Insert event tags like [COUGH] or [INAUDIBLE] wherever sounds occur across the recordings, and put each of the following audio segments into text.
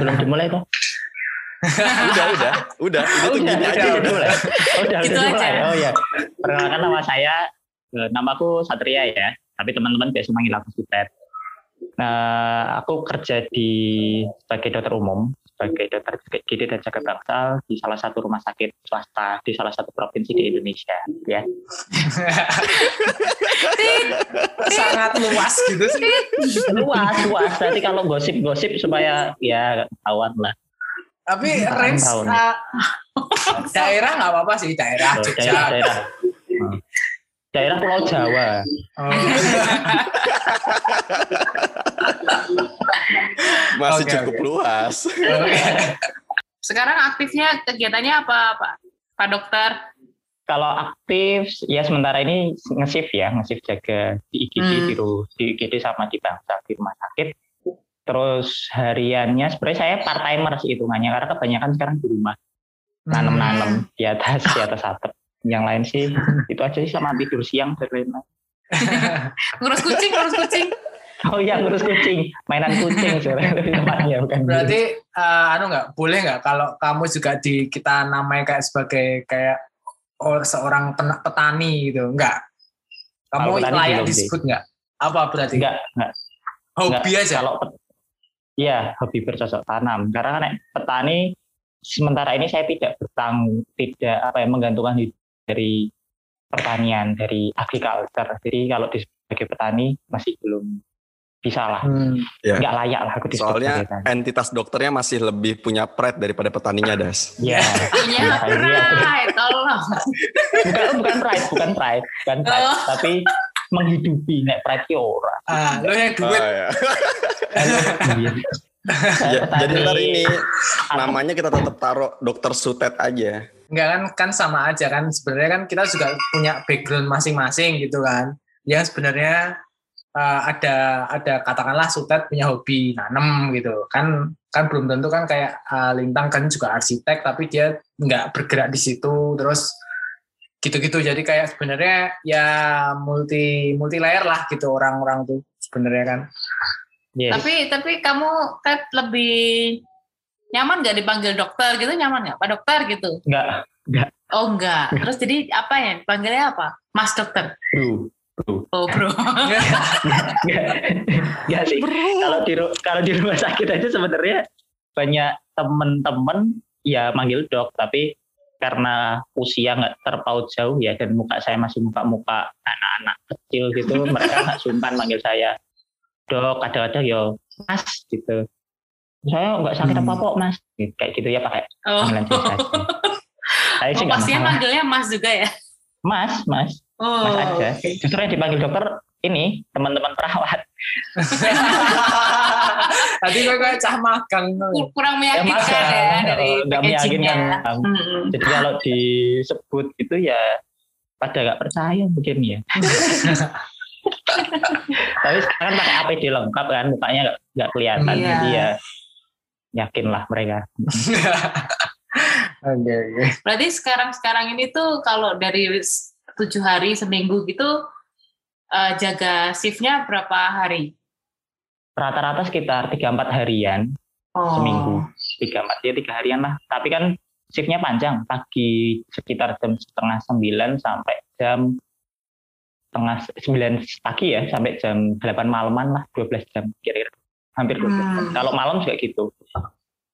Belum dimulai tuh. udah, udah, udah. Ini tuh udah, gini aja. udah udah. dimulai. Oh, udah, Gitu udah dimulai. aja. Oh iya. Perkenalkan nama saya, eh, namaku Satria ya. Tapi teman-teman biasa manggil aku Sutet. Nah, aku kerja di sebagai dokter umum, sebagai dokter GD dan jaga bangsal di salah satu rumah sakit swasta di salah satu provinsi di Indonesia. Ya, [LAUGHS] Sangat luas gitu sih. luas, luas. Nanti kalau gosip-gosip supaya ya kawan lah. Tapi range uh, [LAUGHS] daerah nggak apa-apa sih daerah Oh, Jogja. daerah, daerah. [LAUGHS] Hmm. Daerah Pulau Jawa. Oh. Masih cukup luas. Sekarang aktifnya kegiatannya apa, Pak? Pak Dokter? Kalau aktif, ya sementara ini nge-shift ya, nge-shift jaga di IGD, Hmm. di, di IGD sama di bangsa, di rumah sakit. Terus hariannya sebenarnya saya part timer sih hitungannya, karena kebanyakan sekarang di rumah. Nanem-nanem di atas, di atas atap. Yang lain sih, [LAUGHS] itu aja sih sama tidur siang. dan lain-lain. [LAUGHS] Ngurus kucing, ngurus kucing. Oh iya, ngurus kucing. Mainan kucing sebenarnya [LAUGHS] bukan gitu. Berarti eh, anu nggak boleh nggak kalau kamu juga di kita namanya kayak sebagai kayak or, seorang petani gitu nggak? Kamu petani layak disebut nggak? Apa berarti? Enggak, enggak. Hobi Nggak, aja. Kalau Iya, hobi bercocok tanam. Karena kan petani sementara ini saya tidak bertang tidak apa ya menggantungkan hidup dari pertanian dari agriculture. Jadi kalau di sebagai petani masih belum bisa lah, Hmm. Ya. nggak layak lah aku disebut Soalnya petani. entitas dokternya masih lebih punya pride daripada petaninya, Das. Iya, [LAUGHS] Punya Iya, iya. pride, tolong. bukan bukan pride, bukan pride, bukan pride, Oh. tapi menghidupi nek pride ki ora. Ah, lo yang duit. Oh, ya. Iya. [LAUGHS] Ya, jadi ntar ini namanya kita tetap taruh dokter Sutet aja. Enggak kan kan sama aja kan. Sebenarnya kan kita juga punya background masing-masing gitu kan. Yang sebenarnya eh, ada ada katakanlah Sutet punya hobi nanam gitu. Kan kan belum tentu kan kayak eh, Lintang kan juga arsitek tapi dia nggak bergerak di situ. Terus gitu-gitu. Jadi kayak sebenarnya ya multi multi layer lah gitu orang-orang tuh sebenarnya kan Yes. Tapi tapi kamu kan lebih nyaman nggak dipanggil dokter gitu nyaman nggak Pak Dokter gitu? Enggak, Oh enggak. Terus jadi apa ya? Panggilnya apa? Mas Dokter. bro, bro. Oh bro. [LAUGHS] Enggak sih. Kalau di kalau di rumah sakit aja sebenarnya banyak temen-temen ya manggil dok, tapi karena usia nggak terpaut jauh ya dan muka saya masih muka-muka anak-anak kecil gitu, mereka nggak sungkan manggil saya dok. Kadang-kadang yo mas gitu. Saya nggak sakit Hmm. apa apa mas, kayak gitu ya pakai Oh. [LAUGHS] Saya sih Oh, nggak pasien masalah. manggilnya Mas juga ya? Mas, mas, Oh. mas aja. Justru yang dipanggil dokter ini teman-teman perawat. [LAUGHS] tadi gue kayak cah magang Kur- Kurang meyakinkan magang. ya, dari nggak packagingnya. meyakinkan. Mm-mm. Jadi kalau disebut itu ya pada nggak percaya mungkin ya. [LAUGHS] Tapi sekarang pakai APD lengkap kan, mukanya nggak nggak kelihatan, Iya. jadi ya yakin lah mereka. [LAUGHS] oke oke Berarti sekarang-sekarang ini tuh kalau dari tujuh hari seminggu gitu eh, jaga shiftnya berapa hari? Rata-rata sekitar 3-4 harian Oh. seminggu, 3-4 ya tiga harian lah. Tapi kan shiftnya panjang, pagi sekitar jam setengah sembilan sampai jam setengah sembilan pagi ya sampai jam 8 malaman lah 12 jam kira-kira hampir 12 jam. Hmm. Kalau malam juga gitu.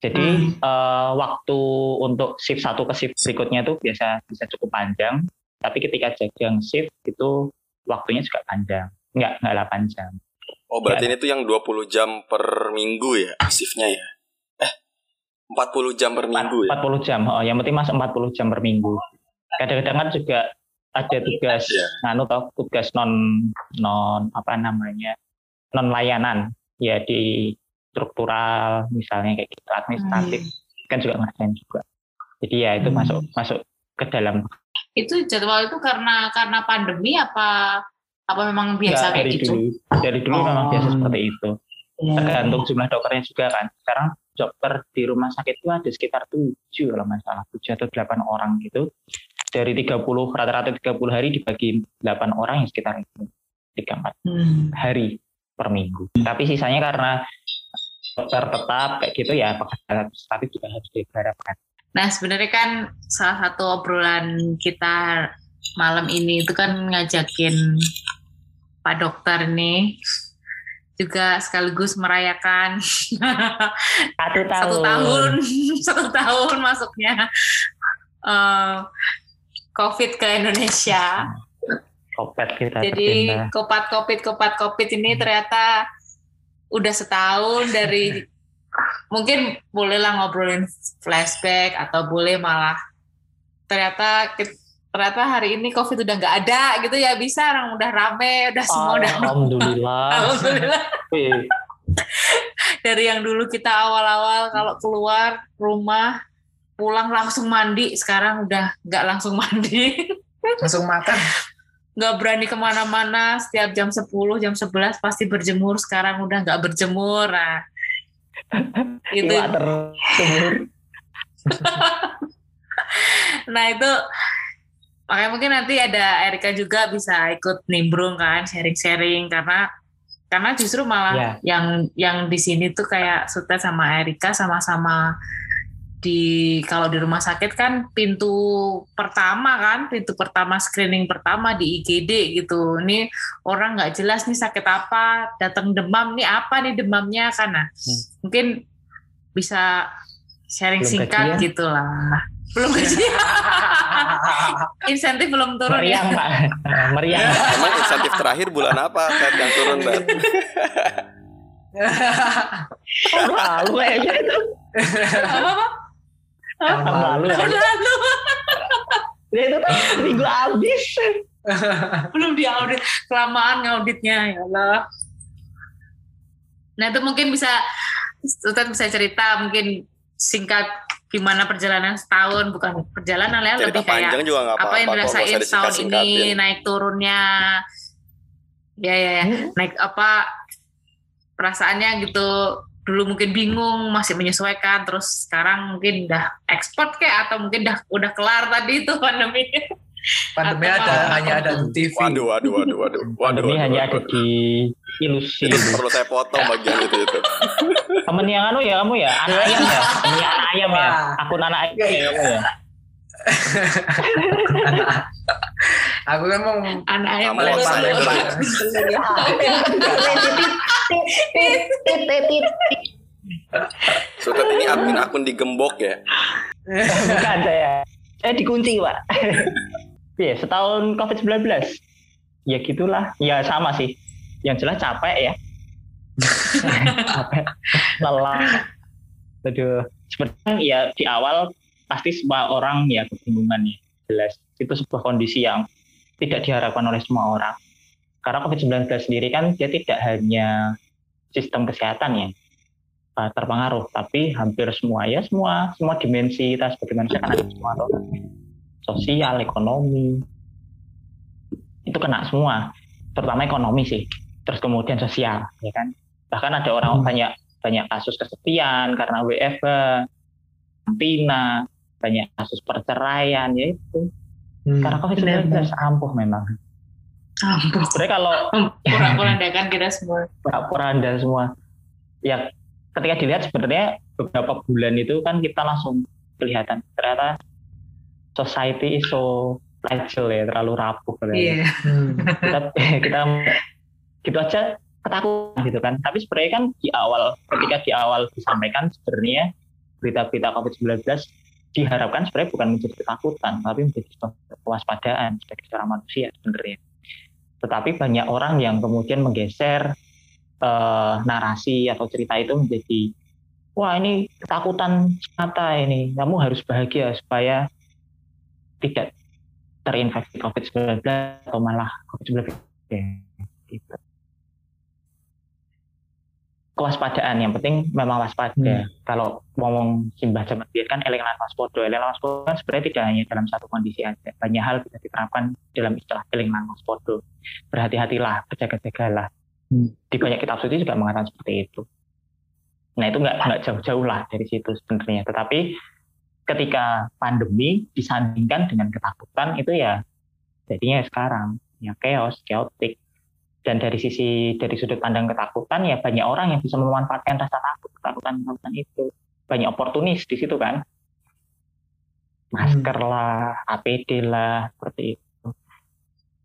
Jadi eh, waktu untuk shift satu ke shift berikutnya itu biasa bisa cukup panjang, tapi ketika jaga shift itu waktunya juga panjang. Enggak, enggak 8 jam. Oh, berarti ini tuh yang 20 jam per minggu ya, shiftnya ya? Eh, 40 jam per minggu ya? 40 jam. Oh, yang penting masuk 40 jam per minggu. Kadang-kadang kan juga ada tugas Iya. anu toh, tugas non non apa namanya? non layanan ya di struktural misalnya kayak gitu administratif kan juga ngerjain juga. Jadi ya itu Hmm. masuk masuk ke dalam Itu jadwal itu karena karena pandemi apa apa memang biasa kayak dari gitu? dulu. Dari dulu memang Oh. biasa seperti itu. Hmm. Tergantung jumlah dokternya juga kan. Sekarang dokter di rumah sakit itu ada sekitar 7 kalau nggak salah, 7 atau 8 orang gitu. Dari 30 rata-rata 30 hari dibagi 8 orang yang sekitar itu. 3 4 Hmm. hari per minggu. Tapi sisanya karena dokter tetap kayak gitu ya pekerjaan administratif juga harus digarapkan. Nah, sebenarnya kan salah satu obrolan kita malam ini itu kan ngajakin Pak Dokter nih juga sekaligus merayakan Satu tahun. [LAUGHS] satu tahun [LAUGHS] satu tahun masuknya eh, COVID ke Indonesia. Kopet kita Jadi tercinta. kopat covid kopat covid ini ternyata udah setahun dari [LAUGHS] mungkin bolehlah ngobrolin flashback atau boleh malah ternyata ternyata hari ini covid udah nggak ada gitu ya bisa orang udah rame udah semua udah Alhamdulillah. [LAUGHS] alhamdulillah dari yang dulu kita awal-awal kalau keluar rumah pulang langsung mandi. Sekarang udah nggak langsung mandi. [LAUGHS] Langsung makan. Nggak berani ke mana-mana. Setiap jam 10 jam 11 pasti berjemur. Sekarang udah nggak berjemur. Nah [LAUGHS] itu. [LAUGHS] Nah itu. Makanya mungkin nanti ada Erika juga bisa ikut nimbrung kan sharing-sharing. Karena karena justru malah Ya. yang yang di sini tuh kayak Sutet sama Erika sama-sama di kalau di rumah sakit kan pintu pertama kan pintu pertama screening pertama di IGD gitu ini orang nggak jelas nih sakit apa datang demam nih apa nih demamnya karena Hmm. mungkin bisa sharing Belum singkat gajian? gitu lah belum [LAUGHS] gajian insentif belum turun ya Meriang pak. [LAUGHS] Meriang. Emang insentif terakhir bulan apa Ted yang turun Ted? Lalu kayaknya itu. apa Tahun lalu. ya. lalu [LAUGHS] Ya itu kan minggu habis. belum diaudit kelamaan ngauditnya ya Allah nah itu mungkin bisa Ustadz bisa cerita mungkin singkat gimana perjalanan setahun bukan perjalanan ya Cerita lebih kayak juga apa apa-apa. yang dirasain setahun ini naik turunnya ya ya ya naik apa perasaannya gitu dulu mungkin bingung masih menyesuaikan terus sekarang mungkin udah ekspor kayak atau mungkin udah udah kelar tadi itu pandemi pandemi Atau- ada hanya ada di TV Waduh, waduh, waduh, waduh. waduh Pandemi waduh, hanya waduh, ada waduh. di ilusi. Itu perlu saya potong bagian itu itu. Temen yang anu ya kamu ya, anak [LAUGHS] ayam ya, temen anak ayam ya, akun anak ayam ya kamu ya. Aku kan mau anak yang baru. Bang. Sutet ini admin akun digembok ya. Bukan saya, saya dikunci pak. Iya, setahun COVID-19. Ya gitulah, ya sama sih. Yang jelas capek ya. [LAUGHS] capek, lelah. Aduh, sebenarnya ya di awal pasti semua orang ya kebingungan ya. Jelas, itu sebuah kondisi yang tidak diharapkan oleh semua orang. Karena COVID-19 sendiri kan dia tidak hanya sistem kesehatan ya uh, terpengaruh, tapi hampir semua ya semua semua dimensi kita sebagai manusia kan ada semua sosial, ekonomi itu kena semua, terutama ekonomi sih, terus kemudian sosial ya kan. Bahkan ada orang Hmm. banyak banyak kasus kesepian karena WFH, karantina, banyak kasus perceraian ya itu. Hmm. Karena COVID-19 ampuh memang. Ampun, Sebenarnya kalau porak-porandakan [LAUGHS] kita semua. poranda semua. Ya, ketika dilihat sebenarnya beberapa bulan itu kan kita langsung kelihatan ternyata society is so fragile ya, terlalu rapuh. Iya. Hmm. Kita, [LAUGHS] kita gitu aja ketakutan gitu kan. Tapi sebenarnya kan di awal, ketika di awal disampaikan sebenarnya berita-berita COVID-19 diharapkan sebenarnya bukan menjadi ketakutan, tapi menjadi kewaspadaan sebagai seorang manusia sebenarnya. Tetapi banyak orang yang kemudian menggeser eh, narasi atau cerita itu menjadi wah ini ketakutan semata ini kamu harus bahagia supaya tidak terinfeksi COVID-19 atau malah COVID-19 Ya, gitu. Kewaspadaan. Yang penting memang waspada. Hmm. kalau ngomong simbah zaman biar kan eleng lan waspodo eleng lan waspodo kan sebenarnya tidak hanya dalam satu kondisi aja. Banyak hal bisa diterapkan dalam istilah eleng lan waspodo berhati-hatilah berjaga-jagalah. Hmm. di banyak kitab suci juga mengatakan seperti itu. Nah itu nggak nggak jauh-jauh lah dari situ sebenarnya. Tetapi ketika pandemi disandingkan dengan ketakutan itu ya jadinya sekarang. Ya chaos chaotic dan dari sisi dari sudut pandang ketakutan ya banyak orang yang bisa memanfaatkan rasa takut ketakutan ketakutan itu. Banyak oportunis di situ kan? Masker lah APD lah seperti itu.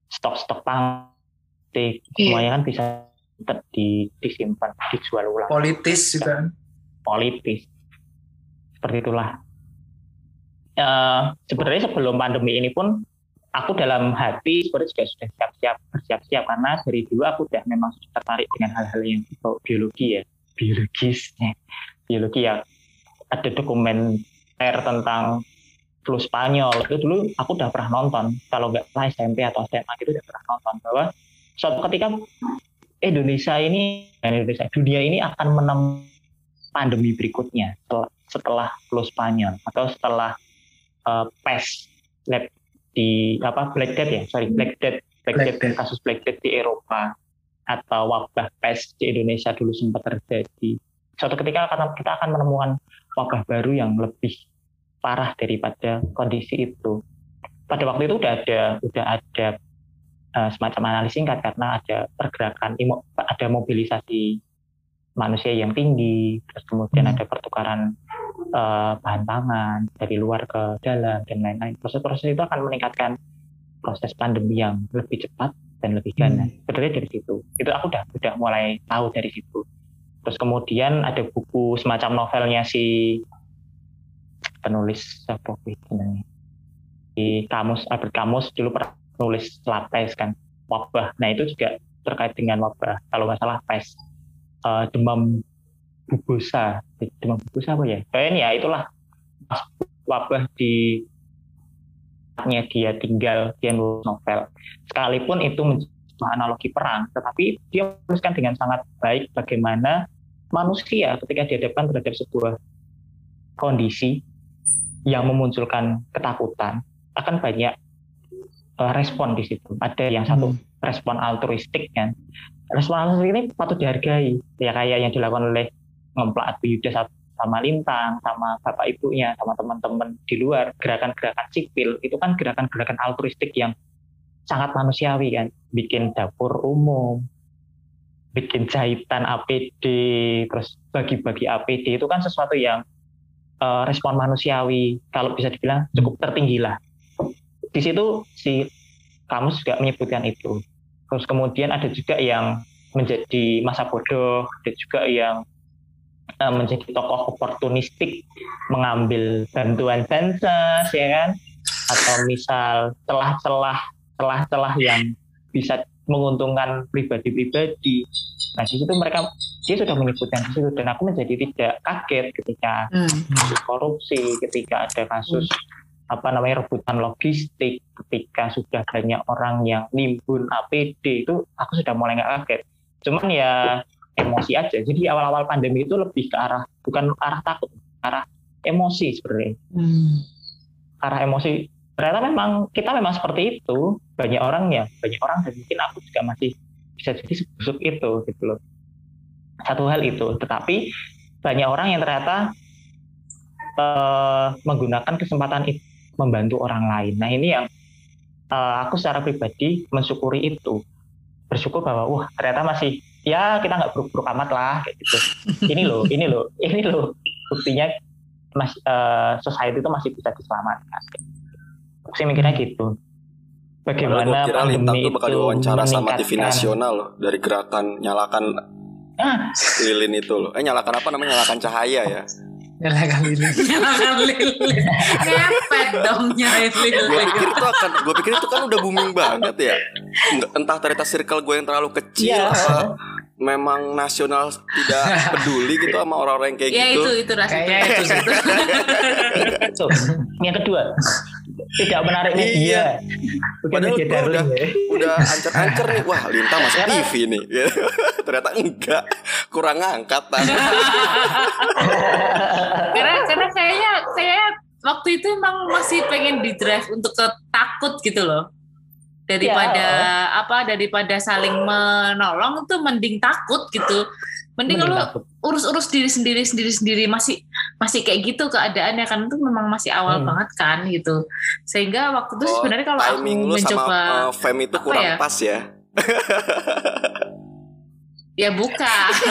Stok-stok plastik Iya. semuanya kan bisa tetap di, disimpan dijual ulang. Politis juga politis. Seperti itulah. Eh, sebenarnya sebelum pandemi ini pun aku dalam hati sebenarnya juga sudah siap-siap bersiap-siap. Karena dari dulu aku udah memang tertarik dengan hal-hal yang biologi ya. Biologis biologi ya. Ada dokumenter tentang flu Spanyol. Itu dulu aku udah pernah nonton. Kalau nggak salah SMP atau SMA itu udah pernah nonton bahwa suatu ketika Indonesia ini Indonesia dunia ini akan menemukan pandemi berikutnya setelah, setelah flu Spanyol atau setelah uh, pes lab di apa Black Death ya sorry Black Death Black, Black Death, Death. kasus Black Death di Eropa atau wabah pes di Indonesia dulu sempat terjadi suatu ketika kita akan menemukan wabah baru yang lebih parah daripada kondisi itu pada waktu itu udah ada udah ada uh, semacam analis singkat karena ada pergerakan ada mobilisasi manusia yang tinggi terus kemudian Hmm. ada pertukaran eh, bahan pangan dari luar ke dalam dan lain-lain. Proses-proses itu akan meningkatkan proses pandemi yang lebih cepat dan lebih ganas sebenarnya dari situ. Itu aku udah udah mulai tahu dari situ. Terus kemudian ada buku semacam novelnya si penulis apa namanya? Di kamus Albert Camus dulu pernah nulis lapes kan? Wabah. Nah itu juga terkait dengan wabah. Kalau nggak salah pes eh, demam bubosa demam bubosa apa ya? Kayaknya ya itulah. Pas wabah di tempatnya dia tinggal dia nulis novel. Sekalipun itu menjadi analogi perang tetapi dia menuliskan dengan sangat baik bagaimana manusia ketika dihadapkan terhadap sebuah kondisi yang memunculkan ketakutan akan banyak eh, respon di situ. Ada yang satu Hmm. respon altruistik kan. Respon altruistik ini patut dihargai. Ya kayak yang dilakukan oleh Abu Yuda sa- sama Lintang sama bapak ibunya sama teman-teman di luar gerakan-gerakan sipil itu kan gerakan-gerakan altruistik yang sangat manusiawi kan. Bikin dapur umum bikin jahitan APD terus bagi-bagi APD itu kan sesuatu yang eh, respon manusiawi kalau bisa dibilang cukup tertinggi lah di situ si kamus juga menyebutkan itu. Terus kemudian ada juga yang menjadi masa bodoh ada juga yang menjadi tokoh oportunistik mengambil bantuan bansos ya kan atau misal celah-celah celah-celah yang bisa menguntungkan pribadi-pribadi nah di situ mereka dia sudah menyebutkan di situ dan aku menjadi tidak kaget ketika Hmm. korupsi, ketika ada kasus apa namanya rebutan logistik, ketika sudah banyak orang yang nimbun APD itu aku sudah mulai nggak kaget. Cuman ya emosi aja. Jadi awal-awal pandemi itu lebih ke arah bukan arah takut, arah emosi sebenarnya. Hmm. Arah emosi. Ternyata memang kita memang seperti itu. Banyak orang ya, banyak orang dan mungkin aku juga masih bisa jadi sebusuk itu gitu loh. Satu hal itu, tetapi banyak orang yang ternyata eh, menggunakan kesempatan itu membantu orang lain. Nah ini yang eh, aku secara pribadi mensyukuri itu, bersyukur bahwa wah ternyata masih ya kita nggak buruk-buruk amat lah kayak gitu. ini loh, ini loh, [LAUGHS] ini loh buktinya mas eh, society itu masih bisa diselamatkan. Aku sih mikirnya gitu. Padahal Bagaimana kira pandemi tuh bakal itu diwawancara sama TV nasional loh dari gerakan nyalakan Ah, lilin itu loh. Eh nyalakan apa namanya? Nyalakan cahaya ya. Nyalakan lilin [LAUGHS] Nyalakan lilin. Ngepet dong nyalain Gue lilin. pikir itu akan, gue pikir itu kan udah booming banget ya. Entah ternyata circle gue yang terlalu kecil Iya. apa memang nasional tidak peduli gitu sama orang-orang yang kayak Ya gitu. itu itu rasanya Kayaknya itu sih. [LAUGHS] Tuh, yang kedua tidak menarik media. Bukan Padahal media gua udah darling ya. udah ancer-ancer nih. Wah lintang masuk TV nih. [LAUGHS] Ternyata enggak. Kurang ngangkat [LAUGHS] karena karena kayaknya kayaknya waktu itu emang masih pengen di drive untuk ke takut gitu loh. Daripada apa daripada saling menolong itu mending takut gitu mending Mending lu takut. urus-urus diri sendiri sendiri sendiri masih masih kayak gitu keadaannya kan itu memang masih awal Hmm. banget kan gitu sehingga waktu itu Oh, sebenarnya kalau aku lu sama mencoba uh, fam itu kurang ya? pas ya [LAUGHS] ya bukan. [LAUGHS]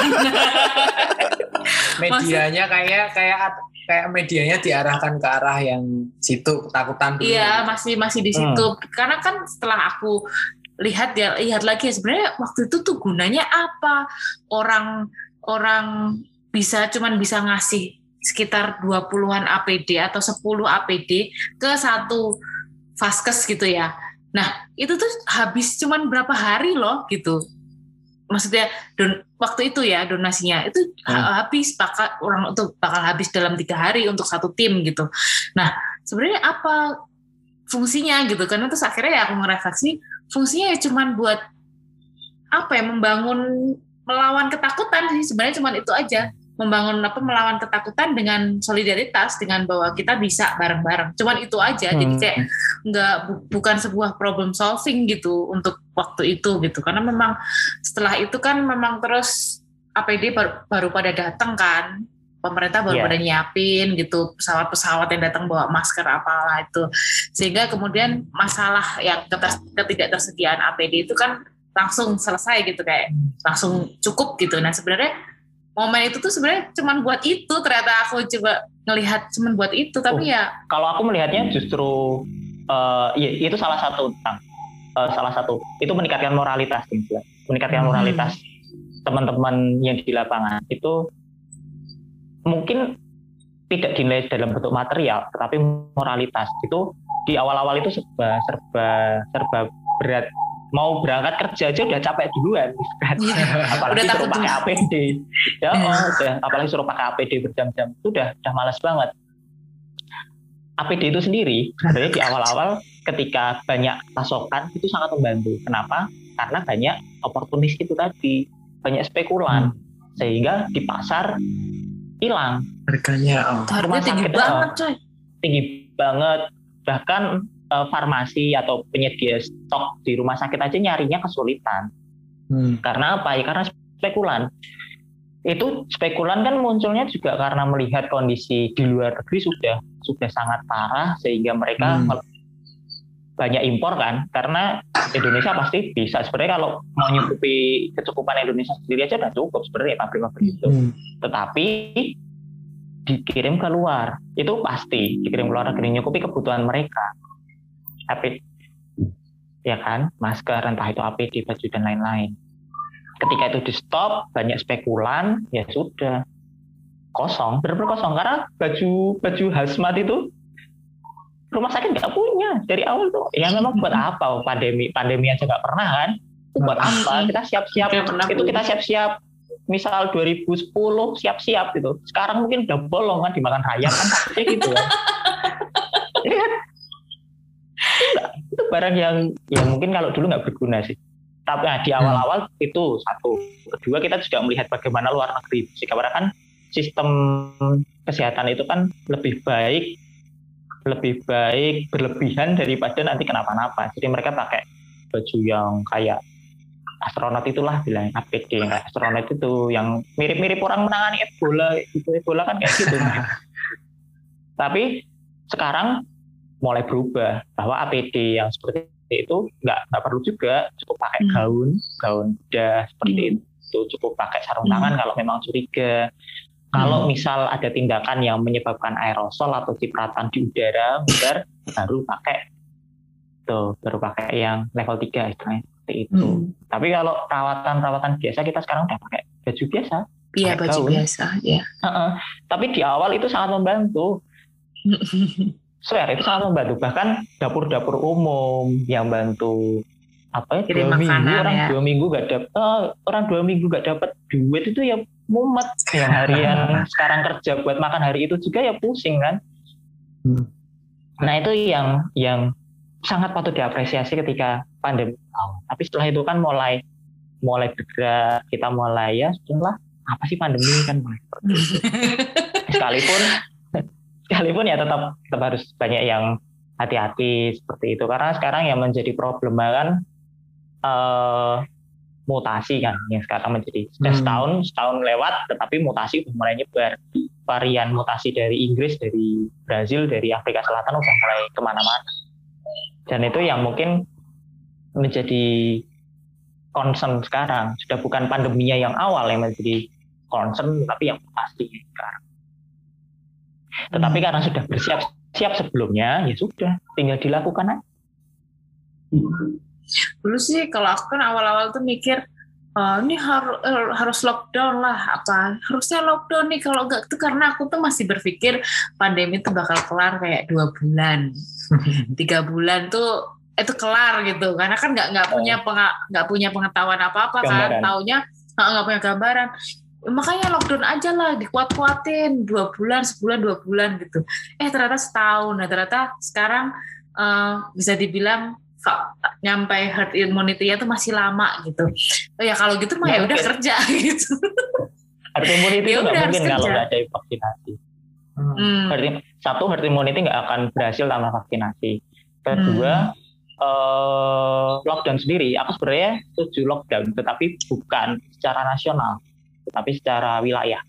medianya kayak kayak kayak medianya diarahkan ke arah yang situ ketakutan. Iya, masih masih di situ. Karena kan setelah aku lihat ya lihat lagi ya sebenarnya waktu itu tuh gunanya apa? Orang orang bisa cuman bisa ngasih sekitar 20-an APD atau 10 APD ke satu vaskes gitu ya. Nah, itu tuh habis cuman berapa hari loh gitu. Maksudnya don, waktu itu ya donasinya itu Hmm. habis bakal orang itu bakal habis dalam tiga hari untuk satu tim gitu. Nah, sebenarnya apa fungsinya gitu? Karena terus akhirnya ya aku ngerefleksi fungsinya ya cuman buat apa ya membangun melawan ketakutan sih. Sebenarnya cuman itu aja. Membangun apa melawan ketakutan dengan solidaritas dengan bahwa kita bisa bareng-bareng. Cuman itu aja. Jadi Hmm. kayak nggak bu- bukan sebuah problem solving gitu untuk waktu itu gitu. Karena memang setelah itu kan memang terus APD baru, baru pada datang kan pemerintah baru pada nyiapin gitu pesawat-pesawat yang datang bawa masker apalah itu sehingga kemudian masalah yang ketidaktersediaan APD itu kan langsung selesai gitu kayak langsung cukup gitu nah sebenarnya momen itu tuh sebenarnya cuman buat itu ternyata aku coba ngelihat cuman buat itu tapi Oh. ya Kalau aku melihatnya justru eh, ya, itu salah satu tentang eh, salah satu itu meningkatkan moralitas gitu. meningkatkan Hmm. moralitas teman-teman yang di lapangan itu mungkin tidak dinilai dalam bentuk material tetapi moralitas. Itu di awal-awal itu serba serba serba berat. Mau berangkat kerja aja udah capek duluan [LAUGHS] kan. apalagi Udah suruh pakai. APD ya Iya. oh, udah. Apalagi suruh pakai APD berjam-jam. Itu udah udah malas banget. APD itu sendiri sebenarnya di awal-awal ketika banyak pasokan itu sangat membantu. Kenapa? Karena banyak oportunis itu tadi. Banyak spekulan. Sehingga di pasar hilang harganya oh. harganya tinggi sakit, banget oh. coy tinggi banget bahkan eh, farmasi atau penyedia stok di rumah sakit aja nyarinya kesulitan Hmm. karena apa ya karena spekulan itu spekulan kan munculnya juga karena melihat kondisi di luar negeri sudah sudah sangat parah sehingga mereka Hmm. Banyak impor kan karena Indonesia pasti bisa. Sebenarnya kalau mau nyukupi kecukupan Indonesia sendiri aja udah cukup sebenarnya pabrik-pabrik itu. Hmm. tetapi dikirim keluar itu pasti dikirim keluar negeri nyukupi kebutuhan mereka. Tapi ya kan? Masker entah itu APD baju dan lain-lain. Ketika itu di stop banyak spekulan ya sudah. Kosong benar-benar kosong. Karena baju baju hazmat itu rumah sakit nggak punya. Dari awal tuh ya memang buat apa? Pandemi pandemi aja nggak pernah kan? Buat apa? Kita siap-siap. Itu kita siap-siap. Misal 2010 siap-siap gitu. Sekarang mungkin udah bolong kan dimakan rayap kan takutnya gitu kan. [LAUGHS] Ini kan? Itu barang yang ya mungkin kalau dulu nggak berguna sih. Tapi nah, di awal-awal itu satu. Kedua kita juga melihat bagaimana luar negeri. Sekarang kan sistem kesehatan itu kan lebih baik lebih baik berlebihan daripada nanti kenapa-napa jadi mereka pakai baju yang kayak astronot itulah bilang APD yang kayak astronot itu yang mirip-mirip orang menangani Ebola gitu Ebola kan kayak gitu. [LAUGHS] Tapi sekarang mulai berubah bahwa APD yang seperti itu nggak nggak perlu juga cukup pakai Hmm. gaun gaun udah seperti Hmm. itu cukup pakai sarung tangan kalau memang curiga kalau misal ada tindakan yang menyebabkan aerosol atau cipratan di udara baru pakai tuh baru pakai yang level 3 istilahnya seperti itu Hmm. tapi kalau perawatan-perawatan biasa kita sekarang udah pakai baju biasa. iya baju gaun. biasa ya Heeh. Tapi di awal itu sangat membantu. Swear itu sangat membantu. Bahkan dapur-dapur umum yang bantu apa ya Kirim dua minggu makanan, orang ya. dua minggu gak dapat orang dua minggu gak dapat duit itu ya mumet yang harian sekarang kerja buat makan hari itu juga ya pusing kan Hmm. nah itu yang yang sangat patut diapresiasi ketika pandemi awal. tapi setelah itu kan mulai mulai bergerak kita mulai ya setelah apa sih pandemi kan mulai [LAUGHS] sekalipun sekalipun ya tetap tetap harus banyak yang hati-hati seperti itu karena sekarang yang menjadi problema kan eh, mutasi kan yang sekarang menjadi Hmm. setahun setahun lewat tetapi mutasi udah mulai nyebar varian mutasi dari Inggris dari Brazil dari Afrika Selatan udah mulai ke mana-mana dan itu yang mungkin menjadi concern sekarang. Sudah bukan pandeminya yang awal yang menjadi concern, tapi yang pasti sekarang. Tetapi karena sudah bersiap siap sebelumnya, ya sudah, tinggal dilakukan aja. Dulu sih kalau aku kan awal-awal tuh mikir, "Oh, ini harus harus lockdown lah apa harusnya lockdown nih kalau enggak tuh karena aku tuh masih berpikir pandemi itu bakal kelar kayak dua bulan. [LAUGHS] Tiga bulan tuh itu kelar gitu. Karena kan nggak nggak punya penga- nggak punya pengetahuan apa apa kan taunya nggak punya gambaran. Makanya lockdown aja lah dikuat-kuatin. Dua bulan sebulan dua bulan gitu. Eh ternyata setahun. Nah ternyata sekarang eh, bisa dibilang nyampe herd immunity-nya tuh masih lama gitu oh ya kalau gitu mah Nggak ya udah kerja [LAUGHS] gitu Herd immunity Ya itu nggak udah, mungkin kalau nggak ada vaksinasi. Hmm. Herd satu herd immunity nggak akan berhasil tanpa vaksinasi. Kedua, eh, lockdown sendiri, aku sebenarnya setuju lockdown, tetapi bukan secara nasional, tetapi secara wilayah.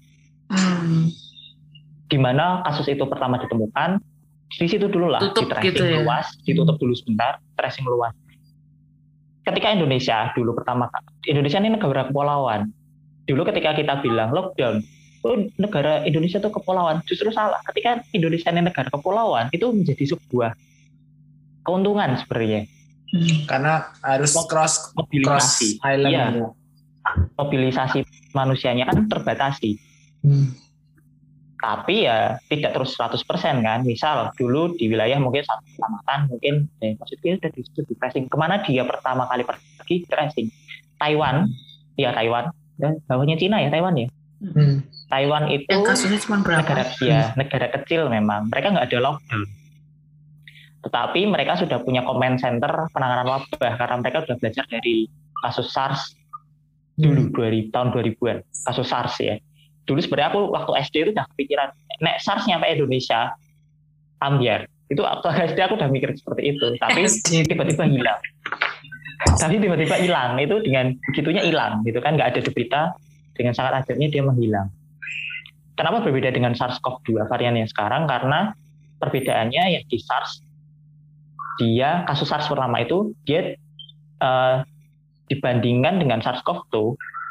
Hmm. Di mana kasus itu pertama ditemukan, di situ dulu lah, Tutup di tracing gitu ya. luas, ditutup dulu sebentar, tracing luas. Ketika Indonesia dulu pertama, Indonesia ini negara kepulauan. Dulu ketika kita bilang lockdown, oh negara Indonesia itu kepulauan, justru salah. Ketika Indonesia ini negara kepulauan, itu menjadi sebuah keuntungan sebenarnya. Hmm. karena harus cross cross Mobilisasi, island Iya. mobilisasi manusianya kan terbatasi. Hmm. Tapi ya tidak terus 100% kan. Misal dulu di wilayah mungkin satu kecamatan mungkin eh, maksudnya sudah di, di tracing. Ke mana dia pertama kali pergi tracing? Taiwan, ya Taiwan. Dan bawahnya Cina ya Taiwan ya. Hmm. Taiwan itu yang kasusnya cuma negara berapa ya negara kecil memang. Mereka nggak ada lockdown. Tetapi mereka sudah punya command center penanganan wabah karena mereka sudah belajar dari kasus SARS dulu 2000 tahun 2000-an kasus SARS ya. Dulu sebenarnya aku waktu SD itu udah kepikiran nek SARS nyampe Indonesia ambiar. Itu waktu [LAUGHS] SD aku udah mikir seperti itu, tapi [LAUGHS] tiba-tiba hilang. Tapi tiba-tiba hilang itu dengan begitunya hilang gitu kan nggak ada berita dengan sangat ajaibnya dia menghilang. Kenapa berbeda dengan SARS-CoV-2 varian yang sekarang? Karena perbedaannya ya di SARS dia kasus SARS pertama itu dia eh, dibandingkan dengan SARS-CoV-2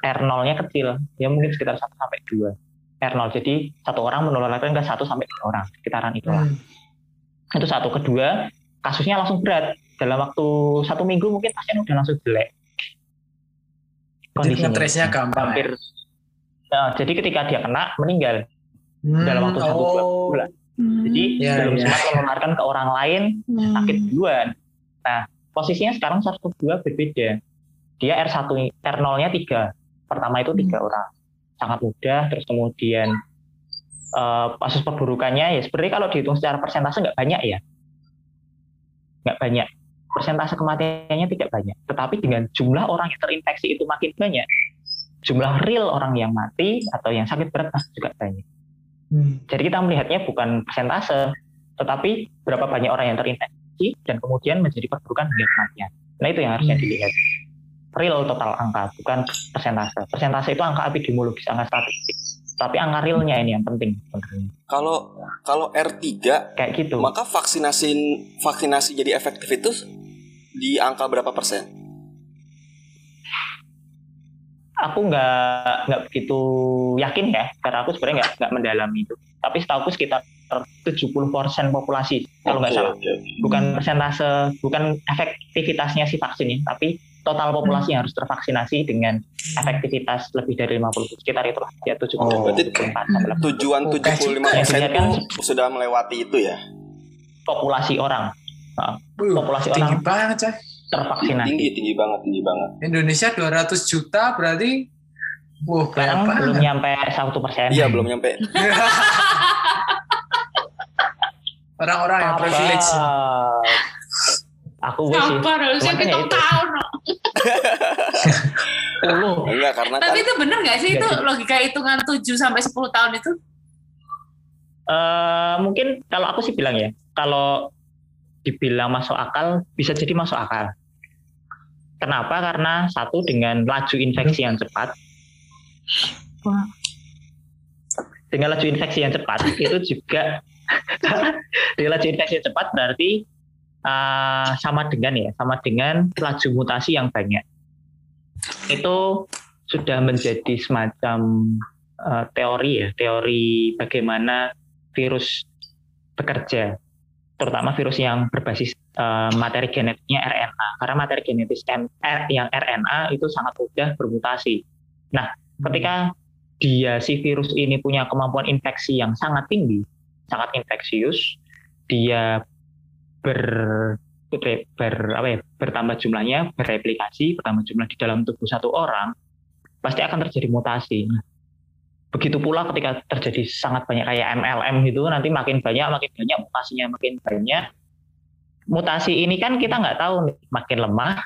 R0-nya kecil, ya mungkin sekitar 1 sampai 2. R0 jadi satu orang menularkan ke 1 sampai 2 orang, sekitaran itulah. Hmm. Itu satu. Kedua, kasusnya langsung berat. Dalam waktu satu minggu mungkin pasien udah langsung jelek. Jadi ngetrace-nya gampang. Hampir. Nah, jadi ketika dia kena meninggal Hmm, dalam waktu satu dua oh. bulan. Jadi Ya, belum ya. sempat menularkan ke orang lain Hmm. sakit duluan. Nah, posisinya sekarang SARS-CoV-2 berbeda. Dia R1 R0-nya tiga. Pertama itu tiga orang. Sangat mudah terus kemudian eh, kasus perburukannya ya sebenarnya kalau dihitung secara persentase nggak banyak ya. Nggak banyak. Persentase kematiannya tidak banyak. Tetapi dengan jumlah orang yang terinfeksi itu makin banyak, jumlah real orang yang mati atau yang sakit berat pasti juga banyak. Hmm. Jadi kita melihatnya bukan persentase, tetapi berapa banyak orang yang terinfeksi dan kemudian menjadi perburukan hingga kematian. Nah itu yang harusnya Hmm. dilihat. Real total angka, bukan persentase. Persentase itu angka epidemiologis, angka statistik. Tapi angka realnya ini yang penting sebenarnya. Kalau kalau R3 Kayak gitu. maka vaksinasi vaksinasi jadi efektif itu di angka berapa persen? Aku nggak nggak begitu yakin ya, karena aku sebenarnya nggak nggak mendalami itu. Tapi setahu aku sekitar 70% populasi kalau nggak salah. bukan persentase, bukan efektivitasnya si vaksin ya, tapi total populasi yang harus tervaksinasi dengan efektivitas lebih dari 50 sekitar itulah ya 70 Oh, berarti 74 sampai 80. Tujuan Oke, 75 persen juga. itu sudah melewati itu ya. populasi orang Wih, populasi tinggi orang banget coy. tervaksinasi. Tinggi, tinggi banget, tinggi banget. Indonesia 200 juta berarti Wah, Sekarang belum nyampe satu persen. Iya, belum nyampe. [LAUGHS] Orang-orang yang privilege. Aku wis sih. Sabar, harusnya itu. tahun. Puluh. Enggak, karena kan Tapi itu bener nggak sih itu Jadi- logika hitungan 7 sampai 10 tahun itu? Eh, mungkin kalau aku sih bilang ya, kalau dibilang masuk akal, bisa jadi masuk akal. Kenapa? Karena satu dengan laju infeksi yang cepat. Dengan laju infeksi yang cepat itu juga [LAUGHS] dengan laju infeksi yang cepat berarti eh, sama dengan ya, sama dengan laju mutasi yang banyak. itu sudah menjadi semacam uh, teori ya, teori bagaimana virus bekerja, terutama virus yang berbasis uh, materi genetiknya RNA. Karena materi genetis R, yang RNA itu sangat mudah bermutasi. Nah, ketika dia si virus ini punya kemampuan infeksi yang sangat tinggi, sangat infeksius, dia ber ber apa ya bertambah jumlahnya bereplikasi bertambah jumlah di dalam tubuh satu orang pasti akan terjadi mutasi. Begitu pula ketika terjadi sangat banyak kayak MLM gitu nanti makin banyak makin banyak mutasinya makin banyak. Mutasi ini kan kita nggak tahu nih, makin lemah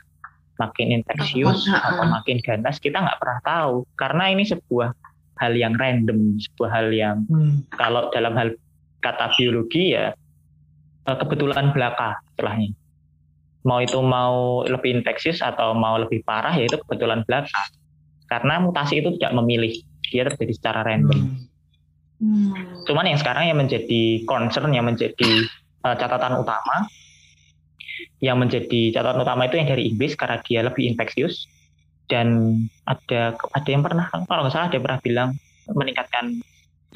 makin infeksius atau makin ganas kita nggak pernah tahu. Karena ini sebuah hal yang random sebuah hal yang hmm. kalau dalam hal kata biologi ya kebetulan belaka setelahnya. Mau itu mau lebih infeksius atau mau lebih parah ya itu kebetulan belaka. Karena mutasi itu tidak memilih. Dia terjadi secara random. Hmm. cuman yang sekarang yang menjadi concern yang menjadi uh, catatan utama yang menjadi catatan utama itu yang dari Inggris karena dia lebih infeksius. Dan ada ada yang pernah kalau nggak salah ada yang pernah bilang meningkatkan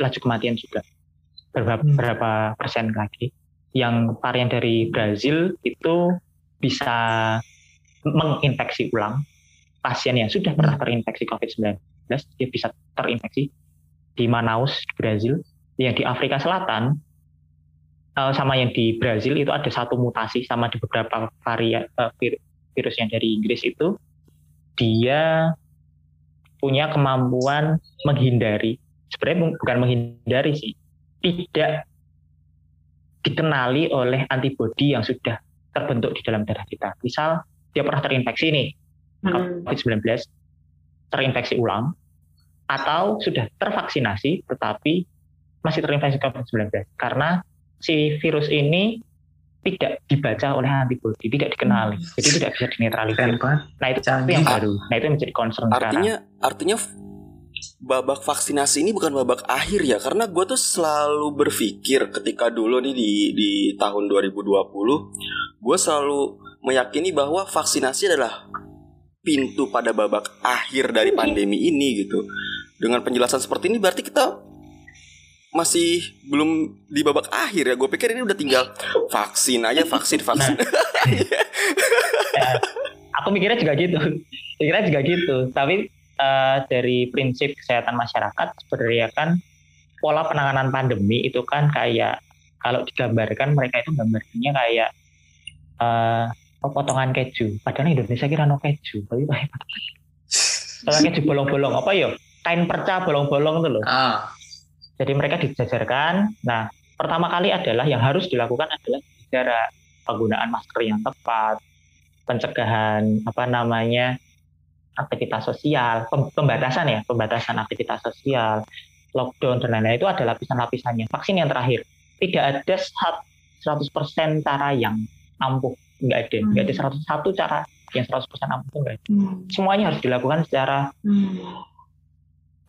laju kematian juga. Berapa, hmm. berapa persen lagi. Yang varian dari Brazil itu bisa menginfeksi ulang. Pasien yang sudah pernah terinfeksi COVID-19, dia bisa terinfeksi di Manaus, Brazil. Yang di Afrika Selatan, eh, sama yang di Brazil itu ada satu mutasi, sama di beberapa varian eh, virus yang dari Inggris itu, dia punya kemampuan menghindari, sebenarnya bukan menghindari sih, tidak dikenali oleh antibodi yang sudah terbentuk di dalam darah kita. Misal dia pernah terinfeksi nih hmm. COVID-19, terinfeksi ulang, atau sudah tervaksinasi tetapi masih terinfeksi COVID-19 karena si virus ini tidak dibaca oleh antibodi, tidak dikenali, hmm. jadi tidak bisa dinetralisir. Nah itu, itu yang baru, nah itu yang menjadi concern artinya, sekarang. Artinya babak vaksinasi ini bukan babak akhir ya karena gue tuh selalu berpikir ketika dulu nih di di tahun 2020 gue selalu meyakini bahwa vaksinasi adalah pintu pada babak akhir dari pandemi ini gitu. Dengan penjelasan seperti ini berarti kita masih belum di babak akhir ya. Gue pikir ini udah tinggal vaksin aja vaksin vaksin. Nah, [LAUGHS] ya, aku mikirnya juga gitu. Mikirnya juga gitu. Tapi uh, dari prinsip kesehatan masyarakat sebenarnya kan pola penanganan pandemi itu kan kayak kalau digambarkan mereka itu gambarnya kayak uh, potongan keju. Padahal Indonesia kira no keju, tapi [LAUGHS] kayak potongan keju bolong-bolong apa ya? Kain perca bolong-bolong itu loh. Ah. Jadi mereka dijajarkan. Nah, pertama kali adalah yang harus dilakukan adalah jarak penggunaan masker yang tepat, pencegahan apa namanya aktivitas sosial, pembatasan ya, pembatasan aktivitas sosial, lockdown dan lain-lain itu ada lapisan-lapisannya. Vaksin yang terakhir tidak ada 100% cara yang ampuh, nggak ada, nggak ada 101 hmm. cara yang 100% ampuh nggak ada. Hmm. Semuanya harus dilakukan secara hmm.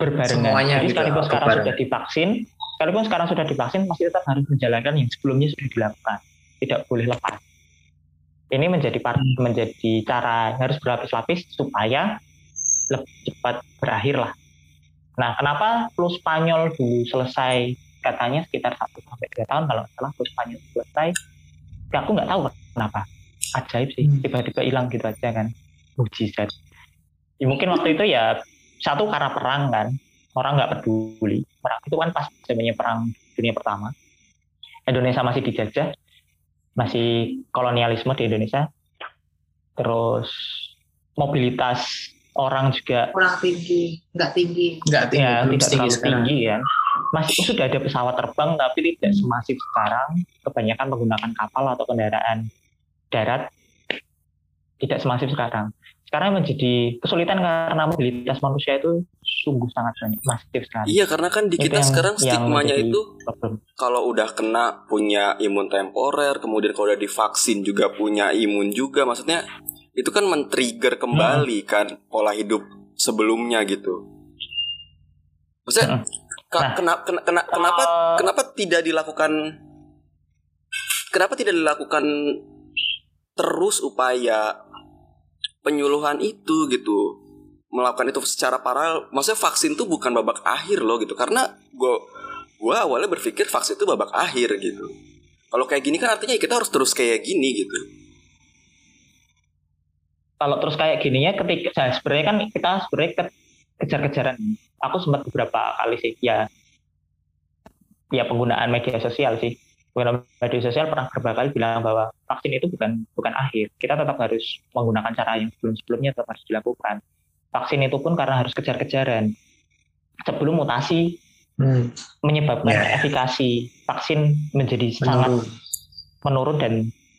berbarengan. Semuanya Jadi sekalipun sekarang sudah divaksin, sekalipun sekarang sudah divaksin masih tetap harus menjalankan yang sebelumnya sudah dilakukan, tidak boleh lepas ini menjadi menjadi cara harus berlapis-lapis supaya lebih cepat berakhir lah. Nah, kenapa flu Spanyol dulu selesai katanya sekitar 1 sampai 2 tahun kalau salah flu Spanyol selesai. Ya, aku nggak tahu kenapa. Ajaib sih, hmm. tiba-tiba hilang gitu aja kan. Mujizat. Ya, mungkin waktu itu ya satu karena perang kan. Orang nggak peduli. Perang itu kan pas zamannya perang dunia pertama. Indonesia masih dijajah, masih kolonialisme di Indonesia. Terus mobilitas orang juga kurang tinggi, nggak tinggi, nggak tinggi, ya, tidak tinggi terlalu tinggi ya. Masih sudah ada pesawat terbang tapi tidak semasif sekarang. Kebanyakan menggunakan kapal atau kendaraan darat, tidak semasif sekarang sekarang menjadi kesulitan karena mobilitas manusia itu sungguh sangat banyak masif sekali. Iya karena kan di kita yang, sekarang stigmanya itu kalau udah kena punya imun temporer, kemudian kalau udah divaksin juga punya imun juga, maksudnya itu kan men-trigger kembali hmm. kan pola hidup sebelumnya gitu. Maksudnya hmm. nah, kena, kena, kena, kenapa uh, kenapa tidak dilakukan kenapa tidak dilakukan terus upaya penyuluhan itu gitu. Melakukan itu secara paralel. Maksudnya vaksin tuh bukan babak akhir loh gitu. Karena gue gue awalnya berpikir vaksin itu babak akhir gitu. Kalau kayak gini kan artinya kita harus terus kayak gini gitu. Kalau terus kayak gininya ketika nah, sebenarnya kan kita sebenarnya ke, kejar-kejaran. Aku sempat beberapa kali sih ya ya penggunaan media sosial sih penggunaan media sosial pernah beberapa kali bilang bahwa vaksin itu bukan bukan akhir kita tetap harus menggunakan cara yang sebelum-sebelumnya tetap harus dilakukan vaksin itu pun karena harus kejar-kejaran sebelum mutasi hmm. menyebabkan yeah. efikasi vaksin menjadi menurun. sangat menurun dan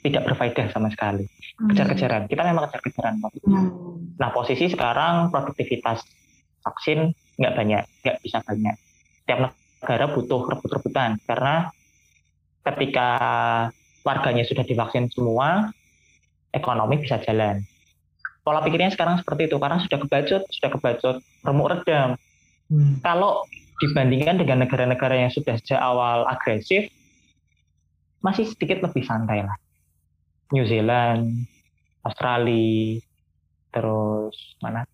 tidak berfaedah sama sekali. Hmm. Kejar-kejaran. Kita memang kejar-kejaran. Hmm. Nah posisi sekarang produktivitas vaksin nggak banyak, nggak bisa banyak. Setiap negara butuh rebut-rebutan karena ketika warganya sudah divaksin semua, ekonomi bisa jalan. Pola pikirnya sekarang seperti itu karena sudah kebacut, sudah kebacut remuk redam. Hmm. Kalau dibandingkan dengan negara-negara yang sudah sejak awal agresif, masih sedikit lebih santai lah. New Zealand, Australia, terus mana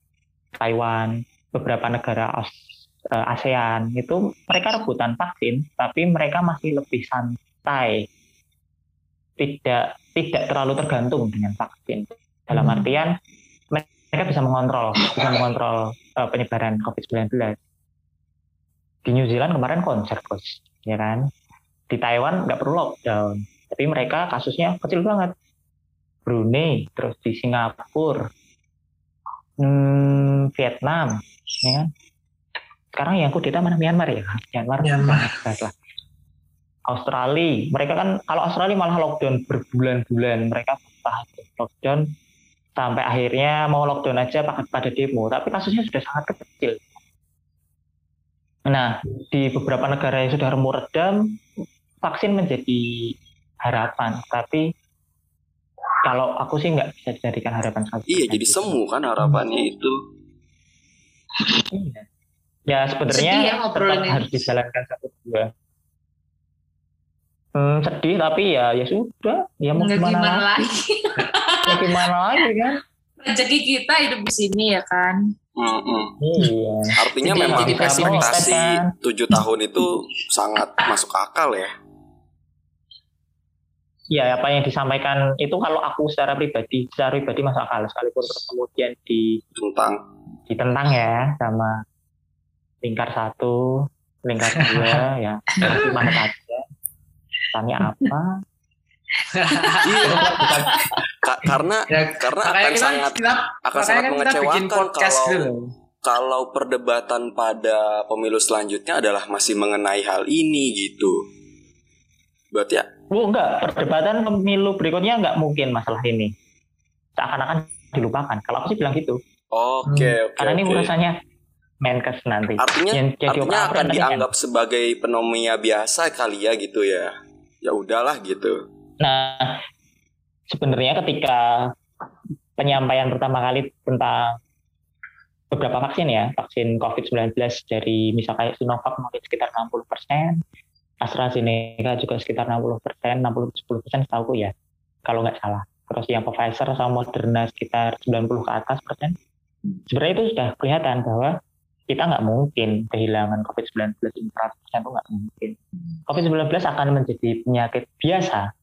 Taiwan, beberapa negara eh, ASEAN itu mereka rebutan vaksin, tapi mereka masih lebih santai, tidak tidak terlalu tergantung dengan vaksin. Dalam hmm. artian mereka bisa mengontrol, bisa mengontrol uh, penyebaran COVID-19. Di New Zealand kemarin konser, bos, ya kan? Di Taiwan nggak perlu lockdown, tapi mereka kasusnya kecil banget. Brunei, terus di Singapura, hmm, Vietnam, ya kan? Sekarang yang kudeta mana Myanmar ya? Myanmar. Myanmar. Lah. Australia, mereka kan kalau Australia malah lockdown berbulan-bulan, mereka tahan lockdown sampai akhirnya mau lockdown aja pada, pada demo, tapi kasusnya sudah sangat kecil. Nah, di beberapa negara yang sudah remuk redam, vaksin menjadi harapan, tapi kalau aku sih nggak bisa dijadikan harapan satu. Iya, jadi semu kan harapannya hmm. itu. Iya. Ya sebenarnya ya, tetap harus dijalankan satu dua. Hmm, sedih tapi ya ya sudah. Ya mau gimana, gimana lagi, ya [LAUGHS] gimana lagi kan? Rezeki kita hidup di sini ya kan? Mm -hmm. iya. Artinya jadi, memang ekspektasi tujuh tahun itu sangat masuk akal ya. Ya apa yang disampaikan itu kalau aku secara pribadi secara pribadi masuk akal sekalipun terus kemudian di tentang ditentang ya sama lingkar satu lingkar dua ya. [LAUGHS] Saja tanya [LAUGHS] apa iya karena ya, karena akan sangat kita, akan sangat kan mengecewakan kalau dulu. kalau perdebatan pada pemilu selanjutnya adalah masih mengenai hal ini gitu berarti ya Oh enggak, perdebatan pemilu berikutnya enggak mungkin masalah ini. Seakan-akan dilupakan. Kalau aku sih bilang gitu. Oke, okay, hmm. oke. Karena okay. ini urusannya Menkes nanti. Artinya, yang jadi artinya akan dianggap kan. sebagai penomia biasa kali ya gitu ya. Ya udahlah gitu. Nah, sebenarnya ketika penyampaian pertama kali tentang beberapa vaksin ya, vaksin COVID-19 dari misalnya Sinovac mungkin sekitar 60 persen, AstraZeneca juga sekitar 60 persen, 60-70 persen setahu ya, kalau nggak salah. Terus yang Pfizer sama Moderna sekitar 90 ke atas persen. Sebenarnya itu sudah kelihatan bahwa kita nggak mungkin kehilangan COVID-19 100% itu nggak mungkin. COVID-19 akan menjadi penyakit biasa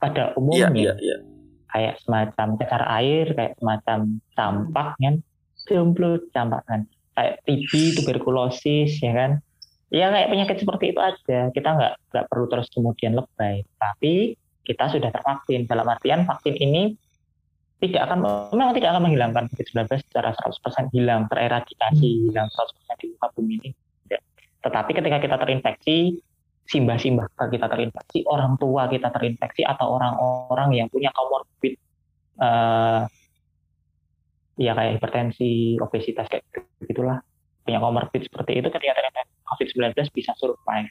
pada umumnya. Yeah, yeah, yeah. Kayak semacam cacar air, kayak semacam campak kan, jomblo campak kan. Kayak TB, tuberkulosis, ya kan ya kayak penyakit seperti itu aja kita nggak nggak perlu terus kemudian lebay tapi kita sudah tervaksin dalam artian vaksin ini tidak akan memang tidak akan menghilangkan COVID-19 secara 100% hilang tereradikasi hmm. hilang 100% di muka bumi ini ya. tetapi ketika kita terinfeksi simbah-simbah kita terinfeksi orang tua kita terinfeksi atau orang-orang yang punya comorbid uh, ya kayak hipertensi obesitas kayak gitulah punya comorbid seperti itu ketika terinfeksi COVID-19 bisa survive.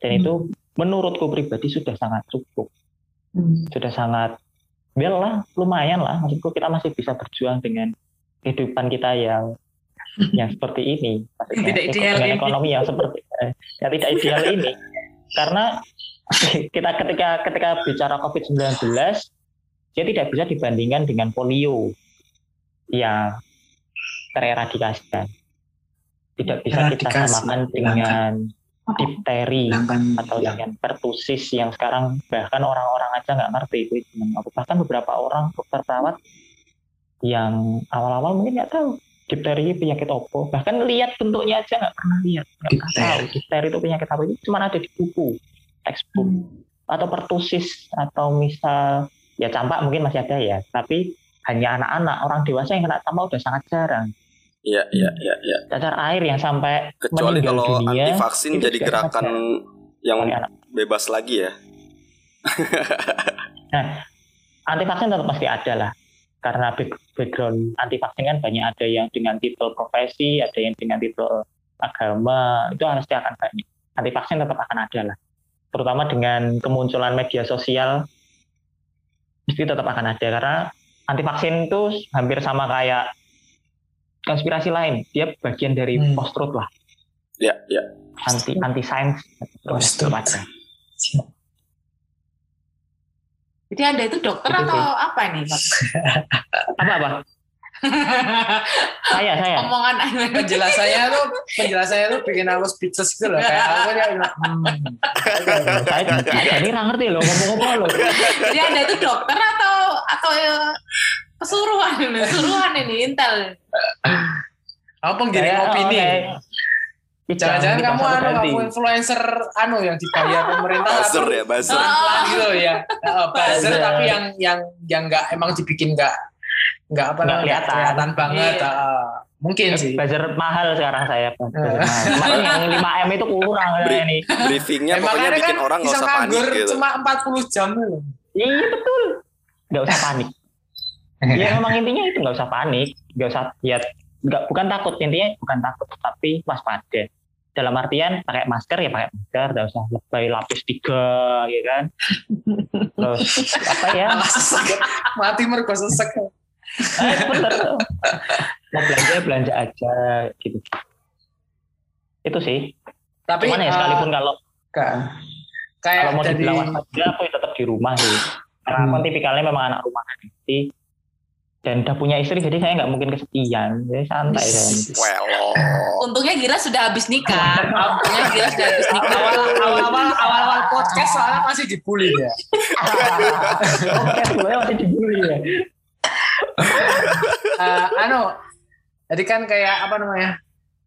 Dan hmm. itu menurutku pribadi sudah sangat cukup. Hmm. Sudah sangat, well lah, lumayan lah. Maksudku kita masih bisa berjuang dengan kehidupan kita yang yang seperti ini. [LAUGHS] Maksudnya, tidak ideal dengan ini. ekonomi yang seperti eh, yang tidak ideal ini. Karena [LAUGHS] kita ketika ketika bicara COVID-19, dia tidak bisa dibandingkan dengan polio yang tereradikasi kan. Tidak bisa kita samakan dengan difteri Hilangkan atau yang dengan pertusis yang sekarang bahkan orang-orang aja nggak ngerti itu dengan apa. Bahkan beberapa orang dokter perawat yang awal-awal mungkin nggak tahu. Difteri itu penyakit apa. Bahkan lihat bentuknya aja nggak pernah lihat, nggak tahu. Difteri itu penyakit apa. Itu cuma ada di buku, textbook. Atau pertusis atau misal ya campak mungkin masih ada ya, tapi hanya anak-anak. Orang dewasa yang kena campak udah sangat jarang. Iya, iya, iya, iya. Cacar air yang sampai Kecuali kalau dunia, anti vaksin jadi gerakan yang bebas lagi ya. [LAUGHS] anti vaksin tetap pasti ada lah. Karena back- background anti vaksin kan banyak. Ada yang dengan titel profesi ada yang dengan titel agama. Itu pasti akan banyak. Anti vaksin tetap akan ada lah. Terutama dengan kemunculan media sosial mesti tetap akan ada. Karena anti vaksin itu hampir sama kayak konspirasi lain dia bagian dari Hmm. post truth lah Iya, iya. anti anti sains Post-truth. ada Jadi Anda itu dokter Itu atau sih. apa ini? Pak? [LAUGHS] apa apa saya saya Omongan penjelasannya tuh penjelasannya tuh bikin aku speechless gitu loh kayak aku dia bilang, hmm. saya saya ini nggak ngerti loh ngomong-ngomong loh Jadi Anda itu dokter atau atau eh, kesuruhan ini, [LAUGHS] kesuruhan ini intel. aku penggiring Saya, opini oh, kayak- jangan-jangan kamu anu kamu influencer anu yang dibayar [LAUGHS] pemerintah Buzzer ya, buzzer. pelan gitu ya Heeh, [LAUGHS] buzzer tapi yang yang yang nggak emang dibikin nggak nggak apa Nggak namanya kelihatan. kelihatan banget Iya. heeh. mungkin sih buzzer mahal sekarang saya mahal. Yang 5 m itu kurang saya ini Briefingnya Eh, pokoknya bikin kan orang nggak bisa usah panik gitu. cuma 40 jam loh. iya betul nggak usah panik ya [LAUGHS] memang intinya itu nggak usah panik nggak usah ya nggak bukan takut intinya bukan takut tapi waspada. Dalam artian pakai masker ya pakai masker nggak usah lebay lapis tiga ya kan? Terus apa ya? [LAUGHS] Mati mergo sesek. [LAUGHS] Eh, bener. Mau belanja belanja aja gitu. Itu sih. Tapi cuman ya eh, sekalipun kalau Kak, kayak kalau mau dari dibilang waspada aku ya tetap di rumah sih. Karena aku Hmm. tipikalnya memang anak rumahan jadi dan udah punya istri jadi saya nggak mungkin kesepian. Jadi santai saya Well, Untungnya Gira sudah habis nikah. [LAUGHS] Untungnya Gira sudah habis nikah. awal awal awal awal awal podcast soalnya masih dibully ya oke gue masih dibully ya [LAUGHS] Eh, anu jadi kan kayak apa namanya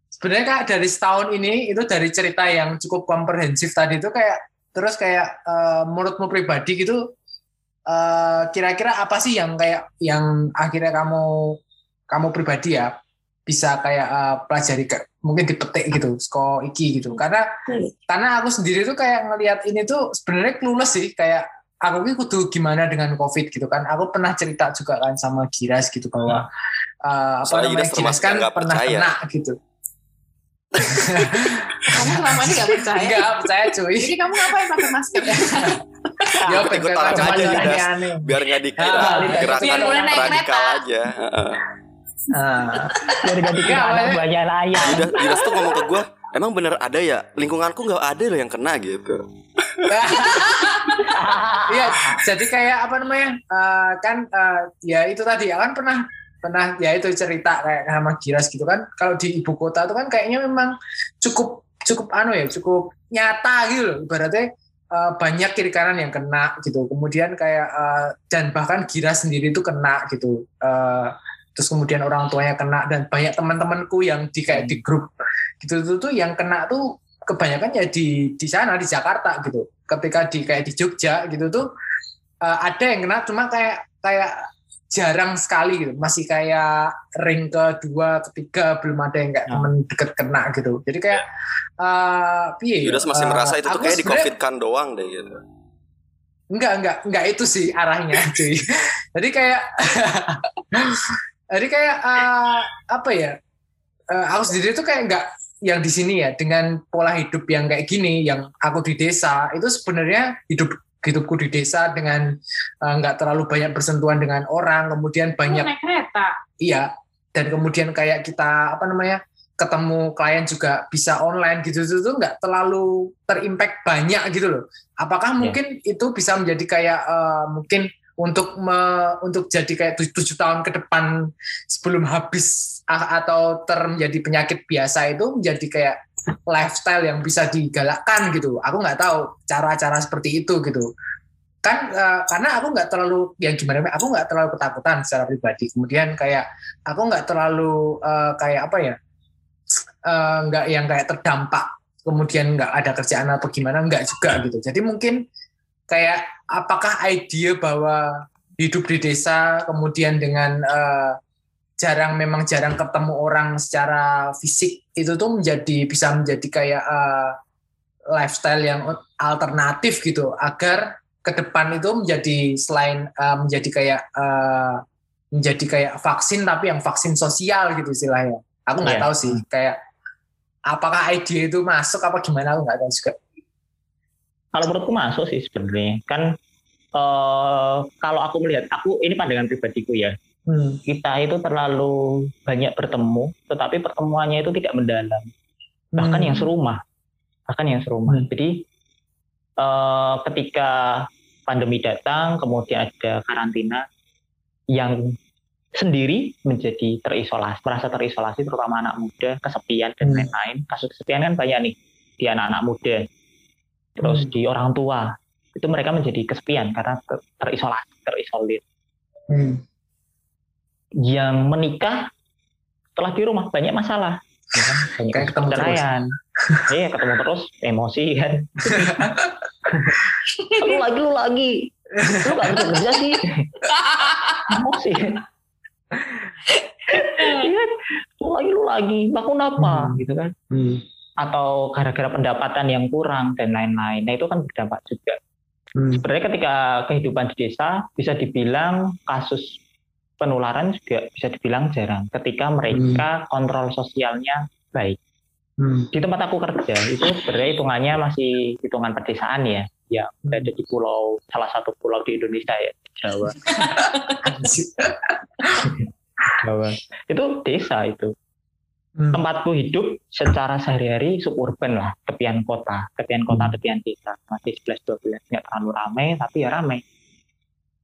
sebenarnya kak dari setahun ini itu dari cerita yang cukup komprehensif tadi itu kayak terus kayak eh, menurutmu pribadi gitu eh, kira-kira apa sih yang kayak yang akhirnya kamu kamu pribadi ya bisa kayak eh, pelajari ke, mungkin dipetik gitu sko iki gitu. Karena karena aku sendiri tuh kayak ngelihat ini tuh sebenarnya clueless sih. Kayak aku ini kudu gimana dengan covid gitu kan. Aku pernah cerita juga kan sama Giras gitu bahwa eh, apa Soalnya namanya Giras kan pernah percaya. kena gitu [LAUGHS] Kamu selama ini gak percaya. enggak percaya cuy Jadi kamu ngapain pakai masker? [LAUGHS] ya pengen cuma aja, aneh-aneh biar nggak dikira Ah, gerakan biar boleh naik radikal kereta. aja. Ah. jadi ganti Enggak, anak banyak layar Didas, Didas tuh ngomong ke gue, emang bener ada ya? Lingkunganku nggak ada loh yang kena gitu. [LAUGHS] Iya, jadi kayak apa namanya? eh, kan eh, ya itu tadi ya kan pernah pernah ya itu cerita kayak sama Giras gitu kan. Kalau di ibu kota tuh kan kayaknya memang cukup cukup anu ya, cukup nyata gitu loh. Ibaratnya eh, banyak kiri kanan yang kena gitu. Kemudian kayak eh, dan bahkan Giras sendiri tuh kena gitu. Eh, terus kemudian orang tuanya kena dan banyak teman-temanku yang di kayak di grup gitu tuh, tuh yang kena tuh kebanyakan ya di di sana di Jakarta gitu ketika di kayak di Jogja gitu tuh eh, ada yang kena cuma kayak kayak jarang sekali gitu masih kayak ring kedua ketiga belum ada yang kayak Ya. temen deket kena gitu jadi kayak eh piye ya, Yudas masih eh, merasa itu tuh kayak di covid kan doang deh gitu. Enggak, enggak, enggak itu sih arahnya, [LAUGHS] cuy. Jadi kayak [LAUGHS] jadi kayak eh, apa ya? eh, aku sendiri tuh kayak enggak yang di sini ya dengan pola hidup yang kayak gini yang aku di desa itu sebenarnya hidup hidupku di desa dengan eh, enggak terlalu banyak bersentuhan dengan orang, kemudian banyak Naik kereta. Iya, dan kemudian kayak kita apa namanya ketemu klien juga bisa online gitu itu tuh nggak terlalu terimpact banyak gitu loh. Apakah mungkin itu bisa menjadi kayak eh, mungkin untuk me, untuk jadi kayak tujuh, tujuh tahun ke depan sebelum habis atau terjadi penyakit biasa itu menjadi kayak lifestyle yang bisa digalakkan gitu. Aku nggak tahu cara-cara seperti itu gitu. Kan eh, karena aku nggak terlalu yang gimana? Aku nggak terlalu ketakutan secara pribadi. Kemudian kayak aku nggak terlalu eh, kayak apa ya? eh, nggak yang kayak terdampak kemudian nggak ada kerjaan atau gimana nggak juga gitu. Jadi mungkin kayak apakah ide bahwa hidup di desa kemudian dengan eh, jarang memang jarang ketemu orang secara fisik itu tuh menjadi bisa menjadi kayak eh, lifestyle yang alternatif gitu agar ke depan itu menjadi selain eh, menjadi kayak eh, menjadi kayak vaksin tapi yang vaksin sosial gitu istilahnya. Aku nggak Iya. tahu sih kayak apakah ide itu masuk apa gimana aku nggak tahu juga. Kalau menurutku masuk sih sebenarnya. Kan eh, kalau aku melihat, aku ini pandangan pribadiku ya. Hmm. Kita itu terlalu banyak bertemu, tetapi pertemuannya itu tidak mendalam. Bahkan Hmm. yang serumah, bahkan yang serumah. Hmm. Jadi eh, ketika pandemi datang, kemudian ada karantina, yang sendiri menjadi terisolasi, merasa terisolasi, terutama anak muda, kesepian dan Hmm. lain-lain. Kasus kesepian kan banyak nih di anak-anak muda, terus Hmm. di orang tua itu mereka menjadi kesepian karena ter- terisolasi, terisolir. Hmm. Yang menikah setelah di rumah banyak masalah, ya kan? banyak Kayak ketemu terus. perceraian. Iya ketemu terus emosi kan. [LAUGHS] lu lagi lu lagi, lu gak bisa kerja sih. emosi. Iya kan? Lu lagi lu lagi, bangun apa Hmm. gitu kan? Hmm. Atau gara-gara pendapatan yang kurang dan lain-lain. Nah itu kan berdampak juga. Hmm. sebenarnya ketika kehidupan di desa bisa dibilang kasus penularan juga bisa dibilang jarang ketika mereka kontrol sosialnya baik. Hmm. Di tempat aku kerja itu sebenarnya hitungannya masih hitungan pedesaan ya, ya berada di pulau salah satu pulau di Indonesia ya Jawa. Jawa. Itu desa itu. Hmm. Tempatku hidup secara sehari-hari suburban lah, tepian kota, tepian kota, Hmm. tepian desa. Masih 11-12, nggak terlalu ramai, tapi ya ramai.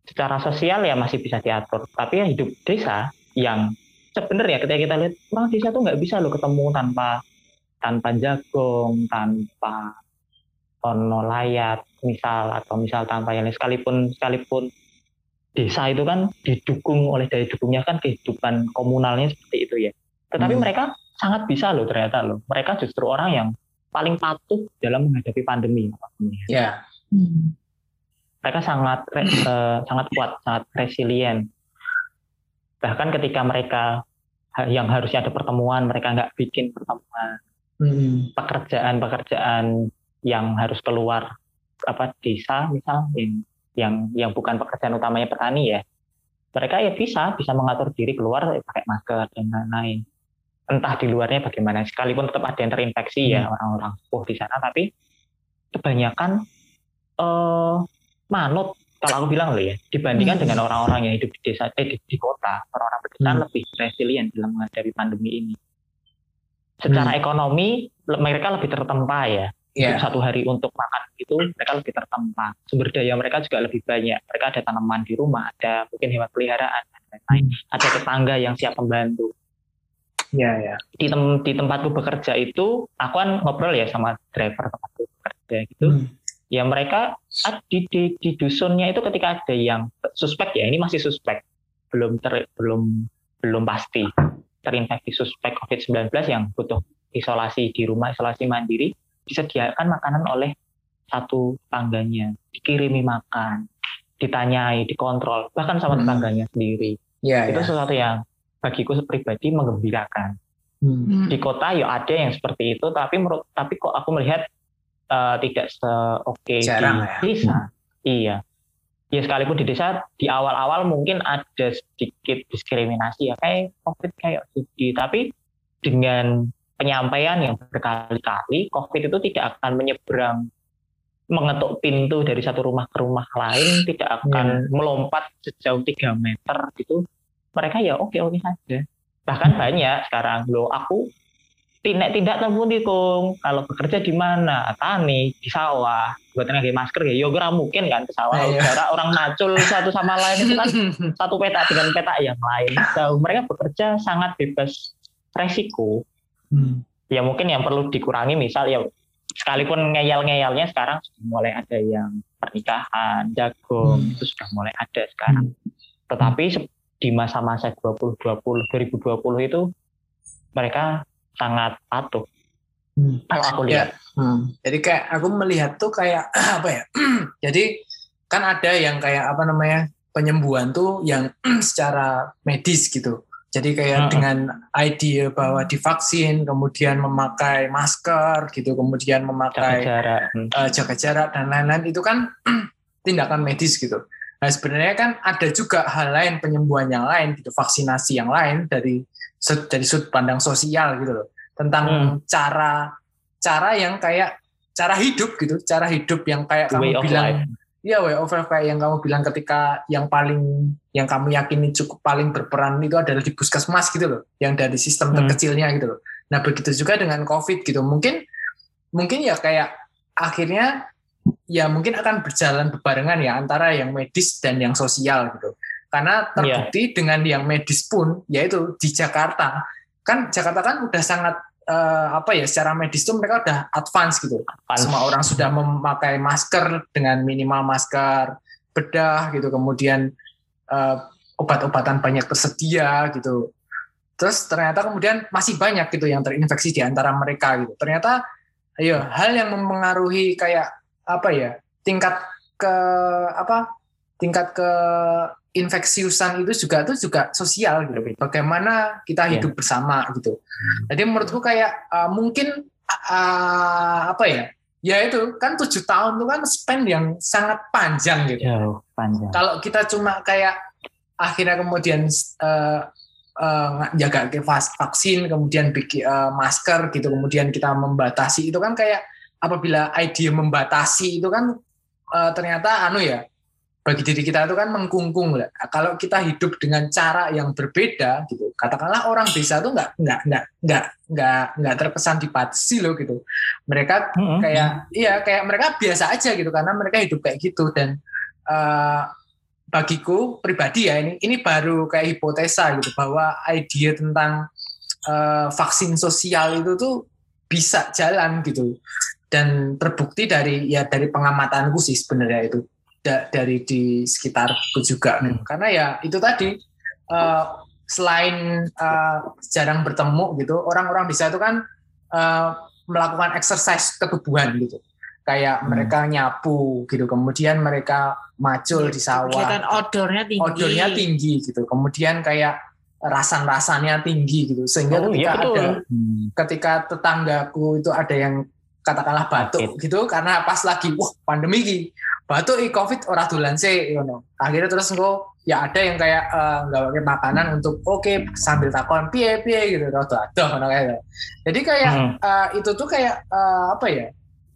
Secara sosial ya masih bisa diatur. Tapi ya hidup desa yang sebenarnya ketika kita lihat, orang desa tuh nggak bisa loh ketemu tanpa tanpa jagung, tanpa ono layat, misal, atau misal tanpa yang lain. Sekalipun, sekalipun desa itu kan didukung oleh daya dukungnya kan kehidupan komunalnya seperti itu ya. Tetapi Hmm. mereka sangat bisa loh ternyata loh. Mereka justru orang yang paling patuh dalam menghadapi pandemi. Ya. Mereka sangat re- [CLEARS THROAT] eh, sangat kuat, sangat resilient. Bahkan ketika mereka yang harusnya ada pertemuan, mereka nggak bikin pertemuan. Hmm. Pekerjaan-pekerjaan yang harus keluar apa desa misal yang yang yang bukan pekerjaan utamanya petani ya. Mereka ya bisa bisa mengatur diri keluar eh, pakai masker dan lain-lain. Entah di luarnya bagaimana, sekalipun tetap ada yang terinfeksi ya orang-orang sepuh di sana, tapi kebanyakan eh manut kalau aku bilang loh ya dibandingkan Hmm. dengan orang-orang yang hidup di desa eh di, di kota orang-orang pedesaan Hmm. lebih resilient dalam menghadapi pandemi ini secara ekonomi le- mereka lebih tertempa ya. Untuk satu hari untuk makan itu mereka lebih tertempa sumber daya mereka juga lebih banyak mereka ada tanaman di rumah ada mungkin hewan peliharaan dan lain-lain ada tetangga yang siap membantu Ya, ya. di, tem- di tempatku bekerja itu aku kan ngobrol ya sama driver tempatku bekerja gitu Hmm. Ya mereka di, di, di dusunnya itu ketika ada yang suspek ya ini masih suspek belum ter, belum belum pasti terinfeksi suspek COVID-19 yang butuh isolasi di rumah isolasi mandiri disediakan makanan oleh satu tangganya dikirimi makan ditanyai dikontrol bahkan sama Hmm. tetangganya sendiri Ya, itu ya. sesuatu yang bagiku pribadi mengembirakan Hmm. di kota ya ada yang seperti itu tapi menurut tapi kok aku melihat eh, tidak seoke di Jarang ya. desa. Iya. Ya sekalipun di desa di awal-awal mungkin ada sedikit diskriminasi ya kayak covid kayak judi tapi dengan penyampaian yang berkali-kali covid itu tidak akan menyeberang mengetuk pintu dari satu rumah ke rumah lain tidak akan melompat sejauh 3 meter gitu. Mereka ya oke oke saja. Bahkan [LAUGHS] banyak sekarang. Lo aku tindak tindak temu di kung kalau bekerja di mana? Tani di sawah. Buat lagi masker ya yoga mungkin kan ke sawah. Iya. Karena orang macul satu sama lain itu kan [LAUGHS] satu peta dengan peta yang lain. So, mereka bekerja sangat bebas resiko. Hmm. ya mungkin yang perlu dikurangi misal ya sekalipun ngeyel-ngeyelnya sekarang sudah mulai ada yang pernikahan jagung Hmm. itu sudah mulai ada sekarang. Tetapi se- di masa-masa 2020 2020 itu mereka sangat patuh Hmm. kalau aku Ya. lihat Hmm. Jadi kayak aku melihat tuh kayak [CLEARS THROAT] apa ya? [CLEARS THROAT] Jadi kan ada yang kayak apa namanya penyembuhan tuh yang [CLEARS THROAT] secara medis gitu. Jadi kayak Hmm. dengan ide bahwa divaksin, kemudian memakai masker gitu, kemudian jaga memakai jarak Hmm. eh, jaga jarak dan lain-lain itu kan tindakan medis gitu. Nah sebenarnya kan ada juga hal lain penyembuhan yang lain gitu, vaksinasi yang lain dari dari sudut pandang sosial gitu loh tentang Hmm. cara cara yang kayak cara hidup gitu, cara hidup yang kayak way kamu bilang Iya, way of life kayak yang kamu bilang ketika yang paling yang kamu yakini cukup paling berperan itu adalah di puskesmas gitu loh, yang dari sistem Hmm. terkecilnya gitu loh. Nah begitu juga dengan COVID gitu, mungkin mungkin ya kayak akhirnya ya mungkin akan berjalan bebarengan ya antara yang medis dan yang sosial gitu. Karena terbukti dengan yang medis pun, yaitu di Jakarta, kan Jakarta kan udah sangat eh, apa ya secara medis tuh mereka udah advance gitu. Pan- semua orang sudah memakai masker dengan minimal masker bedah gitu. Kemudian eh, obat-obatan banyak tersedia gitu. Terus ternyata kemudian masih banyak gitu yang terinfeksi di antara mereka gitu. Ternyata ayo hal yang mempengaruhi kayak apa ya tingkat ke apa tingkat ke infeksiusan itu juga itu juga sosial gitu. Bagaimana kita Iya. hidup bersama gitu. Jadi menurutku kayak uh, mungkin uh, apa ya? Ya itu kan tujuh tahun itu kan span yang sangat panjang gitu. Jauh panjang. Kalau kita cuma kayak akhirnya kemudian uh, uh, jaga vaksin kemudian bikin uh, masker gitu kemudian kita membatasi itu kan kayak apabila ide membatasi itu kan uh, ternyata anu ya bagi diri kita itu kan mengkungkung lah. Kalau kita hidup dengan cara yang berbeda gitu, katakanlah orang desa itu nggak nggak nggak nggak nggak nggak terkesan dibatasi loh gitu. Mereka Mm-mm. kayak iya kayak mereka biasa aja gitu karena mereka hidup kayak gitu dan eh, bagiku pribadi ya ini ini baru kayak hipotesa gitu bahwa ide tentang eh, vaksin sosial itu tuh bisa jalan gitu dan terbukti dari ya dari pengamatanku sih sebenarnya itu Da- dari di sekitarku juga gitu. karena ya itu tadi eh, selain eh, jarang bertemu gitu orang-orang desa itu kan eh, melakukan exercise ketubuhan gitu kayak Hmm. mereka nyapu gitu kemudian mereka macul di sawah Kegiatan outdoornya tinggi. odornya tinggi gitu kemudian kayak rasan-rasannya tinggi gitu sehingga Oh, ketika iya, betul. ada Hmm. ketika tetanggaku itu ada yang katakanlah batuk Sakit. gitu karena pas lagi wah pandemi iki batuk i covid ora dolan sih ngono akhirnya terus engko ya ada yang kayak nggak pakai makanan untuk oke sambil takon piye piye gitu rada adoh ngono kayak gitu. jadi kayak Hmm. eh, itu tuh kayak eh, apa ya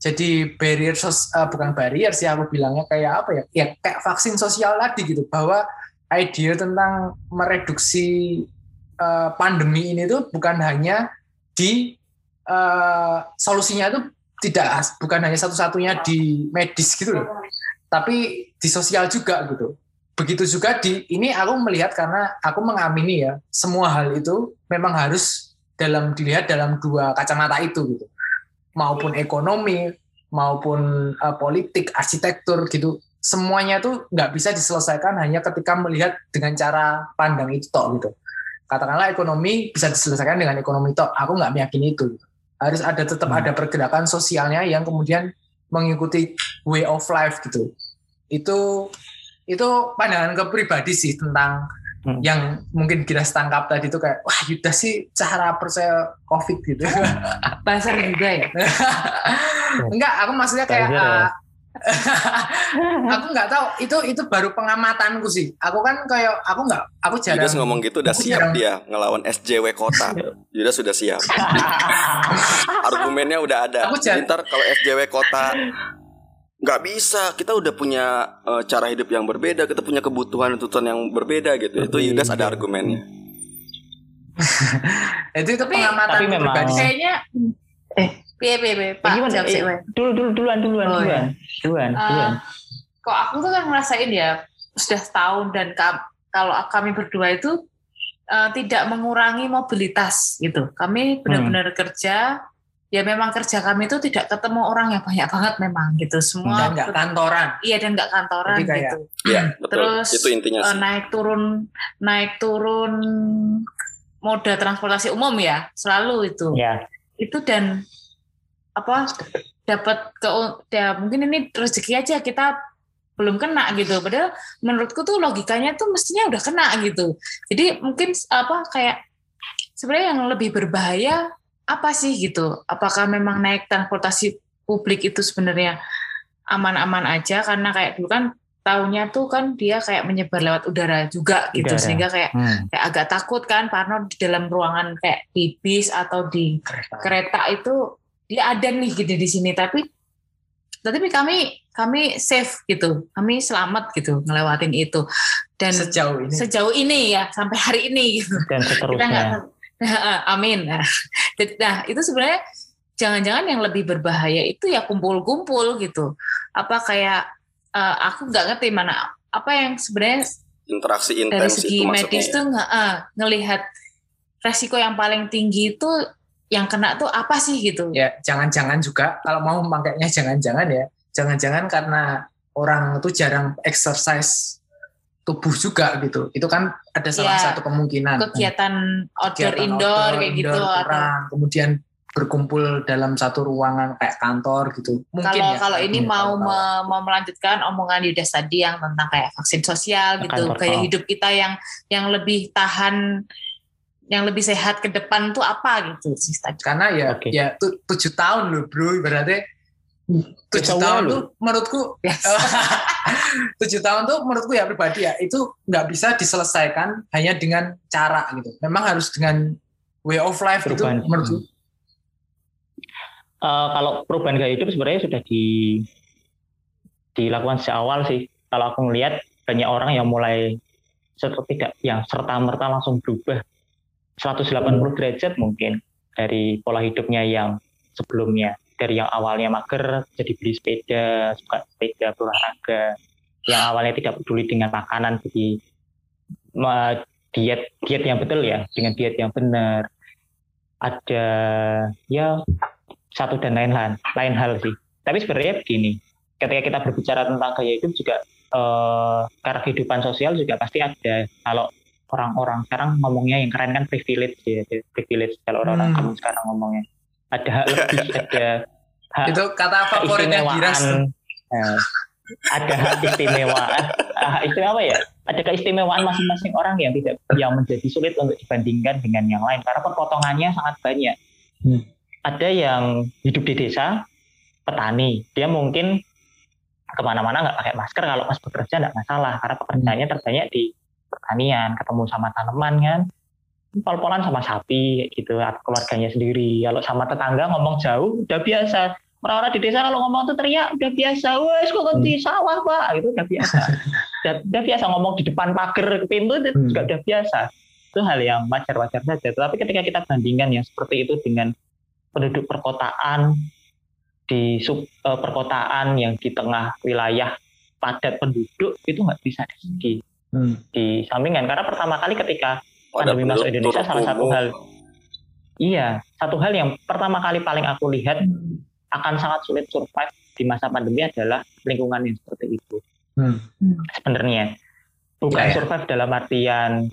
jadi barrier sos eh, bukan barrier sih aku bilangnya kayak apa ya ya kayak vaksin sosial tadi gitu bahwa ide tentang mereduksi eh, pandemi ini tuh bukan hanya di eh, solusinya itu tidak bukan hanya satu-satunya di medis gitu loh tapi di sosial juga gitu. Begitu juga di ini aku melihat karena aku mengamini ya semua hal itu memang harus dalam dilihat dalam dua kacamata itu gitu. Maupun ekonomi maupun eh, politik arsitektur gitu. Semuanya tuh nggak bisa diselesaikan hanya ketika melihat dengan cara pandang itu tok gitu. Katakanlah ekonomi bisa diselesaikan dengan ekonomi tok aku nggak meyakini itu. Gitu. harus ada tetap Hmm. ada pergerakan sosialnya yang kemudian mengikuti way of life gitu itu itu pandangan ke pribadi sih tentang Hmm. yang mungkin kita tangkap tadi itu kayak wah Yuda sih cara percaya covid gitu [LAUGHS] Buzzer juga ya. [LAUGHS] enggak aku maksudnya kayak ya. uh, [LAUGHS] aku nggak tahu itu itu baru pengamatanku sih aku kan kayak aku nggak aku jarang Yudas ngomong gitu udah siap jarang- dia ngelawan SJW kota. Yudas sudah siap. Argumennya udah ada. Aku Ntar kalau SJW kota nggak bisa, kita udah punya eh, cara hidup yang berbeda, kita punya kebutuhan tuntutan yang berbeda gitu. Itu Yudas ada argumennya. itu [LAUGHS] itu Tapi- pengamatan tapi memang- pribadi sih. Kayaknya eh piye piye piye Pak Gimana? Eh, dulu dulu duluan duluan Oh, duluan duluan Eh, duluan kok aku tuh kan ngerasain ya sudah setahun dan ka- kalau kami berdua itu eh, tidak mengurangi mobilitas gitu. Kami benar-benar kerja ya memang kerja kami itu tidak ketemu orang yang banyak banget memang gitu. Semua dan nggak kantoran. iya dan nggak kantoran Jadi kayak- gitu. Iya, betul. Terus, itu intinya Eh, sih. naik turun naik turun moda transportasi umum ya selalu itu ya itu dan apa dapat ke ya mungkin ini rezeki aja kita belum kena gitu padahal menurutku tuh logikanya tuh mestinya udah kena gitu jadi mungkin apa kayak sebenarnya yang lebih berbahaya apa sih gitu? Apakah memang naik transportasi publik itu sebenarnya aman-aman aja? Karena kayak dulu kan tahunnya tuh kan dia kayak menyebar lewat udara juga gitu Udara. sehingga kayak Hmm. kayak agak takut kan Parno di dalam ruangan kayak di bis atau di kereta. itu dia ada nih gitu di sini. Tapi tapi kami kami safe gitu. Kami selamat gitu ngelewatin itu. Dan Sejauh ini. sejauh ini ya sampai hari ini gitu. Dan kita seterusnya [LAUGHS] amin nah, [LAUGHS] jadi- nah itu sebenarnya jangan-jangan yang lebih berbahaya itu ya kumpul-kumpul gitu apa kayak eh, aku nggak ngerti mana apa yang sebenarnya Interaksi dari intens segi itu maksudnya. medis ya. tuh ah, ngelihat resiko yang paling tinggi itu yang kena tuh apa sih gitu Ya, jangan-jangan juga kalau mau makainya jangan-jangan ya. Jangan-jangan karena orang itu jarang exercise tubuh juga gitu. Itu kan ada salah Iya. satu kemungkinan. kegiatan outdoor Kegiatan indoor outdoor, kayak gitu indoor atau kurang. kemudian berkumpul dalam satu ruangan kayak kantor gitu. Mungkin kalau ya. kalau ini mau kalau- me- mau melanjutkan omongan Yudas tadi yang tentang kayak vaksin sosial gitu gaya oh. hidup kita yang yang lebih tahan yang lebih sehat ke depan tuh apa gitu sih tadi karena ya Oke. ya tu- tujuh tahun loh bro berarti tujuh tahun tuh menurutku Yes. [LAUGHS] tujuh tahun tuh menurutku ya pribadi ya itu nggak bisa diselesaikan hanya dengan cara gitu memang harus dengan way of life Perubahan. menurutku Eh, kalau perubahan gaya hidup sebenarnya sudah di dilakukan sejak awal sih. Kalau aku melihat banyak orang yang mulai seperti tidak yang serta merta langsung berubah 180 derajat mungkin dari pola hidupnya yang sebelumnya dari yang awalnya mager jadi beli sepeda suka sepeda berolahraga. Yang awalnya tidak peduli dengan makanan jadi diet diet yang betul ya dengan diet yang benar. Ada ya satu dan lain hal lain hal sih. Tapi sebenarnya begini ketika kita berbicara tentang gaya hidup juga eh, karena kehidupan sosial juga pasti ada. Kalau orang-orang sekarang ngomongnya yang keren kan privilege ya privilege. Kalau orang-orang Hmm. sekarang ngomongnya ada hak lebih [LAUGHS] ada itu kata favoritnya Giras. Keistimewaan Nah, ada hak istimewaan. Hak istimewa apa ya? Ada keistimewaan masing-masing orang yang tidak yang menjadi sulit untuk dibandingkan dengan yang lain. Karena perpotongannya sangat banyak. Hmm. ada yang hidup di desa petani. Dia mungkin ke mana-mana nggak pakai masker. Kalau pas bekerja nggak masalah. Karena pekerjaannya terbanyak di pertanian ketemu sama tanaman kan? Pol-polan sama sapi gitu. Atau keluarganya sendiri. Kalau sama tetangga ngomong jauh udah biasa orang-orang di desa kalau ngomong tuh teriak udah biasa wes kok di sawah pak? Gitu udah biasa. [LAUGHS] Udah, udah biasa ngomong di depan pagar pintu itu Hmm. juga udah biasa. Itu hal yang wajar-wajar saja. Tetapi ketika kita bandingkan yang seperti itu dengan penduduk perkotaan di sub eh, perkotaan yang di tengah wilayah padat penduduk itu nggak bisa di, Hmm. disambingkan karena pertama kali ketika pandemi masuk Indonesia salah satu hal iya satu hal yang pertama kali paling aku lihat akan sangat sulit survive di masa pandemi adalah lingkungan yang seperti itu Hmm. sebenarnya bukan Ya, ya. survive dalam artian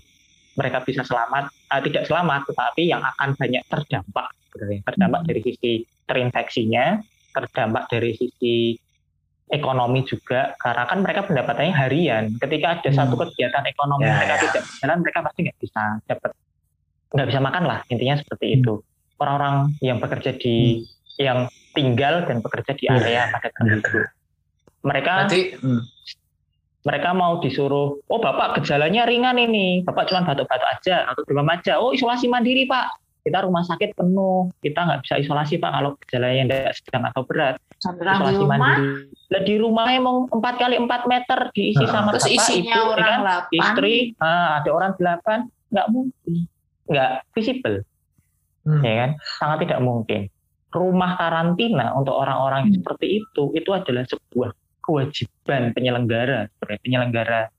mereka bisa selamat eh, tidak selamat tetapi yang akan banyak terdampak terdampak dari sisi terinfeksinya terdampak dari sisi ekonomi juga karena kan mereka pendapatannya harian ketika ada Hmm. satu kegiatan ekonomi Ya, mereka ya. tidak berjalan mereka pasti nggak bisa dapat nggak bisa makan lah intinya seperti Hmm. itu orang-orang yang bekerja di yang tinggal dan bekerja di area padat penduduk mereka berarti hmm. mereka mau disuruh, oh bapak gejalanya ringan ini, bapak cuma batuk-batuk aja atau demam aja, oh isolasi mandiri pak, kita rumah sakit penuh, kita nggak bisa isolasi pak kalau gejalanya tidak sedang atau berat, di isolasi rumah mandiri. Lah di rumah emang empat kali empat meter diisi Nah, sama terus bapak, isinya ibu, ya orang kan? delapan istri, ah, ada orang delapan, nggak mungkin. nggak visible, Hmm. ya kan? Sangat tidak mungkin. Rumah karantina untuk orang-orang yang seperti itu itu adalah sebuah kewajiban penyelenggara, penyelenggara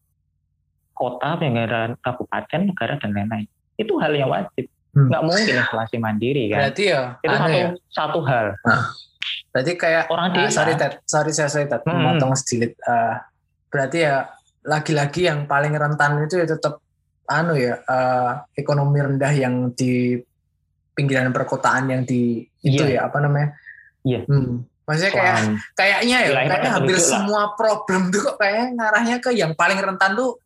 kota, penyelenggara kabupaten, negara dan lain-lain. Itu hal yang wajib. Hmm. Nggak mungkin isolasi mandiri kan? Berarti ya, Itu satu ya. satu hal. Berarti kayak Orang Ah, desa. sorry Ted, sorry saya sorry Ted, Hmm. memotong sedikit. Eh, berarti ya lagi-lagi yang paling rentan itu ya tetap anu ya eh, ekonomi rendah yang di pinggiran perkotaan yang di itu Iya. ya apa namanya? Iya. Hmm. Maksudnya kayak Soal- kayaknya ya kayaknya hampir lah. semua problem tuh kok kayaknya ngarahnya ke yang paling rentan tuh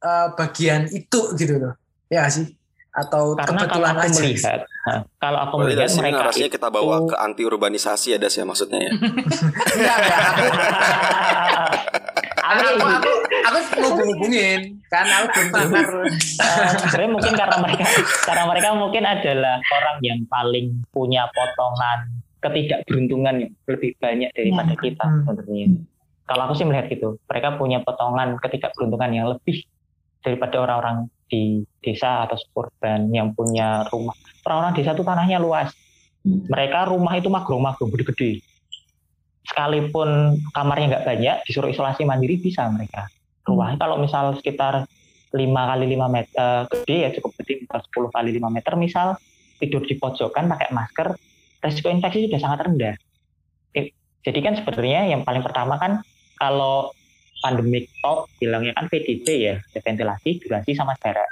eh, bagian itu gitu loh. Ya sih? Atau karena kalau kebetulan aku aja. melihat, nah, kalau aku melihat mereka narasinya itu kita bawa ke anti urbanisasi ya Das ya maksudnya ya. [LAUGHS] Enggak, enggak. [LAUGHS] Aku, Aku- aku, aku, aku mau hubungin kan aku belum dengar. Eh, [LAUGHS] sebenarnya mungkin karena mereka karena mereka mungkin adalah orang yang paling punya potongan ketidakberuntungan yang lebih banyak daripada Hmm. kita Hmm. sebenarnya. Kalau aku sih melihat gitu, mereka punya potongan ketidakberuntungan yang lebih daripada orang-orang di desa atau suburban yang punya rumah. Orang-orang desa itu tanahnya luas. Mereka rumah itu magrong-magrong gede-gede. Sekalipun kamarnya nggak banyak, disuruh isolasi mandiri bisa mereka. Rumah kalau misal sekitar 5 kali 5 meter eh, gede ya cukup gede misal 10 kali 5 meter misal tidur di pojokan pakai masker resiko infeksi sudah sangat rendah. Eh, Jadi kan sebenarnya yang paling pertama kan kalau pandemic talk bilangnya kan VDC ya, ya, ventilasi, durasi sama jarak.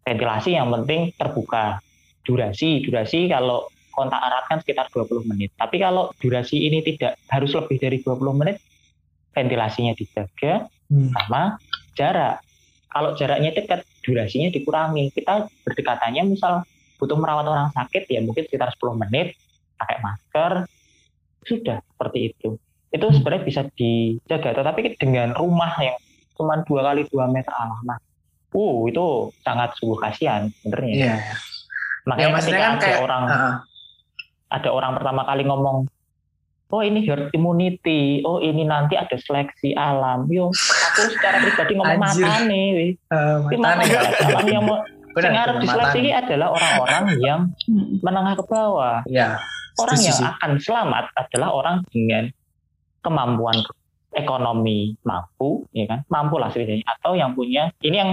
Ventilasi yang penting terbuka. Durasi, durasi kalau kontak erat kan sekitar 20 menit. Tapi kalau durasi ini tidak harus lebih dari 20 menit, ventilasinya dijaga, Hmm. sama jarak. Kalau jaraknya dekat, durasinya dikurangi. Kita berdekatannya misal butuh merawat orang sakit ya mungkin sekitar 10 menit pakai masker sudah seperti itu. Itu sebenarnya bisa dijaga. Tetapi dengan rumah yang cuma dua kali dua meter alah mas, uh itu sangat sungguh kasihan sebenarnya. Iya. Makanya Ya, ketika kan ada kayak- orang Heeh. Ada orang pertama kali ngomong, oh ini herd immunity, oh ini nanti ada seleksi alam. Yo, aku secara pribadi ngomong mata nih. Eh, matane mata ya. seleksi alam yang mau arep benar, diseleksi adalah orang-orang yang menengah ke bawah. Ya. Orang yang sih. akan selamat adalah orang dengan kemampuan ekonomi mampu, ya kan, mampu lah setidaknya, atau yang punya ini yang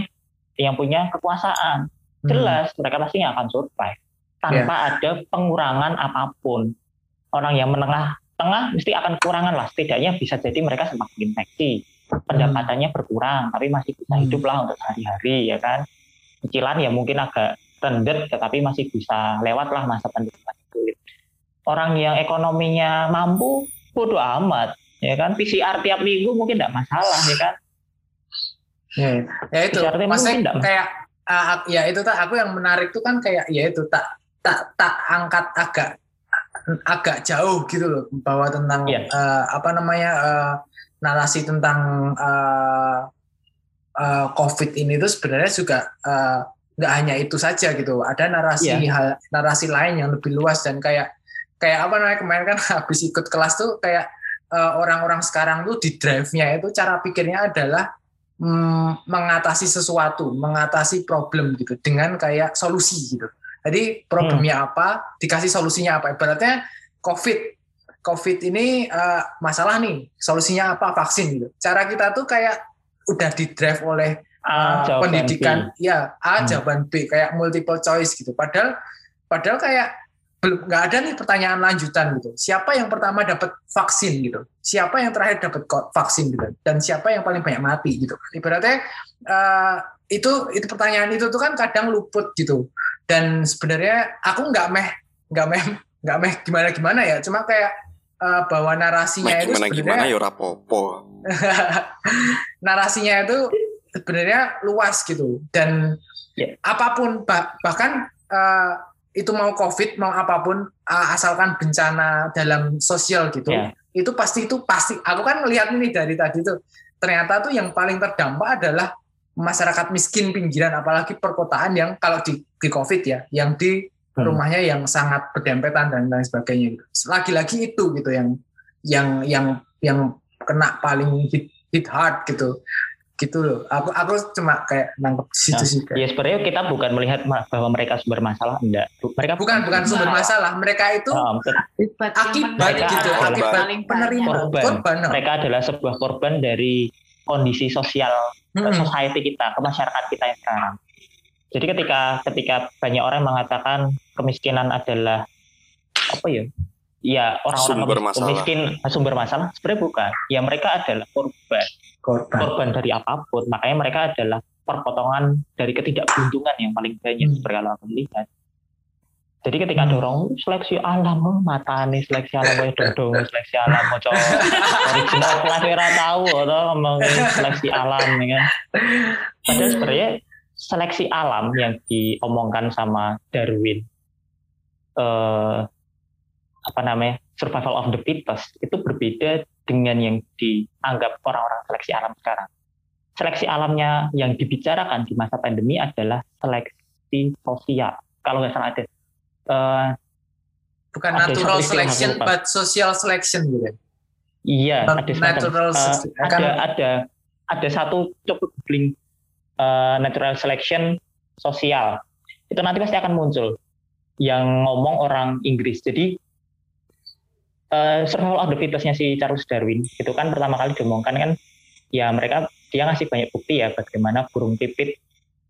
yang punya kekuasaan Hmm. jelas mereka pasti akan survive tanpa ada pengurangan apa pun. Orang yang menengah tengah mesti akan kekurangan lah. Setidaknya bisa jadi mereka semakin infeksi, pendapatannya berkurang, tapi masih bisa Hmm. hidup lah untuk sehari-hari ya kan. Cicilan ya mungkin agak rendet, tetapi masih bisa lewat lah masa pandemi sulit. Orang yang ekonominya mampu, bodo amat ya kan. PCR tiap minggu mungkin tidak masalah ya kan. Ya, ya itu. PCR Maksudnya kayak ah, ya itu tak aku yang menarik tuh kan kayak ya itu tak tak tak angkat agak agak jauh gitu loh bahwa tentang Iya. eh, apa namanya eh, narasi tentang eh, eh, COVID ini tuh sebenarnya juga nggak hanya itu saja gitu. Ada narasi Iya. hal narasi lain yang lebih luas dan kayak kayak apa namanya kemarin kan [LAUGHS] habis ikut kelas tuh kayak orang-orang sekarang tuh di drive-nya itu cara pikirnya adalah mm, mengatasi sesuatu, mengatasi problem gitu dengan kayak solusi gitu. Jadi problemnya apa, dikasih solusinya apa. Ibaratnya COVID, COVID ini eh, masalah nih, solusinya apa? Vaksin gitu. Cara kita tuh kayak udah di drive oleh uh, pendidikan B. ya A Hmm. jawaban B kayak multiple choice gitu. Padahal padahal kayak belum nggak ada nih pertanyaan lanjutan gitu. Siapa yang pertama dapat vaksin gitu? Siapa yang terakhir dapat vaksin gitu? Dan siapa yang paling banyak mati gitu? Ibaratnya uh, itu itu pertanyaan itu tuh kan kadang luput gitu dan sebenarnya aku nggak meh nggak meh nggak meh gimana gimana ya cuma kayak uh, bahwa narasinya Meh, itu gimana gimana ya rapopo. [LAUGHS] narasinya itu sebenarnya luas gitu dan Ya. apa pun bah- bahkan eh, itu mau covid mau apa pun eh, asalkan bencana dalam sosial gitu Ya. itu pasti itu pasti aku kan melihat ini dari tadi tuh ternyata tuh yang paling terdampak adalah masyarakat miskin pinggiran apalagi perkotaan yang kalau di, di covid ya yang di Hmm. rumahnya yang sangat berdempetan dan lain sebagainya gitu. lagi-lagi itu gitu yang yang yang yang kena paling hit, hit hard gitu gitu loh. Aku aku cuma kayak nangkep situ Nah, sih. kayak. Ya sebenarnya kita bukan melihat bahwa mereka sumber masalah, enggak. Mereka Bukan bukan sumber masalah, mereka itu Um, Akibat, Mereka gitu, adalah akibat paling penerima. Korban. korban. no. mereka adalah sebuah korban dari kondisi sosial Mm-mm. society kita, ke masyarakat kita yang sekarang. Jadi ketika ketika banyak orang mengatakan kemiskinan adalah apa ya? Ya orang-orang Sumber kemis- masalah. miskin sumber masalah sebenarnya bukan. Ya mereka adalah korban, korban. korban dari apa pun. Makanya mereka adalah perpotongan dari ketidakberuntungan yang paling banyak Hmm. seperti kalau aku lihat. Jadi ketika Hmm. "Oh, seleksi alam, oh, mata nih seleksi alam, kayak dong seleksi alam, mau coba original kelas ora tahu atau ngomongin seleksi alam ya kan. Padahal sebenarnya seleksi alam yang diomongkan sama Darwin eh apa namanya survival of the fittest itu berbeda dengan yang dianggap orang-orang seleksi alam sekarang. Seleksi alamnya yang dibicarakan di masa pandemi adalah seleksi sosial. Kalau nggak salah ada eh, Bukan natural selection, but social selection gitu. Iya, Not ada natural eh, selection. ada ada ada satu coba googling eh, natural selection sosial. Itu nanti pasti akan muncul yang ngomong orang Inggris. Jadi eh, survival of the fittest-nya si Charles Darwin itu kan pertama kali diomongkan kan ya mereka dia ngasih banyak bukti ya bagaimana burung pipit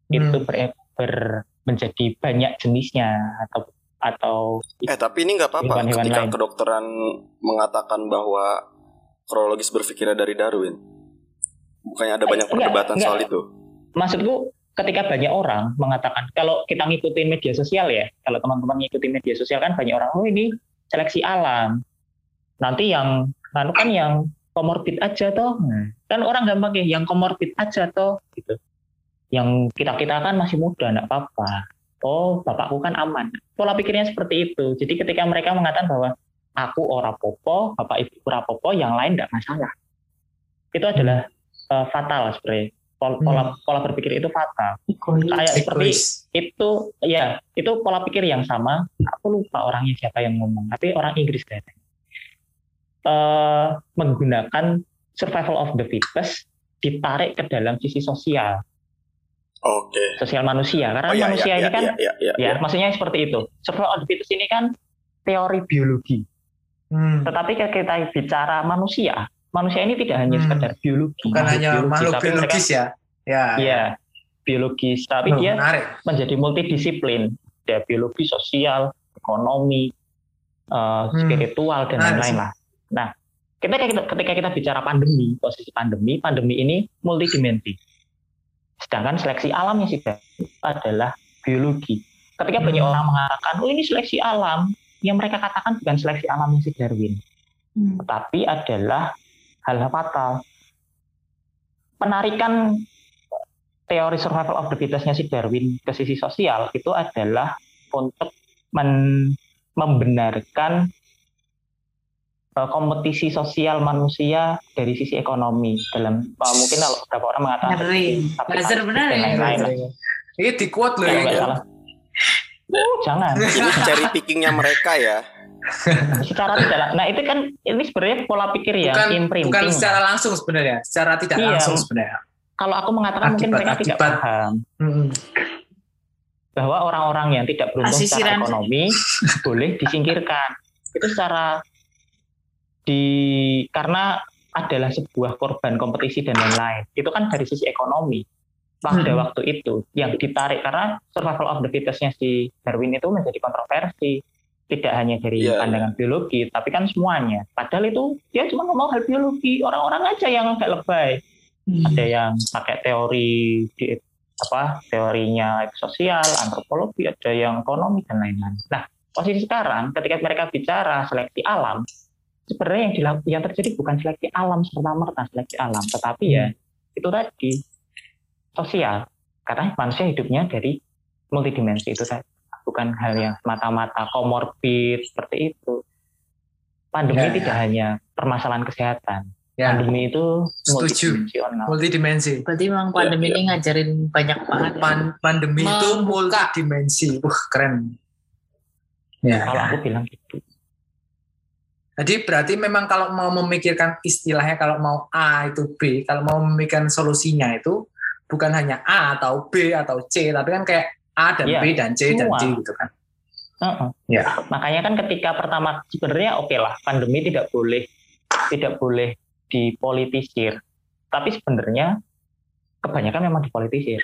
itu Hmm. ber, ber- menjadi banyak jenisnya atau atau Eh tapi ini nggak apa-apa ketika lain. kedokteran mengatakan bahwa kronologis berpikirnya dari Darwin. Bukannya ada banyak Enggak, perdebatan enggak. soal itu. maksudku ketika banyak orang mengatakan kalau kita ngikutin media sosial ya kalau teman-teman ngikutin media sosial kan banyak orang oh ini seleksi alam nanti yang lalu kan yang komorbid aja toh kan orang gampang ya yang komorbid aja toh gitu yang kita kita kan masih muda enggak apa-apa oh bapakku kan aman. Pola pikirnya seperti itu. Jadi ketika mereka mengatakan bahwa aku ora popo bapak ibu ora popo yang lain enggak masalah. Itu adalah eh, fatal sebenarnya. Pol- pola pola berpikir itu fatal. Kayak seperti itu ya itu pola pikir yang sama. Aku lupa orangnya siapa yang ngomong tapi orang Inggris kayaknya. Eh menggunakan survival of the fittest ditarik ke dalam sisi sosial Oke. sosial manusia karena Oh iya, manusia iya, ini iya, kan iya, iya, iya, ya maksudnya seperti itu the fittest ini kan teori biologi Hmm. tetapi ketika kita bicara manusia manusia ini tidak hanya Hmm. sekedar biologi Bukan hanya makhluk tapi mereka- biologis ya. Ya. Iya, biologis, tapi Oh, dia menarik. menjadi multidisiplin, ada biologi, sosial, ekonomi, eh, spiritual dan lain-lain lah. Nah, ketika kita, ketika kita bicara pandemi, posisi pandemi, pandemi ini multidimensi. Sedangkan seleksi alamnya sih adalah biologi. Ketika banyak Hmm. orang mengatakan, oh ini seleksi alam, yang mereka katakan bukan seleksi alamnya si Darwin, tetapi adalah hal fatal. Penarikan teori survival of the fittest-nya si Darwin ke sisi sosial itu adalah untuk men- membenarkan kompetisi sosial manusia dari sisi ekonomi dalam eh, mungkin kalau beberapa orang mengatakan Ngeri. tapi Buzzer benar ya. lah. Ini di quote loh nggak salah. Oh, jangan. Ini cherry pickingnya mereka ya. Secara tidak. Nah itu kan ini sebenarnya pola pikir yang Bukan imprinting. bukan secara langsung sebenarnya, secara tidak Iya. langsung sebenarnya. Kalau aku mengatakan mungkin Akibat- mereka tidak akibat. paham Hmm. bahwa orang-orang yang tidak beruntung secara Asisiran. ekonomi boleh disingkirkan. Itu secara di karena adalah sebuah korban kompetisi dan lain-lain. Itu kan dari sisi ekonomi. Pada Hmm. waktu itu yang ditarik karena survival of the fittest-nya si Darwin itu menjadi kontroversi. Tidak hanya dari Iya, pandangan biologi, tapi kan semuanya. Padahal itu dia cuma ngomong hal biologi. Orang-orang aja yang agak lebay ada yang pakai teori di apa teorinya sosial, antropologi, ada yang ekonomi dan lain-lain. Nah, posisi sekarang ketika mereka bicara seleksi alam, sebenarnya yang dilaku, yang terjadi bukan seleksi alam serta merta seleksi alam, tetapi ya itu tadi sosial. Karena manusia hidupnya dari multidimensi itu tadi. bukan hal yang semata-mata komorbid seperti itu. Pandemi Ya, ya. tidak hanya permasalahan kesehatan, Ya, pandemi itu Setuju. multidimensional. multidimensi. Berarti memang pandemi ini ngajarin banyak banget. Pan- pandemi itu Membuka. multidimensi. Wah, keren. Ya. Kalau aku bilang gitu. Jadi berarti memang kalau mau memikirkan istilahnya kalau mau A itu B, kalau mau memikirkan solusinya itu bukan hanya A atau B atau C, tapi kan kayak A dan Iya, B dan C dan semua. D gitu kan. Heeh. Ya. Makanya kan ketika pertama sebenarnya oke lah pandemi tidak boleh tidak boleh dipolitisir. Tapi sebenarnya kebanyakan memang dipolitisir.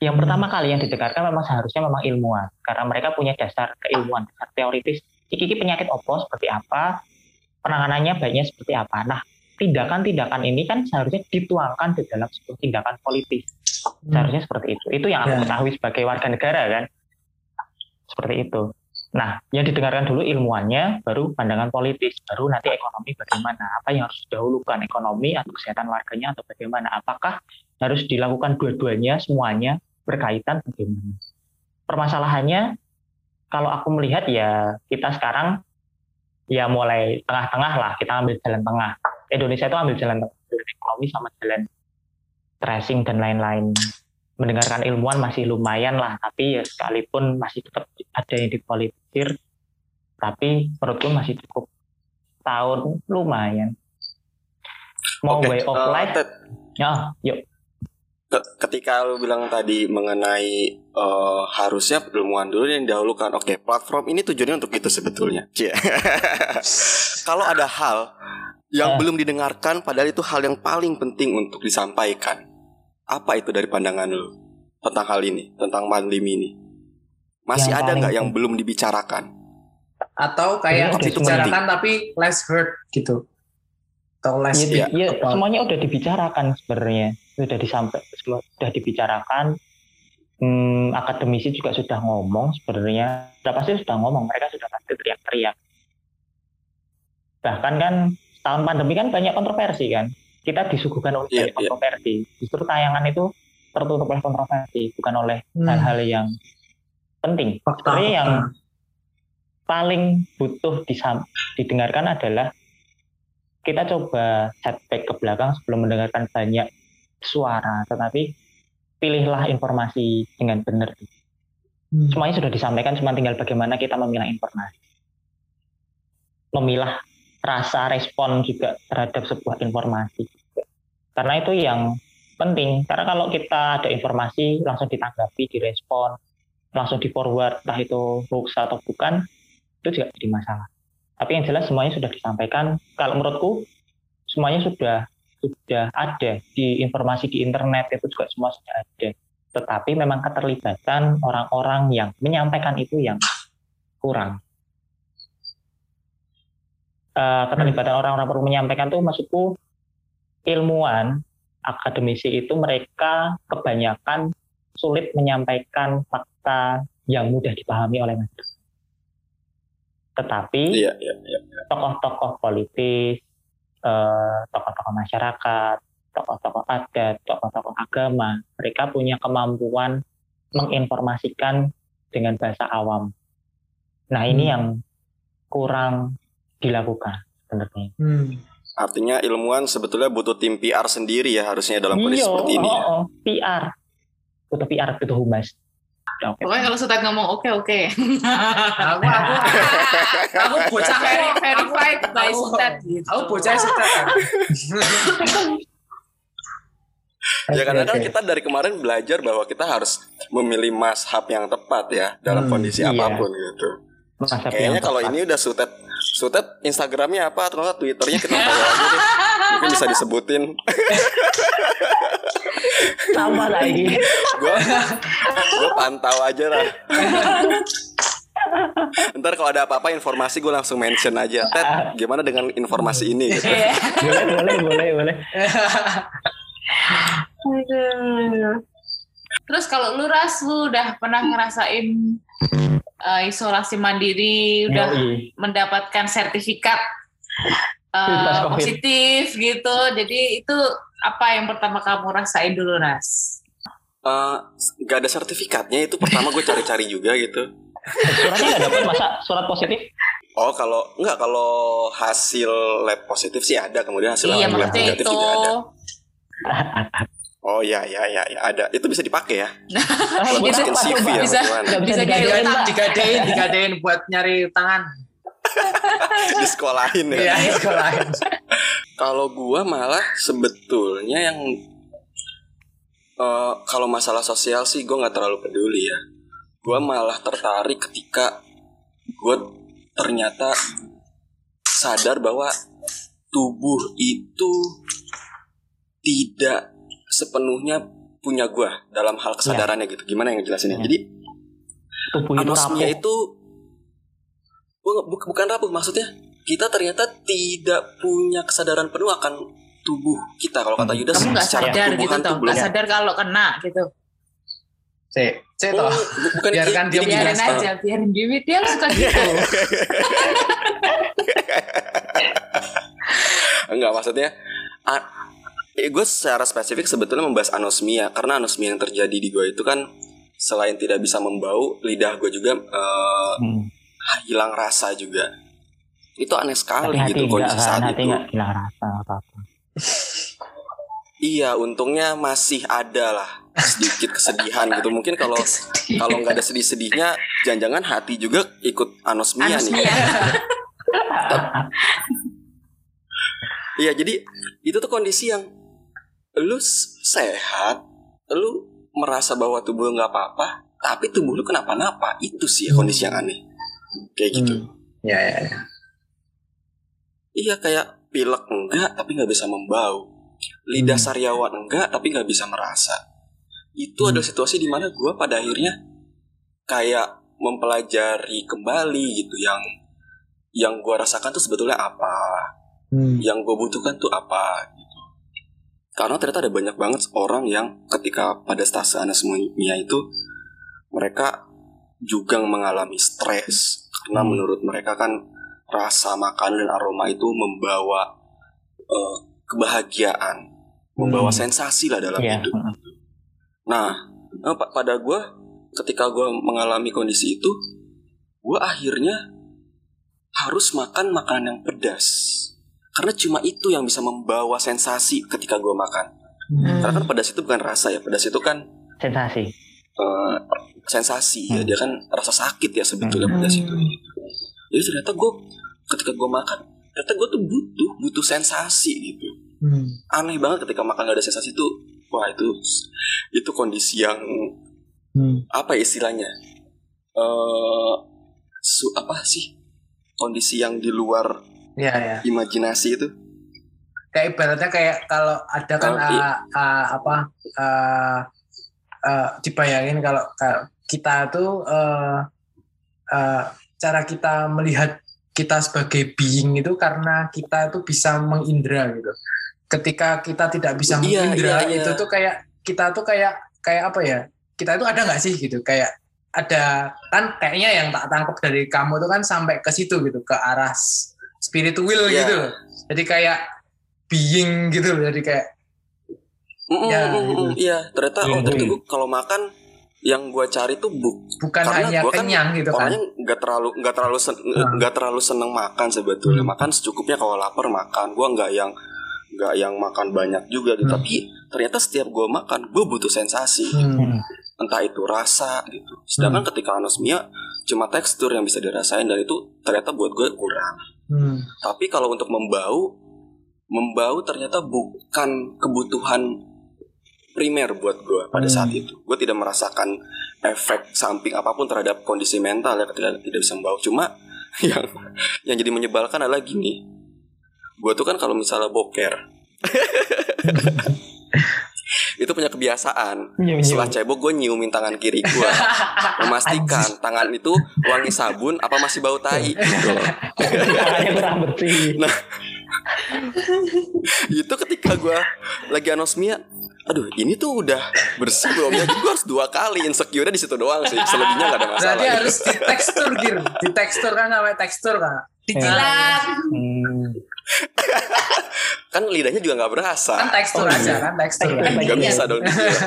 Yang Hmm. pertama kali yang didengarkan memang seharusnya memang ilmuwan karena mereka punya dasar keilmuan, dasar teoritis. Iki penyakit opo seperti apa, penanganannya baiknya seperti apa. Nah, tindakan-tindakan ini kan seharusnya dituangkan di dalam sebuah tindakan politis. Seharusnya seperti itu. Itu yang aku Ya. ketahui sebagai warga negara kan. Seperti itu. Nah, yang didengarkan dulu ilmuannya, baru pandangan politis, baru nanti ekonomi bagaimana, apa yang harus didahulukan, ekonomi atau kesehatan warganya atau bagaimana, apakah harus dilakukan dua-duanya, semuanya berkaitan bagaimana. Permasalahannya, kalau aku melihat ya kita sekarang ya mulai tengah-tengah lah, kita ambil jalan tengah. Indonesia itu ambil jalan tengah, jalan ekonomi sama jalan tracing dan lain-lain mendengarkan ilmuwan masih lumayan lah, tapi ya sekalipun masih tetap ada yang dipolitisir, tapi menurutku masih cukup tahun lumayan. Mau Oke, way of eh, life, ya, yuk. Ke- ketika lu bilang tadi mengenai eh, harusnya ilmuwan dulu yang didahulukan. Oke, platform ini tujuannya untuk itu sebetulnya. Cie. [LAUGHS] Kalau ada hal yang Eh. belum didengarkan padahal itu hal yang paling penting untuk disampaikan. Apa itu dari pandangan lu tentang hal ini, tentang pandemi ini? Masih Yang ada nggak yang belum dibicarakan? Atau kayak Tapi itu dibicarakan tapi less hurt gitu. Atau less Iya, Iya. iya, apa? semuanya udah dibicarakan sebenarnya, sudah disampaikan, sudah dibicarakan. Hmm, akademisi juga sudah ngomong sebenarnya, sudah pasti sudah ngomong, mereka sudah pasti teriak-teriak. Bahkan kan tahun pandemi kan banyak kontroversi kan, kita disuguhkan oleh banyak iya. kontroversi. Justru tayangan itu tertutup oleh kontroversi, bukan oleh Hmm. hal-hal yang penting. Fakta, Sebenarnya yang paling butuh disam- didengarkan adalah kita coba setback ke belakang sebelum mendengarkan banyak suara, tetapi pilihlah informasi dengan benar. Hmm. Semuanya sudah disampaikan, cuma tinggal bagaimana kita memilah informasi. Memilah rasa respon juga terhadap sebuah informasi. Karena itu yang penting. Karena kalau kita ada informasi langsung ditanggapi, direspon, langsung di forward, entah itu hoax atau bukan, itu juga jadi masalah. Tapi yang jelas semuanya sudah disampaikan. Kalau menurutku semuanya sudah sudah ada di informasi di internet itu juga semua sudah ada. Tetapi memang keterlibatan orang-orang yang menyampaikan itu yang kurang. Eh, keterlibatan orang-orang perlu menyampaikan itu maksudku ilmuwan akademisi itu mereka kebanyakan sulit menyampaikan fakta yang mudah dipahami oleh masyarakat. Tetapi Iya, iya, iya. tokoh-tokoh politis, tokoh-tokoh masyarakat, tokoh-tokoh adat, tokoh-tokoh agama, mereka punya kemampuan menginformasikan dengan bahasa awam. Nah ini Hmm. yang kurang dilakukan sebenarnya. Hmm. Artinya ilmuwan sebetulnya butuh tim PR sendiri ya harusnya dalam kondisi Iya, seperti ini. oh, ya. oh, PR, butuh PR, butuh humas. Oke. Pokoknya kalau Sultan ngomong oke oke. Aku aku aku bocah verified by gitu. Aku bocah suka. [LAUGHS] Ya kadang-kadang oke. kita dari kemarin belajar bahwa kita harus memilih mazhab yang tepat ya dalam Hmm, kondisi iya. apa pun gitu. Kayaknya kalau ini udah sutet sutet Instagramnya apa atau enggak Twitternya kita follow aja deh. Mungkin bisa disebutin. sama lagi. Gue gue pantau aja lah. Ntar kalau ada apa-apa informasi gue langsung mention aja. Ted, gimana dengan informasi ini? Gitu. Iya. boleh, boleh, boleh, boleh. Terus kalau lu ras lu udah pernah ngerasain eh, isolasi mandiri, udah Yoi. mendapatkan sertifikat COVID. positif gitu. Jadi itu apa yang pertama kamu rasain dulu Ras? Eh, Gak ada sertifikatnya itu pertama gue cari-cari juga gitu. Suratnya nggak dapat masa surat positif? Oh kalau enggak kalau hasil lab positif sih ada kemudian hasil iya lab negatif itu. juga ada. [LAUGHS] [LAUGHS] Oh ya ya ya ya ada itu bisa dipakai ya. [LAUGHS] Buat Bisa, CV ya Bisa. bisa Bisa digadein, digadein, digadein, buat nyari tangan. [LAUGHS] di sekolahin ya. Iya, di sekolahin. [LAUGHS] Kalau gua malah sebetulnya yang eh, kalau masalah sosial sih gua nggak terlalu peduli ya. Gua malah tertarik ketika gua ternyata sadar bahwa tubuh itu tidak sepenuhnya punya gua dalam hal kesadarannya gitu. Gimana yang ngejelasinnya? Iya. Jadi Tubuh itu anosmia rapuh. itu bu- bu- bukan rapuh maksudnya kita ternyata tidak punya kesadaran penuh akan tubuh kita kalau kata Hmm. Yudas Kamu nggak secara sadar gitu toh, tuh nggak sadar kalau kena gitu. Cek, cek toh. Oh, bu- bukan Biarkan dia Biarin aja, biarin Dewi dia suka gitu. [LAUGHS] [LAUGHS] enggak maksudnya eh, gue secara spesifik sebetulnya membahas anosmia karena anosmia yang terjadi di gue itu kan selain tidak bisa membau lidah gue juga eh, Hmm. hilang rasa juga itu aneh sekali hati gitu kondisi saat hati itu enggak hilang rasa apa-apa. iya untungnya masih ada lah sedikit kesedihan gitu mungkin kalau kalau nggak ada sedih-sedihnya jangan-jangan hati juga ikut anosmia, nih Anosmia. iya jadi itu tuh kondisi yang lu sehat lu merasa bahwa tubuh lu nggak apa-apa tapi tubuh lu kenapa-napa itu sih ya kondisi yang aneh kayak gitu Hmm. Ya, ya, ya. iya kayak pilek enggak tapi nggak bisa membau lidah Hmm. sariawan enggak tapi nggak bisa merasa itu Hmm. adalah situasi di mana gue pada akhirnya kayak mempelajari kembali gitu yang yang gue rasakan tuh sebetulnya apa Hmm. yang gue butuhkan tuh apa karena ternyata ada banyak banget orang yang ketika pada stase anosmia itu mereka juga mengalami stres karena Hmm. menurut mereka kan rasa makan dan aroma itu membawa eh, kebahagiaan membawa Hmm. sensasi lah dalam Iya. hidup hmm. Nah, eh, pa- pada gue ketika gue mengalami kondisi itu, gue akhirnya harus makan makanan yang pedas. Karena cuma itu yang bisa membawa sensasi ketika gue makan. Hmm. Karena kan pedas itu bukan rasa ya, pedas itu kan Sensasi. eh, sensasi ya, Hmm. dia kan rasa sakit ya sebetulnya Hmm. pedas itu. Jadi ternyata gue ketika gue makan, ternyata gue tuh butuh butuh sensasi gitu. Hmm. Aneh banget ketika makan gak ada sensasi itu, wah itu itu kondisi yang Hmm. apa ya istilahnya eh su apa sih kondisi yang di luar Ya, ya. imajinasi itu Kayak ibaratnya kayak kalau ada kan Oh, iya. ah, ah, apa ah, ah, dibayangin kalau kalau kita tuh eh, eh, cara kita melihat kita sebagai being itu karena kita tuh bisa mengindra gitu. Ketika kita tidak bisa Iya, mengindra iya, iya. itu tuh kayak kita tuh kayak kayak apa ya? Kita itu ada nggak sih gitu? Kayak ada kan kayaknya yang tak tangkap dari kamu tuh kan sampai ke situ gitu ke arah spiritual Iya. gitu loh. Jadi kayak being gitu loh. Jadi kayak Mm, Ya, mm, mm, gitu. mm. iya ternyata oh Iya, ternyata gua kalau makan yang gue cari tuh bu bukan Karena hanya gua kan kenyang gitu kan. orangnya nggak terlalu nggak terlalu sen- Hmm. nggak terlalu seneng makan sebetulnya Hmm. makan secukupnya kalau lapar makan gue nggak yang nggak yang makan banyak juga gitu Hmm. tapi ternyata setiap gue makan gue butuh sensasi Hmm. entah itu rasa gitu sedangkan ketika anosmia cuma tekstur yang bisa dirasain dan itu ternyata buat gue kurang Hmm. Tapi kalau untuk membau, membau ternyata bukan kebutuhan primer buat gue pada Hmm. saat itu. Gue tidak merasakan efek samping apa pun terhadap kondisi mental ya ketika tidak bisa membau. Cuma [LAUGHS] yang yang jadi menyebalkan adalah gini. Gue tuh kan kalau misalnya boker, [LAUGHS] itu punya kebiasaan. Nyium-nyium. Setelah cebok gue nyiumin tangan kiri gue, [LAUGHS] memastikan tangan itu wangi sabun apa masih bau tai gitu loh. [LAUGHS] Tangannya kurang bersih. [LAUGHS] itu ketika gue lagi anosmia aduh ini tuh udah bersih belum ya gue harus dua kali insecure di situ doang sih selebihnya gak ada masalah Berarti gitu. harus di tekstur gir, di tekstur kan namanya tekstur kan. Dijilat. Hmm. Kan lidahnya juga nggak berasa Kan tekstur Oh, aja iya. kan tekstur. Iya, nggak Iya. bisa dong dijilat.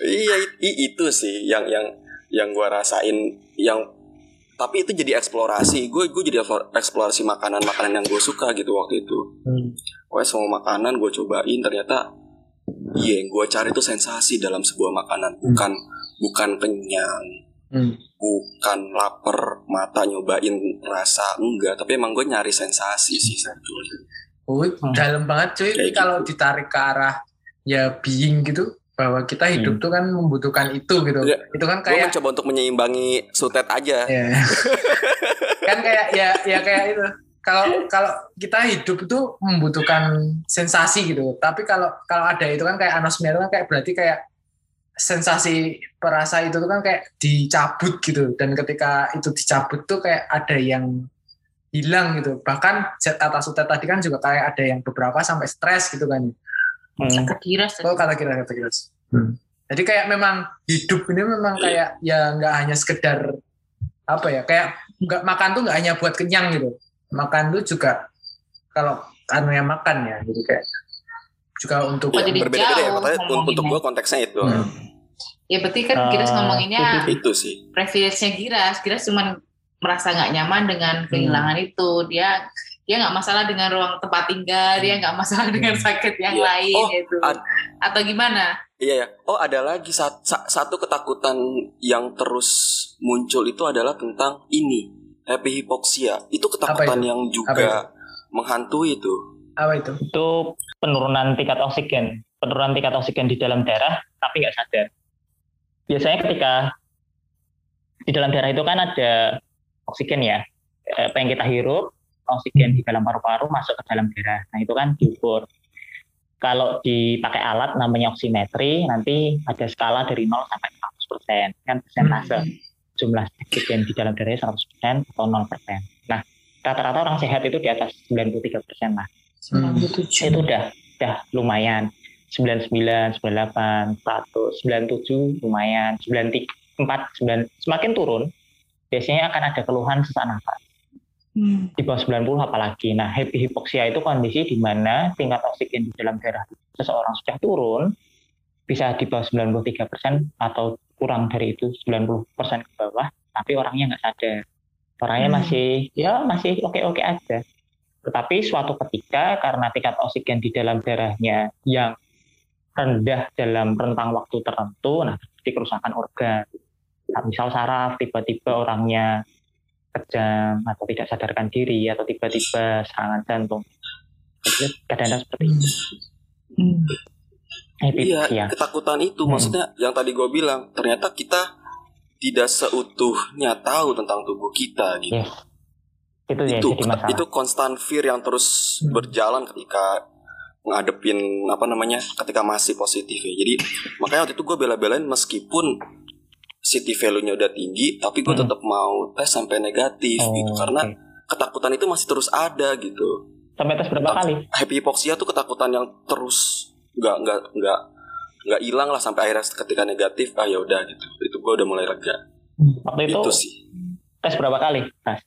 iya i- i- itu sih yang yang yang gue rasain yang tapi itu jadi eksplorasi gue gue jadi eksplorasi makanan makanan yang gue suka gitu waktu itu Hmm. Pokoknya semua makanan gue cobain ternyata iya yang gue cari tuh sensasi dalam sebuah makanan bukan bukan kenyang Hmm. Bukan lapar mata nyobain rasa enggak tapi emang gue nyari sensasi sih sebetulnya Oh, dalam banget cuy. Kayak gitu. Kalau ditarik ke arah ya being gitu, bahwa kita hidup tuh kan membutuhkan itu gitu. Iya. Itu kan gue kayak mencoba untuk menyeimbangi sutet aja ya. [LAUGHS] kan kayak ya ya kayak itu. Kalau kalau kita hidup itu membutuhkan sensasi gitu. Tapi kalau kalau ada itu kan kayak anosmia itu kan kayak berarti kayak sensasi perasa itu tuh kan kayak dicabut gitu. Dan ketika itu dicabut tuh kayak ada yang hilang gitu. Bahkan zat atas sutet tadi kan juga kayak ada yang beberapa sampai stres gitu kan. Hmm. Kekiras Oh kata kira kata kira. Jadi kayak memang hidup ini memang kayak ya nggak hanya sekedar apa ya kayak nggak makan tuh nggak hanya buat kenyang gitu. Makan tuh juga kalau karena yang makan ya gitu kayak juga untuk Ya, jadi berbeda-beda ya makanya untuk gue konteksnya itu Hmm. Ya berarti kan Giras ngomonginnya itu sih privilege-nya Giras. Giras cuma merasa nggak nyaman dengan Hmm. kehilangan itu. Dia dia nggak masalah dengan ruang tempat tinggal, dia nggak masalah dengan sakit yang Iya. lain Oh, itu. ad- Atau gimana? Iya ya. Oh ada lagi sat- sa- satu ketakutan yang terus muncul itu adalah tentang ini happy hypoxia. Itu ketakutan itu? yang Apa juga menghantui itu. apa itu? Itu penurunan tingkat oksigen. Penurunan tingkat oksigen di dalam darah, tapi nggak sadar. Biasanya ketika di dalam darah itu kan ada oksigen ya. Eh, Apa yang kita hirup, oksigen di dalam paru-paru masuk ke dalam darah. Nah itu kan diukur. Kalau dipakai alat namanya oximetri, nanti ada skala dari 0 sampai 100%. Kan persentase jumlah oksigen di dalam darahnya 100% atau 0%. Nah, rata-rata orang sehat itu di atas 93% lah. Hmm. itu udah udah lumayan 99 98 100 97 lumayan. 94 9 semakin turun biasanya akan ada keluhan sesak nafas. Hmm. di bawah 90 apalagi. Nah happy hypoxia itu kondisi di mana tingkat oksigen di dalam darah seseorang sudah turun bisa di bawah 93% atau kurang dari itu 90% ke bawah tapi orangnya nggak sadar. Orangnya Hmm. masih ya masih oke-oke aja. Tetapi suatu ketika karena tingkat oksigen di dalam darahnya yang rendah dalam rentang waktu tertentu, nah terjadi kerusakan organ. Nah, misal saraf tiba-tiba orangnya kejang atau tidak sadarkan diri atau tiba-tiba serangan jantung. Kadang-kadang seperti itu. Hmm. Iya, Hypoxia. ketakutan itu Hmm. maksudnya yang tadi gue bilang ternyata kita tidak seutuhnya tahu tentang tubuh kita gitu. Yes. Itu ya itu jadi masalah. itu constant fear yang terus Hmm. berjalan ketika ngadepin apa namanya ketika masih positif ya jadi makanya waktu itu gue bela-belain meskipun city value-nya udah tinggi tapi gue Hmm. tetap mau tes sampai negatif Oh, gitu karena oke. ketakutan itu masih terus ada gitu Sampai tes berapa kali? happy hypoxia tuh ketakutan yang terus nggak nggak nggak nggak hilang lah sampai akhirnya ketika negatif ah ya udah gitu itu gue udah mulai lega Waktu itu, itu sih tes berapa kali? Tes.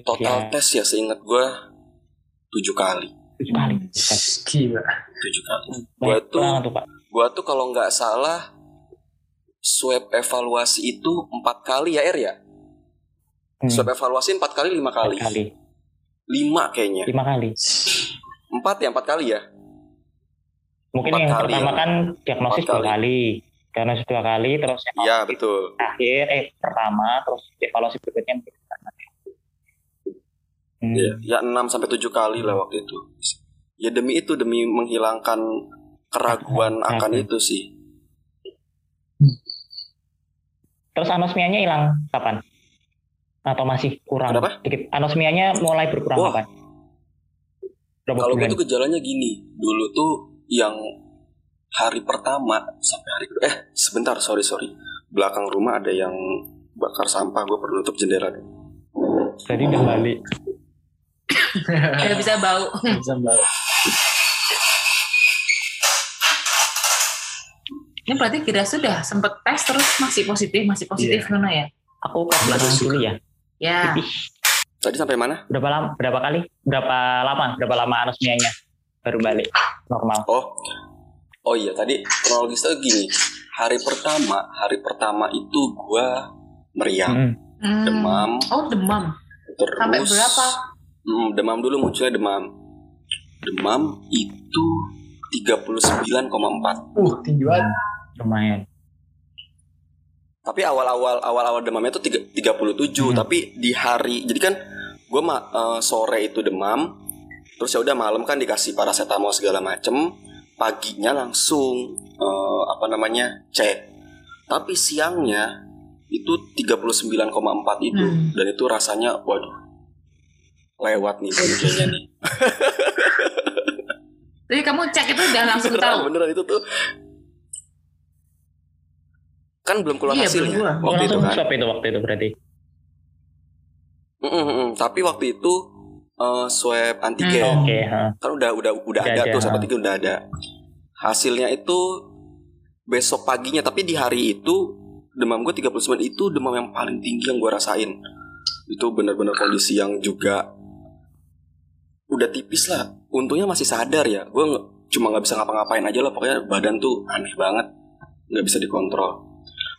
total Ya, tes ya seingat gue tujuh kali tujuh kali. Gila. tujuh kali Gua tuh-. Gua tuh kalau nggak salah swab evaluasi itu empat kali ya Er ya. Hmm, Swab evaluasi empat kali lima kali. empat kali. Lima kayaknya. Lima kali. Empat ya empat kali ya. Mungkin Empat yang kali pertama ya. kan diagnosis dua kali. Diagnosis dua kali, terus Iya betul. terakhir, eh pertama, terus evaluasi berikutnya. Hmm. Ya, ya enam sampai tujuh kali lah waktu itu. Ya demi itu demi menghilangkan keraguan akan Oke. itu sih. Terus anosmianya hilang kapan? Atau masih kurang? Kenapa? Dikit. Anosmianya mulai berkurang Wah. kapan? Berapa Kalau bulan? tuh gejalanya gini. Dulu tuh yang hari pertama sampai hari kedua. Eh sebentar sorry sorry. Belakang rumah ada yang bakar sampah. Gue perlu nutup jendela. Jadi udah balik. Udah bisa bau. Bisa banget. Ini berarti Giras sudah sempet tes terus masih positif, masih positif Nuna ya? Aku ke belakang dulu ya. Ya. Ih, Tadi sampai mana? berapa lama? Berapa kali? Berapa lama? Berapa lama anosmianya? Baru balik normal. Oh, oh iya tadi kronologisnya gini. Hari pertama, hari pertama itu gua meriang, Hmm. Hmm. demam, Oh demam. terus Sampai berapa? Hmm, demam dulu munculnya demam. Demam itu 39,4. Uh, tinggi banget. Lumayan. Tapi awal-awal awal-awal demamnya tuh tiga- 37, Hmm. tapi di hari jadi kan gue eh, sore itu demam, terus ya udah malam kan dikasih paracetamol segala macem, paginya langsung eh, apa namanya cek. Tapi siangnya itu 39,4 itu Hmm. dan itu rasanya waduh lewat nih kayaknya nih. [LAUGHS] Jadi kamu cek itu udah langsung beneran, tahu. beneran itu tuh kan belum keluar Iya, hasilnya belum keluar. Oh, waktu itu kan. itu waktu itu berarti. Mm, mm. Tapi waktu itu eh, swab antigen Hmm. Oke, ha. kan udah udah udah Udah ada tuh swab antigen udah ada. Hasilnya itu besok paginya tapi di hari itu demam gue 39 itu demam yang paling tinggi yang gue rasain. Itu benar-benar kondisi yang juga udah tipis lah. Untungnya masih sadar ya. Gue cuma nggak bisa ngapa-ngapain aja lah. Pokoknya badan tuh aneh banget, nggak bisa dikontrol.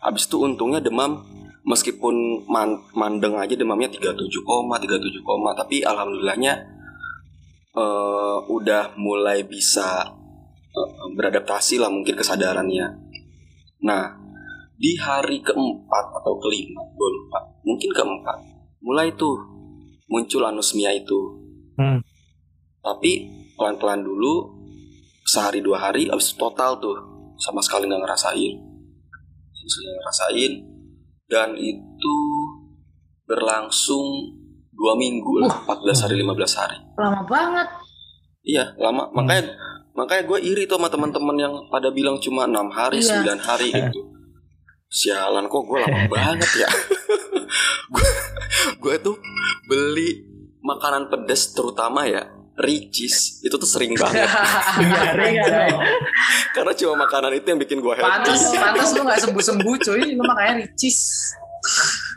Abis itu untungnya demam meskipun man- mandeng aja demamnya 37, 37, tapi alhamdulillahnya eh, udah mulai bisa eh, beradaptasi lah mungkin kesadarannya. Nah, di hari keempat atau kelima, gue lupa, mungkin keempat, mulai tuh muncul anosmia itu. Hmm. Tapi pelan-pelan dulu, sehari dua hari, abis itu total tuh, sama sekali nggak ngerasain, sama sekali nggak ngerasain, dan itu berlangsung dua minggu lah, 14 hari 15 hari. Lama banget. Iya, lama. Makanya makanya gue iri tuh sama teman-teman yang pada bilang cuma enam hari, Iya. 9 hari gitu. Sialan kok gue lama [LAUGHS] banget ya. [LAUGHS] gue gue tuh beli makanan pedas terutama ya Ricis itu tuh sering banget [LAUGHS] Iya, ringan. karena cuma makanan itu yang bikin gue happy. Pantas, [LAUGHS] pantas lu gak sembuh-sembuh cuy. Lu makanya ricis.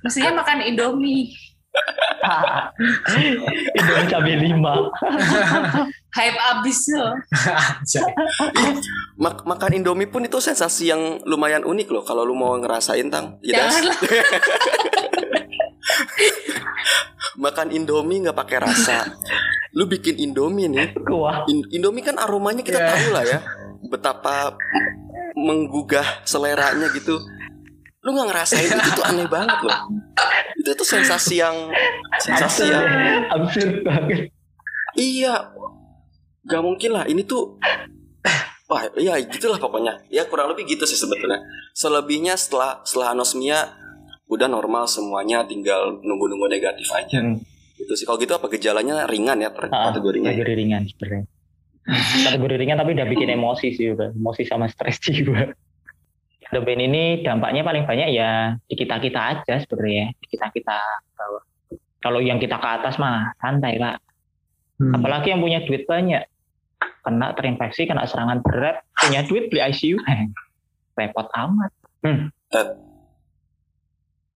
Mestinya makan Indomie. [LAUGHS] Indomie cabai lima. Hype abis loh. Mak- makan Indomie pun itu sensasi yang lumayan unik loh kalau lu mau ngerasain tang. Ya. Janganlah. makan Indomie nggak pakai rasa. Lu bikin Indomie nih. [LAUGHS] In- Indomie kan aromanya kita Iya. tahu lah ya betapa menggugah seleranya gitu. Lu nggak ngerasain itu tuh aneh banget loh. Itu tuh sensasi yang sensasi yang Absurd banget. iya. Gak mungkin lah ini tuh Wah, iya gitulah pokoknya. Ya kurang lebih gitu sih sebetulnya. Selebihnya setelah setelah anosmia udah normal semuanya, tinggal nunggu-nunggu negatif aja. Hmm. Gitu sih. Kalau gitu apa gejalanya ringan ya per- Ah, kategorinya. ya? Kategori ringan sebenarnya. Kategori ringan tapi udah bikin emosi sih udah. Emosi sama stres jiwa. Deben ini dampaknya paling banyak ya di kita kita aja sebenarnya di kita kita bawah. Kalau yang kita ke atas mah santai pak. Hmm. Apalagi yang punya duit banyak, kena terinfeksi, kena serangan berat, punya duit beli ICU, [LAUGHS] repot amat.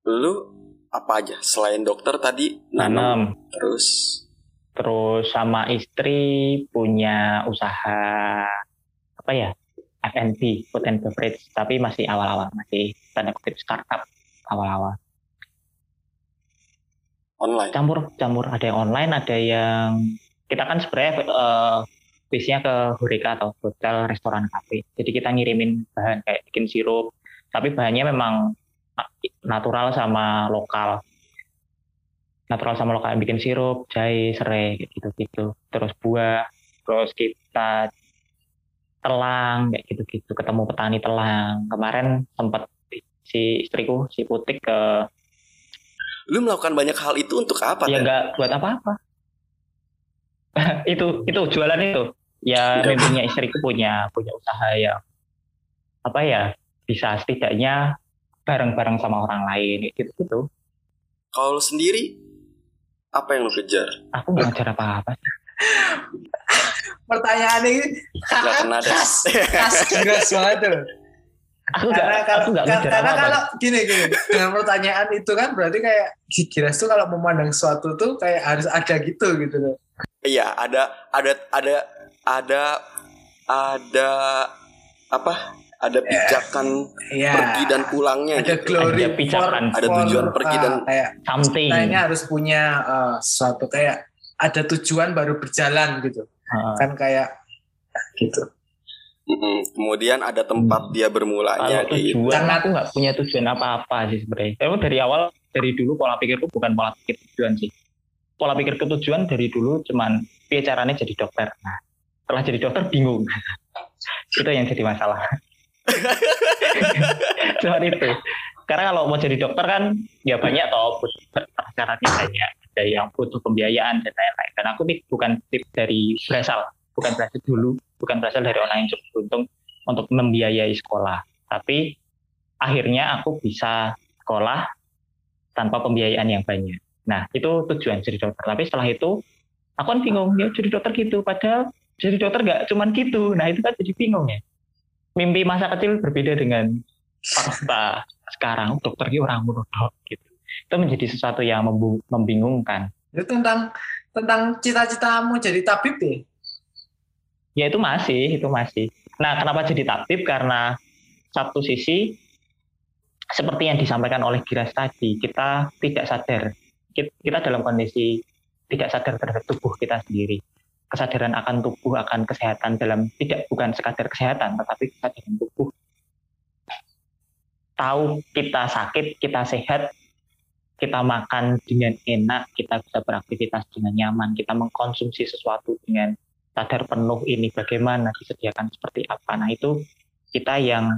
Lu apa aja selain dokter tadi? Nanam terus? Terus sama istri punya usaha apa ya F&B, food and beverage, tapi masih awal-awal, masih tanda kutip startup awal-awal. online. campur campur. Ada yang online ada yang kita kan sebenarnya eh base-nya ke Horeca atau hotel restoran kafe. Jadi kita ngirimin bahan kayak bikin sirup. Tapi bahannya memang natural sama lokal. Natural sama lokal bikin sirup jahe serai gitu gitu terus buah terus kita telang kayak gitu gitu ketemu petani telang. Kemarin sempat si istriku si putik ke Lu melakukan banyak hal itu untuk apa? ya nggak buat apa-apa. [LAUGHS] Itu itu jualan itu. Ya Udah. mimpinya istriku punya punya usaha yang apa ya bisa setidaknya bareng-bareng sama orang lain gitu gitu Kalau lu sendiri apa yang lu kejar? aku nggak ngajar apa-apa [LAUGHS] Pertanyaan ini Gak kena ada. khas, khas gas banget tuh. aku nggak Karena, aku nggak karena, karena kalau gini gini dengan pertanyaan itu kan berarti kayak Giras tuh kalau memandang sesuatu tuh kayak harus ada gitu gitu loh. Iya, ada ada ada ada ada apa? Ada pijakan Iya. pergi dan pulangnya ada gitu. glory Ada pijakan. Ada tujuan pergi ah, dan- kayak something ini harus punya eh, sesuatu kayak ada tujuan baru berjalan gitu Heeh. kan kayak gitu Mm-mm. Kemudian ada tempat dia bermulanya Kalau di tujuan Sangat- aku nggak punya tujuan apa-apa sih sebenarnya. Emang dari awal dari dulu pola pikirku bukan pola pikir tujuan sih. Pola pikir tujuan dari dulu cuman piye caranya jadi dokter. Nah, setelah jadi dokter bingung. [LAUGHS] itu yang jadi masalah. [LAUGHS] Cuma itu. Karena kalau mau jadi dokter kan ya banyak toh syaratnya banyak. Ada yang butuh pembiayaan dan lain-lain. Dan aku nih bukan tip dari berasal, bukan berasal dulu, bukan berasal dari orang yang cukup beruntung untuk membiayai sekolah. Tapi akhirnya aku bisa sekolah tanpa pembiayaan yang banyak. Nah, itu tujuan jadi dokter. Tapi setelah itu, aku kan bingung, ya jadi dokter gitu. Padahal jadi dokter nggak cuman gitu. Nah, itu kan jadi bingung ya. Mimpi masa kecil berbeda dengan fakta sekarang. Dokter ini orang dok gitu. Itu menjadi sesuatu yang membingungkan. Itu tentang tentang cita-citamu jadi tabib ya? Ya itu masih, itu masih. Nah, kenapa jadi tabib? Karena satu sisi seperti yang disampaikan oleh Giras tadi, kita tidak sadar. Kita dalam kondisi tidak sadar terhadap tubuh kita sendiri. Kesadaran akan tubuh, akan kesehatan dalam tidak bukan sekadar kesehatan, tetapi kesadaran tubuh. Tahu kita sakit, kita sehat, kita makan dengan enak, kita bisa beraktivitas dengan nyaman, kita mengkonsumsi sesuatu dengan sadar penuh ini bagaimana disediakan seperti apa. Nah itu kita yang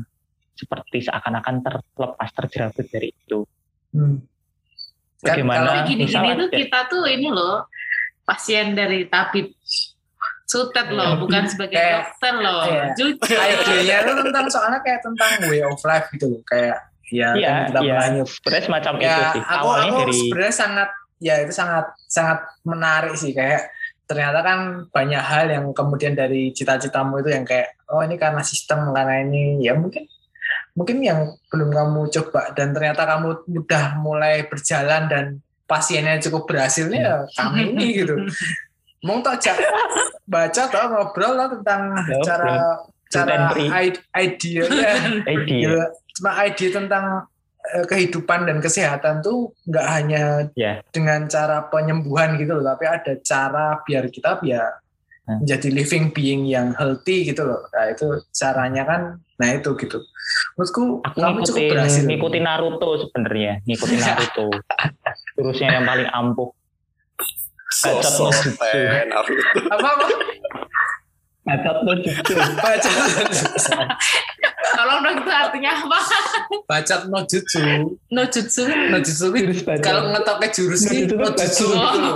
seperti seakan-akan terlepas terjerabut dari itu. Hmm. Bagaimana Tapi gini-gini tuh kita tuh ini loh pasien dari tabib sutet loh, bukan sebagai Kayak- dokter loh. iya. Jujur. idenya itu tentang soalnya kayak tentang way of life gitu loh kayak ya Iya, kan kita iya. nyup sebenarnya semacam ya itu sih. aku Awalnya aku dari sebenarnya sangat ya itu sangat sangat menarik sih kayak ternyata kan banyak hal yang kemudian dari cita-citamu itu yang kayak oh ini karena sistem karena ini ya mungkin mungkin yang belum kamu coba dan ternyata kamu udah mulai berjalan dan pasiennya cukup berhasil nih ya kami ini gitu [LAUGHS] mau tak baca atau ngobrol lah tentang Ngobrol. cara cara ide- idenya [LAUGHS] ide. Gila. cuma ide tentang eh, kehidupan dan kesehatan tuh nggak hanya Ya. dengan cara penyembuhan gitu loh, tapi ada cara biar kita biar Hmm. menjadi living being yang healthy gitu loh. Nah itu caranya kan, nah itu gitu. Menurutku Aku kamu cukup berhasil. ngikutin, ngikutin Naruto sebenarnya, ngikutin [LAUGHS] Naruto. Jurusnya yang paling ampuh. Bacot no jutsu. Naruto. Apa apa? Bacot no jutsu. Baca [LAUGHS] Tolong dong itu artinya apa? baca no jutsu. No jutsu. Bacot. kalau ngetoknya jurus jutsu no jutsu bacot.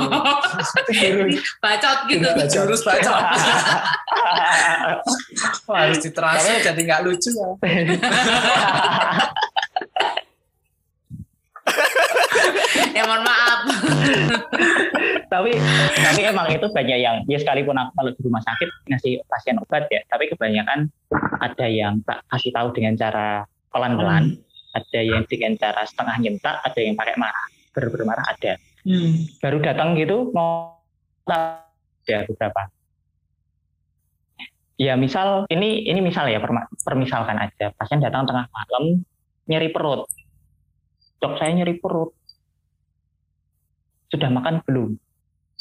gitu. Jurus. Bacot gitu. Jurus bacot. [LAUGHS] Harus diterasi jadi nggak lucu ya. [LAUGHS] [LAUGHS] ya mohon maaf. [LAUGHS] tapi tapi emang itu banyak yang ya sekalipun aku kalau di rumah sakit ngasih pasien obat ya tapi kebanyakan ada yang tak kasih tahu dengan cara pelan-pelan ada yang dengan cara setengah nyentak ada yang pakai marah bener-bener marah ada Hmm. baru datang gitu mau ya beberapa ya misal ini ini misal ya permisalkan aja pasien datang tengah malam nyeri perut dok saya nyeri perut. Sudah makan belum?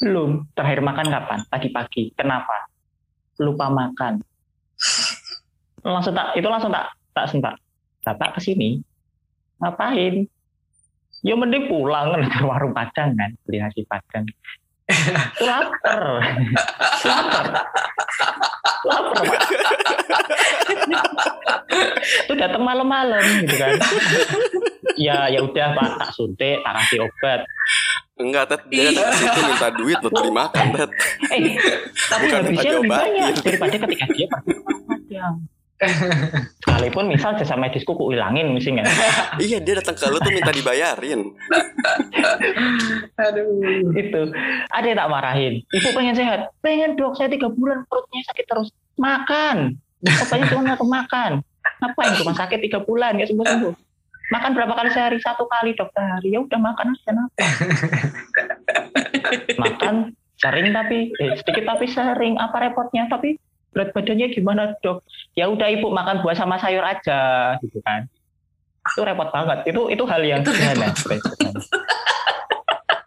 Belum. Terakhir makan kapan? Tadi pagi kenapa? Lupa makan. Langsung tak itu langsung tak tak sentak bapak ke sini ngapain? Ya mending pulang kan. Ke warung padang kan. Beli nasi padang lapar. Lapar. Lapar. Itu datang malam-malam gitu kan. Ya ya udah pak. Tak suntik tak kasih obat. Enggak, Ted. Dia datang ke situ minta duit buat beli makan, Ted. eh tapi Bukan habisnya minta lebih banyak daripada ketika dia pergi sekalipun misal jasa medisku ku hilangin misalnya. [LAUGHS] Iya, dia datang ke lu tuh minta dibayarin. Aduh. itu. Ada yang tak marahin. Ibu pengen sehat? Pengen dok. Saya tiga bulan perutnya sakit terus. Makan. Obatnya cuma aku makan. Ngapain rumah sakit tiga bulan? Ya sembuh sembuh makan berapa kali sehari? Satu kali dok sehari. Ya udah makan aja kenapa [LAUGHS] makan sering tapi eh, sedikit tapi sering. Apa repotnya? Tapi berat badannya gimana dok ya udah ibu makan buah sama sayur aja gitu kan itu repot banget itu itu hal yang Itu sederhana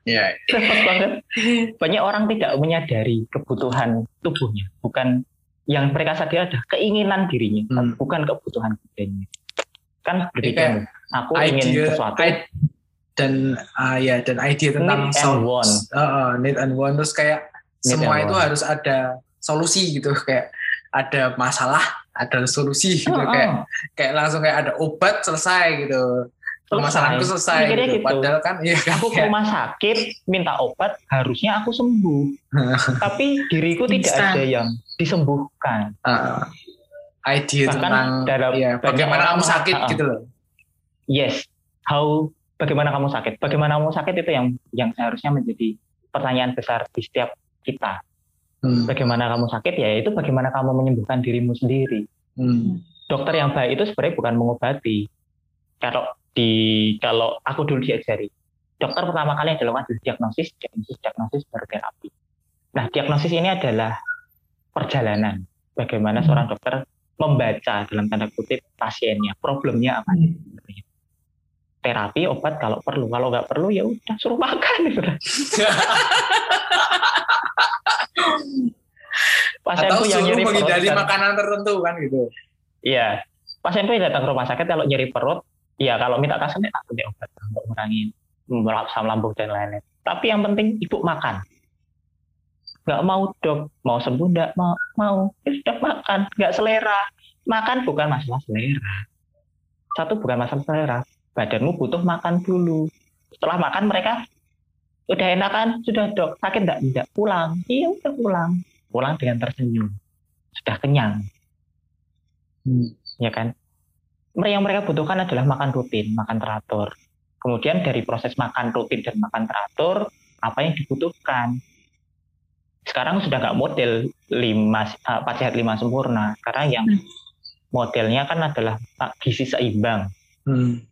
Iya. repot banget banyak orang tidak menyadari kebutuhan tubuhnya bukan yang mereka sadar adalah keinginan dirinya, Hmm. bukan kebutuhan dirinya. Kan berpikir, aku ingin idea sesuatu, i- dan ah ya dan ide tentang need and sound- want. Uh, uh, need and want terus kayak Need semua itu want. harus ada solusi gitu kayak ada masalah ada solusi gitu Heeh. kayak kayak langsung kayak ada obat selesai gitu permasalahanku selesai Mikirnya gitu. gitu. padahal kan iya kan Aku ke rumah sakit minta obat, harusnya aku sembuh. [LAUGHS] Tapi diriku tidak Instan. ada yang disembuhkan. uh, ide Bahkan tentang dalam ya, bagaimana kamu sakit mengatakan, gitu loh Yes, how bagaimana kamu sakit? Bagaimana kamu sakit itu yang yang seharusnya menjadi pertanyaan besar di setiap kita. Hmm, Bagaimana kamu sakit ya itu bagaimana kamu menyembuhkan dirimu sendiri. hmm, Dokter yang baik itu sebenarnya bukan mengobati. Kalau di kalau aku dulu diajari, dokter pertama kali yang dilakukan adalah diagnosis, diagnosis, diagnosis baru terapi. Nah, diagnosis ini adalah perjalanan bagaimana seorang dokter membaca dalam tanda kutip pasiennya, problemnya apa. Terapi, obat kalau perlu, kalau nggak perlu ya udah suruh makan. [LAUGHS] atau Pasienku yang nyeri perut menghindari dan- makanan tertentu kan gitu Iya. Pasienku yang datang ke rumah sakit kalau nyeri perut, ya kalau minta kasih aku deh obat untuk mengurangi asam lambung dan lain-lain. Tapi yang penting ibu makan. Nggak mau dok, mau sembuh nggak mau, mau. Ya sudah makan, nggak selera. Makan bukan masalah selera. Satu bukan masalah selera. Badanmu butuh makan dulu. Setelah makan mereka udah enak kan, sudah dok, sakit nggak? Tidak, pulang. Iya udah pulang. Pulang dengan tersenyum. Sudah kenyang Hmm. ya kan? Yang mereka butuhkan adalah makan rutin, makan teratur. Kemudian dari proses makan rutin dan makan teratur, apa yang dibutuhkan? Sekarang sudah nggak model lima eh, empat sehat lima sempurna, karena yang Hmm. modelnya kan adalah gizi seimbang. Hmm.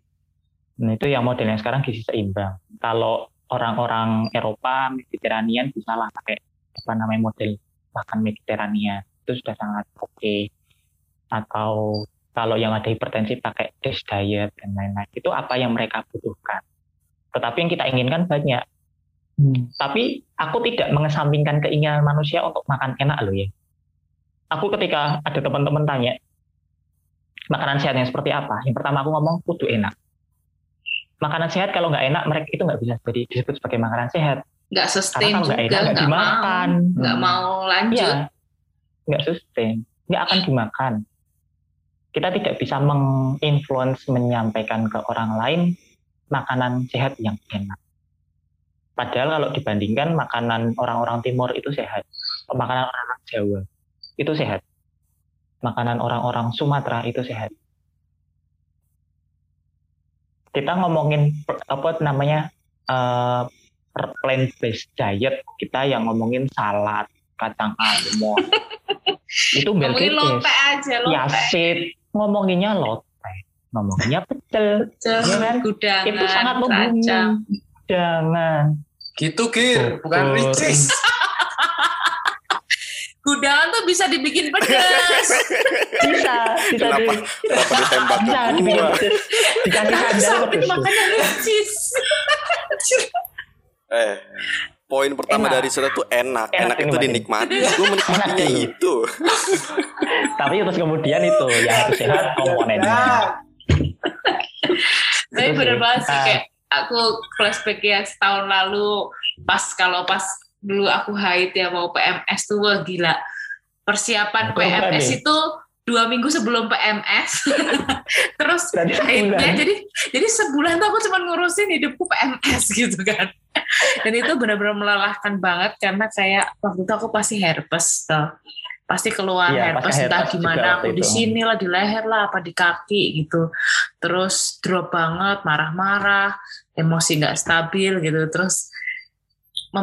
Nah, itu yang modelnya sekarang gizi seimbang. Kalau orang-orang Eropa Mediterranean bisa lah pakai apa namanya model makan Mediterranean itu sudah sangat oke. Atau kalau yang ada hipertensi pakai DASH diet dan lain-lain. Itu apa yang mereka butuhkan. Tetapi yang kita inginkan banyak. Hmm. Tapi aku tidak mengesampingkan keinginan manusia untuk makan enak loh ya. Aku ketika ada teman-teman tanya, makanan sehat yang seperti apa? Yang pertama aku ngomong kudu enak. Makanan sehat kalau nggak enak, mereka itu nggak bisa jadi disebut sebagai makanan sehat. nggak Karena sustain kalau nggak juga enak nggak nggak mau dimakan. nggak mau lanjut Iya, nggak sustain, nggak akan dimakan. Kita tidak bisa menginfluence menyampaikan ke orang lain makanan sehat yang enak. Padahal kalau dibandingkan makanan orang-orang timur itu sehat, makanan orang-orang Jawa itu sehat, makanan orang-orang Sumatera itu sehat. Kita ngomongin apa namanya eh, plant based diet, kita yang ngomongin salad, kacang almond, [LAUGHS] itu ngomongin Belgitis, lope aja lope yasit, ngomonginnya lote, ngomonginnya pecel, Cel, ya kan? gudangan itu sangat membunuh. Jangan. gitu Gir. Bukan. Ricis gudangan tuh bisa dibikin pedas [LAUGHS] Bisa, bisa Kenapa, di, kenapa ditembak bisa ke dibikin pedes. Dikasih sandal sampai pedes. makannya ricis Eh, poin pertama Enak. dari surat tuh enak. Enak Enak, itu dinikmati. Gue menikmatinya itu. [LAUGHS] Tapi terus kemudian itu yang harus sehat komponennya. [LAUGHS] tapi bener sih. banget sih Ah. kayak aku flashback ya setahun lalu pas kalau pas dulu aku haid ya mau PMS tuh wah gila. Persiapan PMS itu dua minggu sebelum PMS [LAUGHS] terus haidnya jadi jadi sebulan tuh aku cuma ngurusin hidupku PMS [LAUGHS] gitu kan. Dan itu benar-benar melelahkan banget karena kayak waktu itu aku pasti herpes tuh. Pasti keluar pas herpes entah gimana aku di itu. sini lah di leher lah apa di kaki gitu. Terus drop banget marah-marah emosi nggak stabil gitu. Terus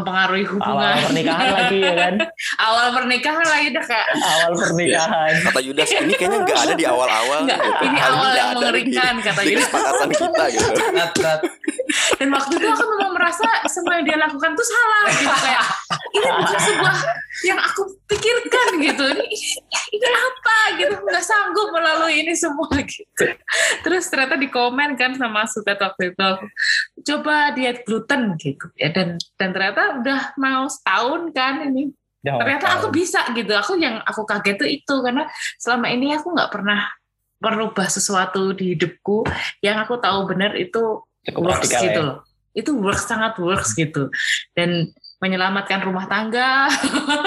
mempengaruhi Awal hubungan pernikahan lagi ya kan? [LAUGHS] awal pernikahan lagi udah kayak Awal pernikahan. Kata Yudas ini kayaknya nggak ada di awal-awal. Gitu. ini Hal awal yang ada mengerikan, di, kata Yudas. kesepakatan kita gitu. Dan waktu itu aku memang merasa semua yang dia lakukan tuh salah gitu. Kayak ini bukan sebuah yang aku pikirkan gitu. Ini ini apa gitu. Nggak sanggup melalui ini semua gitu. Terus ternyata di komen kan sama Sutet waktu itu. Coba diet gluten gitu. Ya dan dan ternyata udah mau setahun kan ini. Jauh ternyata aku bisa gitu. Aku yang aku kaget tuh itu karena selama ini aku nggak pernah merubah sesuatu di hidupku. Yang aku tahu benar itu cukup works radikal gitu ya. loh. Itu works sangat works gitu. Dan menyelamatkan rumah tangga.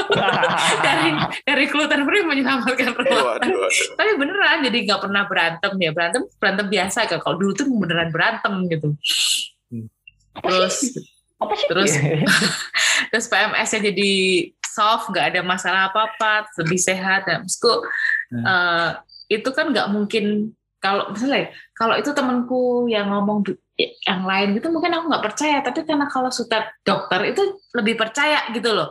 [LAUGHS] Dari dari gluten free menyelamatkan rumah tangga. Waduh, waduh. tapi beneran jadi nggak pernah berantem ya. Berantem berantem biasa kan kalau dulu tuh beneran berantem gitu. Apa terus sih? apa sih? terus terus [LAUGHS] PMS-nya jadi soft nggak ada masalah apa apa lebih sehat. Dan maksudku Hmm. eh, itu kan nggak mungkin kalau misalnya kalau itu temanku yang ngomong yang lain gitu mungkin aku nggak percaya tapi karena kalau sudah dokter itu lebih percaya gitu loh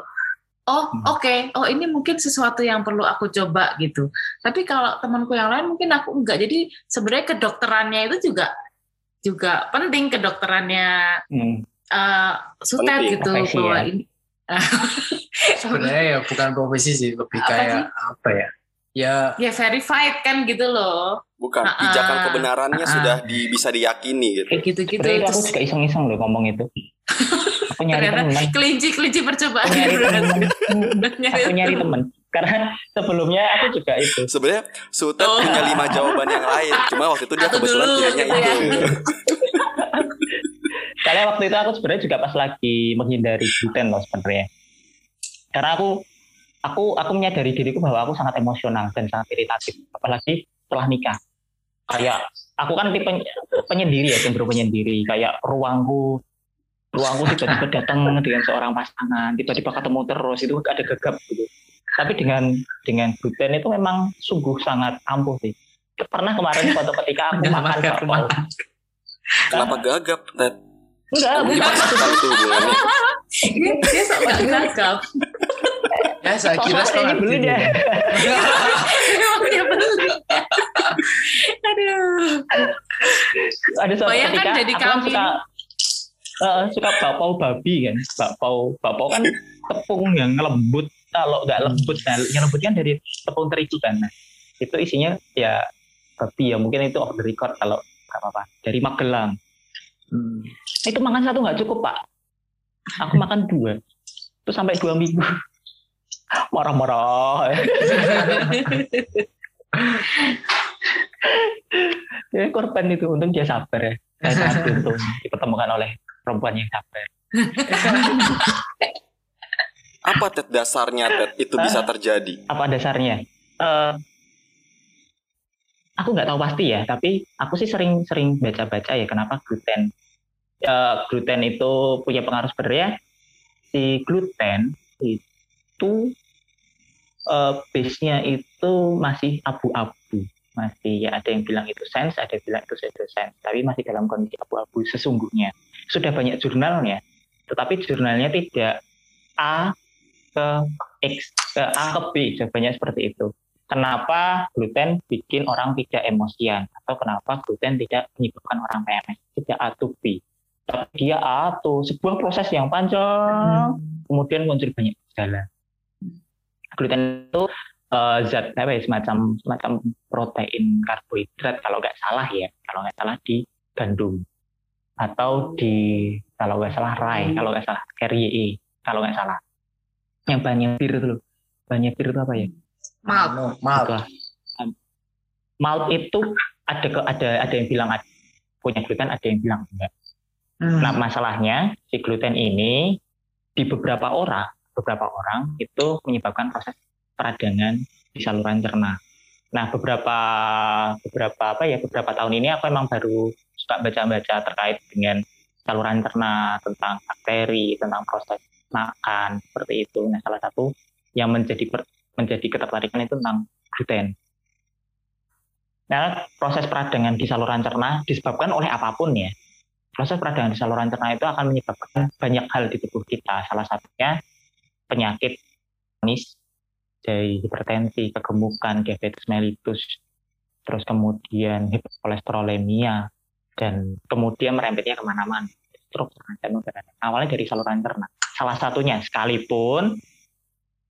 oh Hmm. oke oh ini mungkin sesuatu yang perlu aku coba gitu tapi kalau temanku yang lain mungkin aku enggak jadi sebenarnya kedokterannya itu juga juga penting kedokterannya Hmm. eh sutet gitu bahwa ya. ini [LAUGHS] Sebenarnya ya bukan profesi sih, lebih Apa kayak sih? apa ya? Ya ya verified kan gitu loh Bukan, pijakan kebenarannya ah. sudah di, bisa diyakini gitu. kayak gitu-gitu Sebenarnya itu aku terus juga iseng-iseng loh ngomong itu. [LAUGHS] Aku nyari teman. kelinci kelinci percobaan Aku nyari teman. Nyari Aku nyari teman. Karena sebelumnya aku juga itu. Sebenarnya Sutet Oh. punya lima jawaban yang lain, cuma waktu itu dia kebetulan dulu pilihnya gitu ya. itu. [LAUGHS] Karena waktu itu aku sebenarnya juga pas lagi menghindari gluten loh sebenarnya. Karena aku aku aku menyadari diriku bahwa aku sangat emosional dan sangat iritatif, apalagi setelah nikah. Kayak aku kan tipe penyendiri ya, cenderung penyendiri. Kayak ruangku ruangku tiba-tiba datang dengan seorang pasangan, tiba-tiba ketemu terus itu ada gegap gitu. Tapi dengan dengan gluten itu memang sungguh sangat ampuh sih. Pernah kemarin suatu ketika aku makan bakpao. Kenapa gagap, Ted? Enggak, bukan. Dia dia sok gagap ya saya kira setelah beli deh. emang dia beli aduh. Ada suatu Bayangkan ketika jadi aku kan kami suka eh, suka bakpao babi kan. Bakpao bakpao kan tepung yang lembut. Kalau nggak lembut nah yang lembut kan dari tepung terigu kan. Nah, itu isinya ya babi ya. Mungkin itu off the record kalau nggak apa-apa. Dari Magelang Hmm. itu makan satu nggak cukup pak. Aku makan dua. Itu sampai dua minggu. [LAUGHS] Marah-marah. [LAUGHS] Ya korban itu untung dia sabar ya. Saya sangat beruntung dipertemukan oleh perempuan yang sabar. [LAUGHS] Apa dasarnya itu bisa terjadi? apa dasarnya? Eh, aku nggak tahu pasti ya tapi aku sih sering-sering baca-baca ya kenapa gluten. Eh, gluten itu punya pengaruh sebenarnya. Si gluten itu eh, base-nya itu masih abu-abu. Masih ya ada yang bilang itu sense ada yang bilang itu sense tapi masih dalam kondisi abu-abu sesungguhnya. Sudah banyak jurnalnya tetapi jurnalnya tidak A ke X ke A ke B. Jawabannya seperti itu kenapa gluten bikin orang tidak emosian? Atau kenapa gluten tidak menyebabkan orang PMS tidak A to B. Tapi dia A to sebuah proses yang panjang. Kemudian muncul banyak gejala. Gluten itu eh, zat apa ya semacam semacam protein karbohidrat kalau nggak salah ya. Kalau nggak salah di gandum. Atau di kalau nggak salah rye. Kalau nggak salah RYE kalau nggak salah. Yang banyak bir itu loh. Banyak bir itu apa ya Malt. No, malt. Um, malt itu ada ke- ada ada yang bilang ada, punya gluten ada yang bilang enggak Hmm. Nah, masalahnya si gluten ini di beberapa orang, beberapa orang itu menyebabkan proses peradangan di saluran cerna. Nah, beberapa beberapa apa ya beberapa tahun ini aku emang baru suka baca-baca terkait dengan saluran cerna tentang bakteri, tentang proses makan seperti itu. Nah, salah satu yang menjadi per- menjadi ketertarikan itu tentang gluten. Nah, proses peradangan di saluran cerna disebabkan oleh apa pun ya proses peradangan di saluran cerna itu akan menyebabkan banyak hal di tubuh kita. Salah satunya penyakit kronis dari hipertensi, kegemukan, diabetes mellitus, terus kemudian hiperkolesterolemia, dan kemudian merembetnya ke mana-mana. Stroke, jantung, dan. Awalnya dari saluran cerna. Salah satunya, sekalipun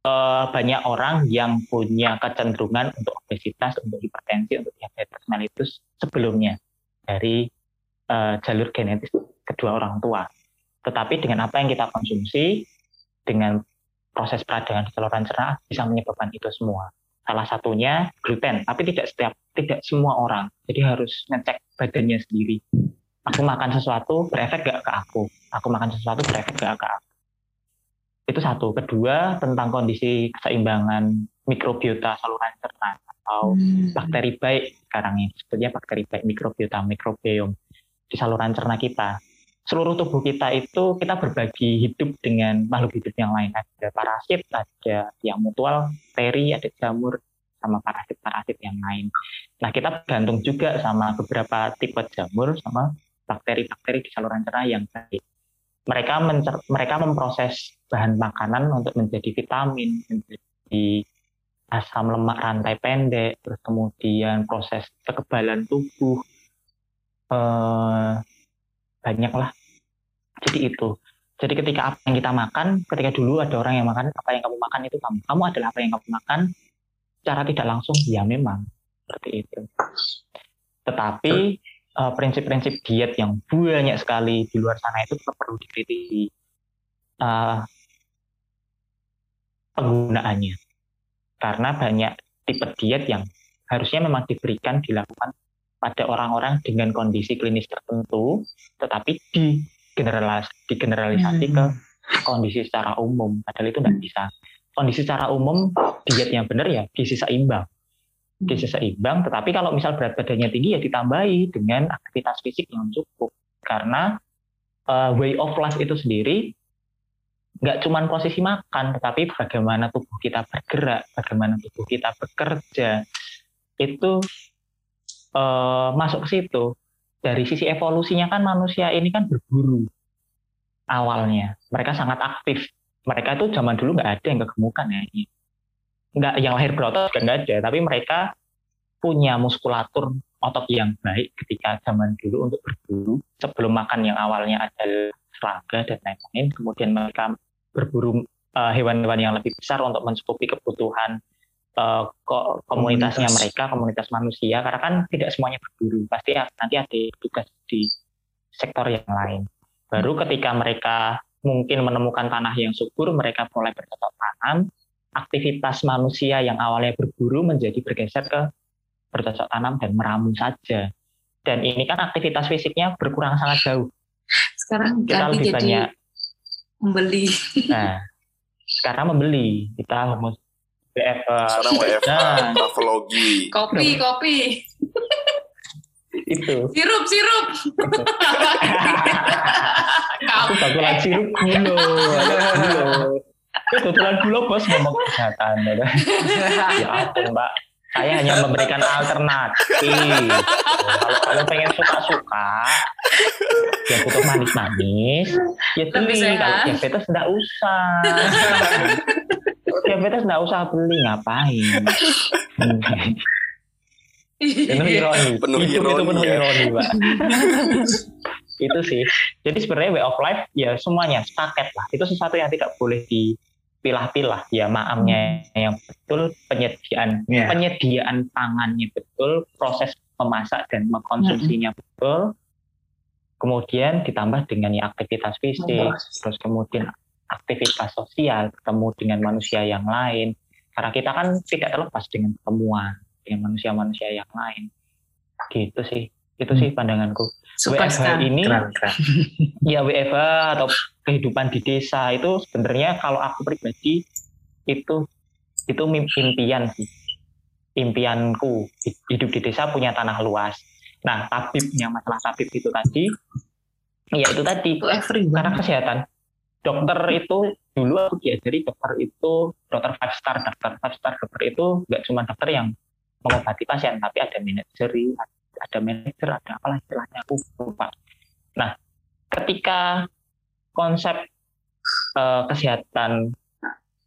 eh, banyak orang yang punya kecenderungan untuk obesitas, untuk hipertensi, untuk diabetes mellitus sebelumnya dari eh, jalur genetis kedua orang tua. Tetapi dengan apa yang kita konsumsi, dengan proses peradangan di saluran cerna bisa menyebabkan itu semua. Salah satunya gluten, tapi tidak setiap tidak semua orang. Jadi harus ngecek badannya sendiri. Aku makan sesuatu berefek gak ke aku? Aku makan sesuatu berefek gak ke aku? Itu satu. Kedua, tentang kondisi keseimbangan mikrobiota saluran cerna atau hmm. bakteri baik sekarang ini. Sebetulnya bakteri baik mikrobiota, mikrobiom di saluran cerna kita seluruh tubuh kita itu kita berbagi hidup dengan makhluk hidup yang lain. Ada parasit, ada yang mutual, teri, ada jamur, sama parasit-parasit yang lain. Nah, kita bergantung juga sama beberapa tipe jamur sama bakteri-bakteri di saluran cerna yang baik. Mereka mencer mereka memproses bahan makanan untuk menjadi vitamin, menjadi asam lemak rantai pendek, terus kemudian proses kekebalan tubuh, eh, banyak lah jadi itu. Jadi ketika apa yang kita makan ketika dulu ada orang yang makan apa yang kamu makan itu kamu kamu adalah apa yang kamu makan? Cara tidak langsung ya memang. Seperti itu. Tetapi uh, prinsip-prinsip diet yang banyak sekali di luar sana itu tetap perlu dikritisi uh, penggunaannya karena banyak tipe diet yang harusnya memang diberikan dilakukan pada orang-orang dengan kondisi klinis tertentu, tetapi di generalis digeneralisasi hmm. ke kondisi secara umum. Padahal itu nggak bisa. Kondisi secara umum diet yang benar ya gizi seimbang. Gizi seimbang, tetapi kalau misal berat badannya tinggi ya ditambahi dengan aktivitas fisik yang cukup. Karena uh, way of life itu sendiri nggak cuma posisi makan, tetapi bagaimana tubuh kita bergerak, bagaimana tubuh kita bekerja, itu uh, masuk ke situ. Dari sisi evolusinya kan manusia ini kan berburu awalnya. Mereka sangat aktif. Mereka itu zaman dulu nggak ada yang kegemukan ya. Nggak yang lahir berotot juga nggak ada. Tapi mereka punya muskulatur otot yang baik ketika zaman dulu untuk berburu. Sebelum makan yang awalnya ada serangga dan lain-lain. Kemudian mereka berburu eh, hewan-hewan uh, yang lebih besar untuk mencukupi kebutuhan uh, komunitasnya komunitas. mereka, komunitas manusia, karena kan tidak semuanya berburu, pasti nanti ada tugas di sektor yang lain. Baru ketika mereka mungkin menemukan tanah yang subur, mereka mulai bercocok tanam, aktivitas manusia yang awalnya berburu menjadi bergeser ke bercocok tanam dan meramu saja. Dan ini kan aktivitas fisiknya berkurang sangat jauh. Sekarang kita lebih banyak membeli. Nah, sekarang membeli. Kita WFA. Sekarang WFA, nah. Travelogi. Kopi, kopi. itu. Sirup, sirup. Aku bakalan sirup gula. Kebetulan gula bos ngomong kesehatan. [LAUGHS] ya ampun mbak. Saya hanya memberikan alternatif. Kalau kalian pengen suka-suka, ya butuh manis-manis, ya beli. Kalau diabetes tidak usah diabetes nggak usah beli ngapain penuh ironi penuh itu, ironi, itu penuh ya. ironi pak itu sih jadi sebenarnya way of life ya semuanya paket lah itu sesuatu yang tidak boleh dipilah-pilah ya maamnya yang betul penyediaan yeah. penyediaan pangannya betul proses memasak dan mengkonsumsinya mm -hmm. betul kemudian ditambah dengan ya aktivitas fisik terus kemudian aktivitas sosial, ketemu dengan manusia yang lain. Karena kita kan tidak terlepas dengan pertemuan dengan manusia-manusia yang lain. Gitu sih. Itu sih hmm. pandanganku. Suka WFH ini keren, keren. [LAUGHS] ya WFH atau kehidupan di desa itu sebenarnya kalau aku pribadi itu itu impian sih. Impianku hidup di desa punya tanah luas. Nah, tabibnya masalah tabib itu tadi ya itu tadi karena kesehatan dokter itu dulu aku diajari dokter itu dokter five star dokter five star dokter itu nggak cuma dokter yang mengobati pasien tapi ada manajer ada manajer ada apa istilahnya aku lupa nah ketika konsep uh, kesehatan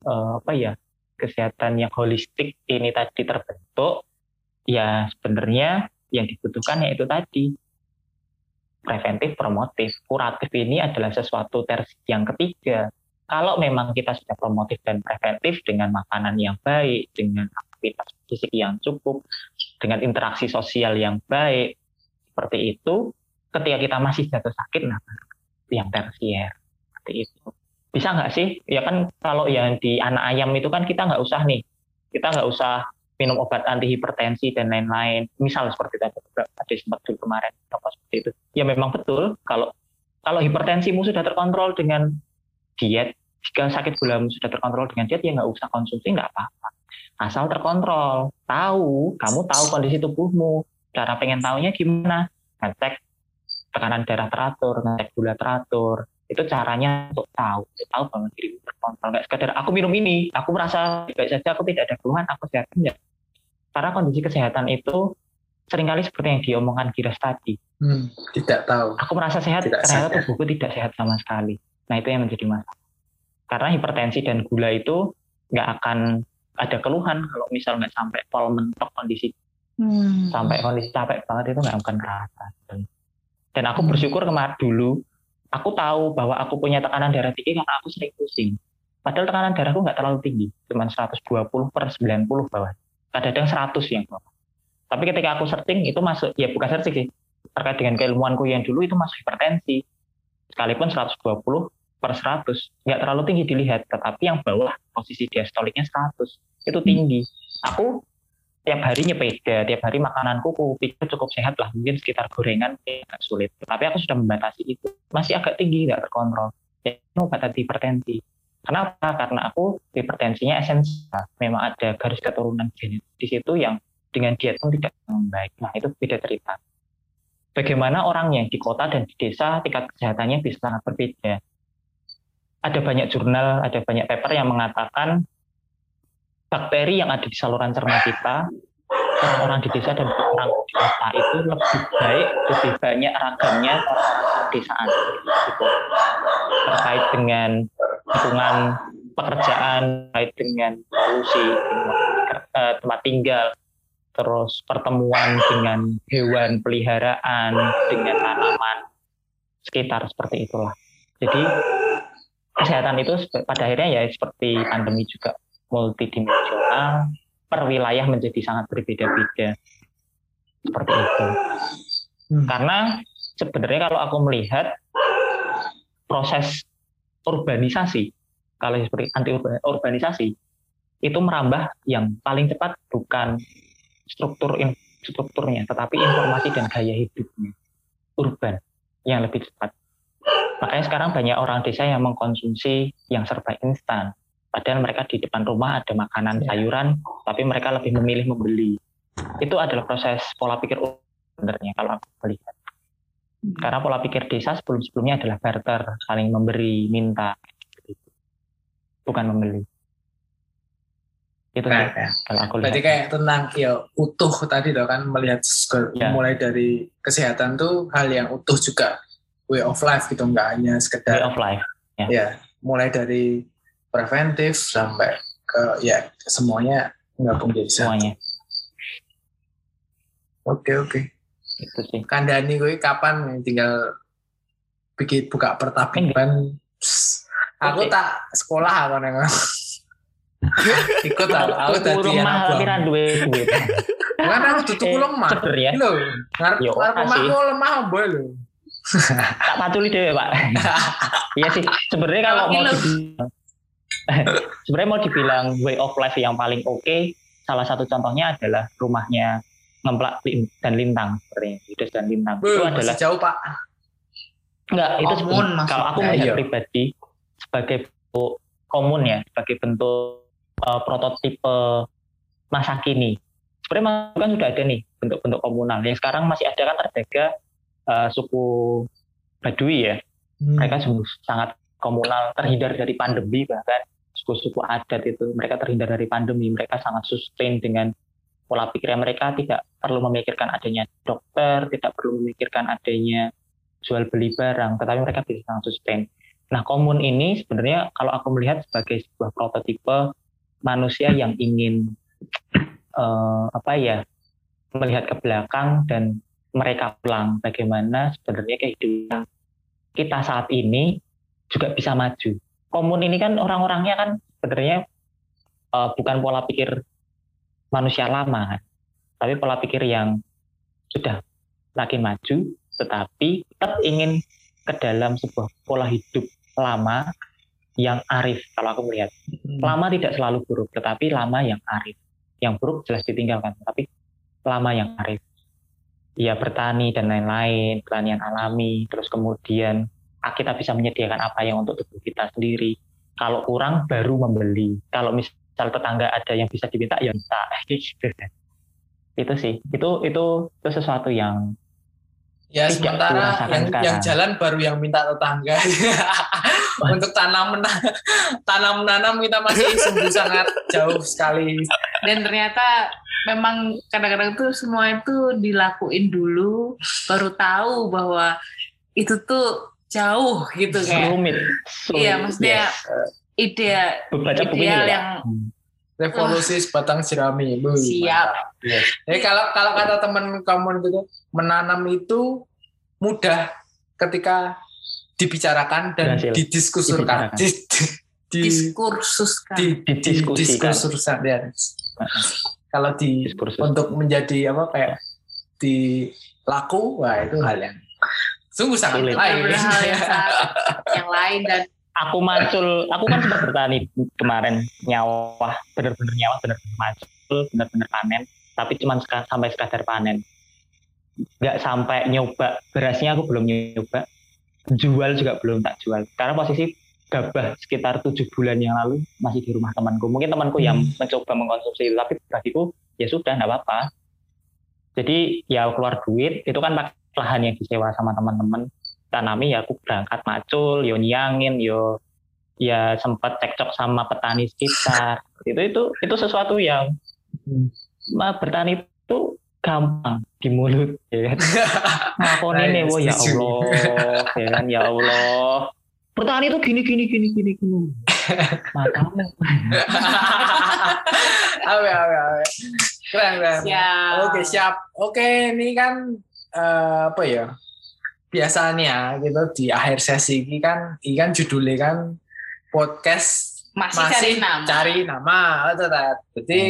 uh, apa ya kesehatan yang holistik ini tadi terbentuk ya sebenarnya yang dibutuhkan yaitu tadi preventif, promotif. Kuratif ini adalah sesuatu tersi yang ketiga. Kalau memang kita sudah promotif dan preventif dengan makanan yang baik, dengan aktivitas fisik yang cukup, dengan interaksi sosial yang baik, seperti itu, ketika kita masih jatuh sakit, nah yang tersier, seperti itu. bisa nggak sih? Ya kan kalau yang di anak ayam itu kan kita nggak usah nih, kita nggak usah minum obat anti hipertensi dan lain-lain. Misal seperti itu ada sempat dulu kemarin apa seperti itu. Ya memang betul kalau kalau hipertensimu sudah terkontrol dengan diet, jika sakit gulamu sudah terkontrol dengan diet ya nggak usah konsumsi nggak apa-apa. Asal terkontrol, tahu, kamu tahu kondisi tubuhmu. Cara pengen tahunya gimana? Ngecek tekanan darah teratur, ngecek gula teratur, itu caranya untuk tahu tahu banget diri terkontrol. Nggak sekedar aku minum ini aku merasa baik saja aku tidak ada keluhan aku sehat enggak karena kondisi kesehatan itu sering kali seperti yang diomongkan Giras tadi. Hmm, tidak tahu. Aku merasa sehat tidak ternyata tubuhku tidak sehat sama sekali. Nah itu yang menjadi masalah. Karena hipertensi dan gula itu nggak akan ada keluhan kalau misal nggak sampai pol mentok kondisi hmm. sampai kondisi capek banget itu nggak akan kerasa dan aku hmm. bersyukur kemarin dulu aku tahu bahwa aku punya tekanan darah tinggi karena aku sering pusing. Padahal tekanan darahku nggak terlalu tinggi, cuma 120 per 90 bawah. Kadang-kadang 100 yang bawah. Tapi ketika aku searching itu masuk, ya bukan searching sih, terkait dengan keilmuanku yang dulu itu masuk hipertensi. Sekalipun 120 per 100, nggak terlalu tinggi dilihat, tetapi yang bawah posisi diastoliknya 100, itu tinggi. Aku tiap hari nyepeda, tiap hari makananku pikir cukup sehat lah, mungkin sekitar gorengan agak sulit. Tapi aku sudah membatasi itu, masih agak tinggi, nggak terkontrol. Jadi obat anti hipertensi. Kenapa? Karena aku hipertensinya esensial. Memang ada garis keturunan genetik di situ yang dengan diet pun tidak baik. Nah itu beda cerita. Bagaimana orang yang di kota dan di desa tingkat kesehatannya bisa sangat berbeda. Ada banyak jurnal, ada banyak paper yang mengatakan bakteri yang ada di saluran cerna kita orang-orang di desa dan orang di kota itu lebih baik, lebih banyak ragamnya desaan gitu. terkait dengan lingkungan pekerjaan, terkait dengan polusi, eh, tempat tinggal, terus pertemuan dengan hewan peliharaan, dengan tanaman sekitar seperti itulah. Jadi kesehatan itu pada akhirnya ya seperti pandemi juga multidimensional, per wilayah menjadi sangat berbeda-beda. Seperti itu. Hmm. Karena sebenarnya kalau aku melihat proses urbanisasi, kalau seperti anti urbanisasi, itu merambah yang paling cepat bukan struktur strukturnya, tetapi informasi dan gaya hidupnya urban yang lebih cepat. Makanya sekarang banyak orang desa yang mengkonsumsi yang serba instan, Padahal mereka di depan rumah ada makanan iya. sayuran, tapi mereka lebih memilih membeli. Itu adalah proses pola pikir sebenarnya kalau aku melihat. Hmm. Karena pola pikir desa sebelum-sebelumnya adalah barter, saling memberi, minta, bukan membeli. Itu nah, ya. kalau aku lihat. Berarti kayak tentang ya utuh tadi kan melihat ya. mulai dari kesehatan tuh hal yang utuh juga way of life gitu nggak hanya sekedar way of life. Ya, ya mulai dari preventif sampai ke ya semuanya nggak jadi semuanya. Oke oke. Itu sih. Kandani gue kapan tinggal bikin buka pertapian. Aku okay. tak sekolah apa nengok. [LAUGHS] Ikut aku, aku tadi rumah piran duwe duit. Kan aku tutup eh, lemah. Sebenarnya. Lho, ngarep rumahku lemah boy lho. Tak patuli deh Pak. [LAUGHS] Iya sih, sebenarnya kalau mau [LAUGHS] sebenarnya mau dibilang way of life yang paling oke, okay, salah satu contohnya adalah rumahnya ngemplak dan lintang seperti Yudas dan lintang. Itu adalah jauh pak. Enggak, itu komun, kalau aku melihat iya. pribadi sebagai bentuk komun ya, sebagai bentuk uh, prototipe masa kini. Sebenarnya kan sudah ada nih bentuk-bentuk komunal. Yang sekarang masih ada kan terjaga uh, suku Baduy ya. Hmm. Mereka sangat komunal, terhindar dari pandemi bahkan suku-suku adat itu mereka terhindar dari pandemi mereka sangat sustain dengan pola pikir mereka tidak perlu memikirkan adanya dokter tidak perlu memikirkan adanya jual beli barang tetapi mereka bisa sangat sustain nah komun ini sebenarnya kalau aku melihat sebagai sebuah prototipe manusia yang ingin uh, apa ya melihat ke belakang dan mereka pulang bagaimana sebenarnya kehidupan kita saat ini juga bisa maju komun ini kan orang-orangnya kan sebenarnya uh, bukan pola pikir manusia lama kan, tapi pola pikir yang sudah lagi maju, tetapi tetap ingin ke dalam sebuah pola hidup lama yang arif kalau aku melihat. Hmm. Lama tidak selalu buruk, tetapi lama yang arif. Yang buruk jelas ditinggalkan, tapi lama yang arif. Ya bertani dan lain-lain, pertanian alami, terus kemudian kita bisa menyediakan apa yang untuk tubuh kita sendiri. Kalau kurang baru membeli. Kalau misal tetangga ada yang bisa diminta ya minta. [LAUGHS] Itu sih. Itu itu itu sesuatu yang Ya Tidak sementara yang, yang jalan baru yang minta tetangga. [LAUGHS] Untuk tanam menanam, tanam menanam kita masih [LAUGHS] sungguh sangat jauh sekali. dan ternyata memang kadang-kadang tuh semua itu dilakuin dulu baru tahu bahwa itu tuh jauh gitu kayak rumit. Iya, maksudnya Yes. ide Baca bukunya ideal ya. yang Hmm. Revolusi sebatang jerami. Bu, Siap. mantap. Jadi kalau kalau kata teman kamu itu menanam itu mudah ketika dibicarakan dan Berhasil. didiskusurkan. Di, di, di, diskursuskan di, Didiskusikan. didiskusurkan, ya. Kalau di Diskursus. untuk menjadi apa kayak di laku, wah itu hal yang sungguh sangat Sulit. lain. benar hal yang, sangat- [LAUGHS] yang lain dan aku macul, aku kan sempat bertani kemarin nyawa, bener-bener nyawa, bener-bener macul, bener-bener panen, tapi cuma seka- sampai sekadar panen. Nggak sampai nyoba, berasnya aku belum nyoba, jual juga belum tak jual. Karena posisi gabah sekitar tujuh bulan yang lalu masih di rumah temanku. Mungkin temanku yang mencoba mengkonsumsi itu, tapi bagiku ya sudah, nggak apa-apa. Jadi ya keluar duit, itu kan pakai lahan yang disewa sama teman-teman tanami ya aku berangkat macul, yo nyiangin, yo ya sempat cekcok sama petani sekitar. [LAUGHS] Itu itu itu sesuatu yang Hmm. ma, bertani itu gampang di mulut ya kan. [LAUGHS] Ngakoni Nah, nih, wah ya. Allah, ya kan ya Allah. Bertani itu gini gini gini gini gini. [LAUGHS] Matamu. awe, awe, awe. Keren, keren. siap Oke siap. Oke ini kan eh, apa ya? Biasanya gitu di akhir sesi ini kan, ini kan judulnya kan podcast masih, masih cari nama cari nama, betul, tak? Jadi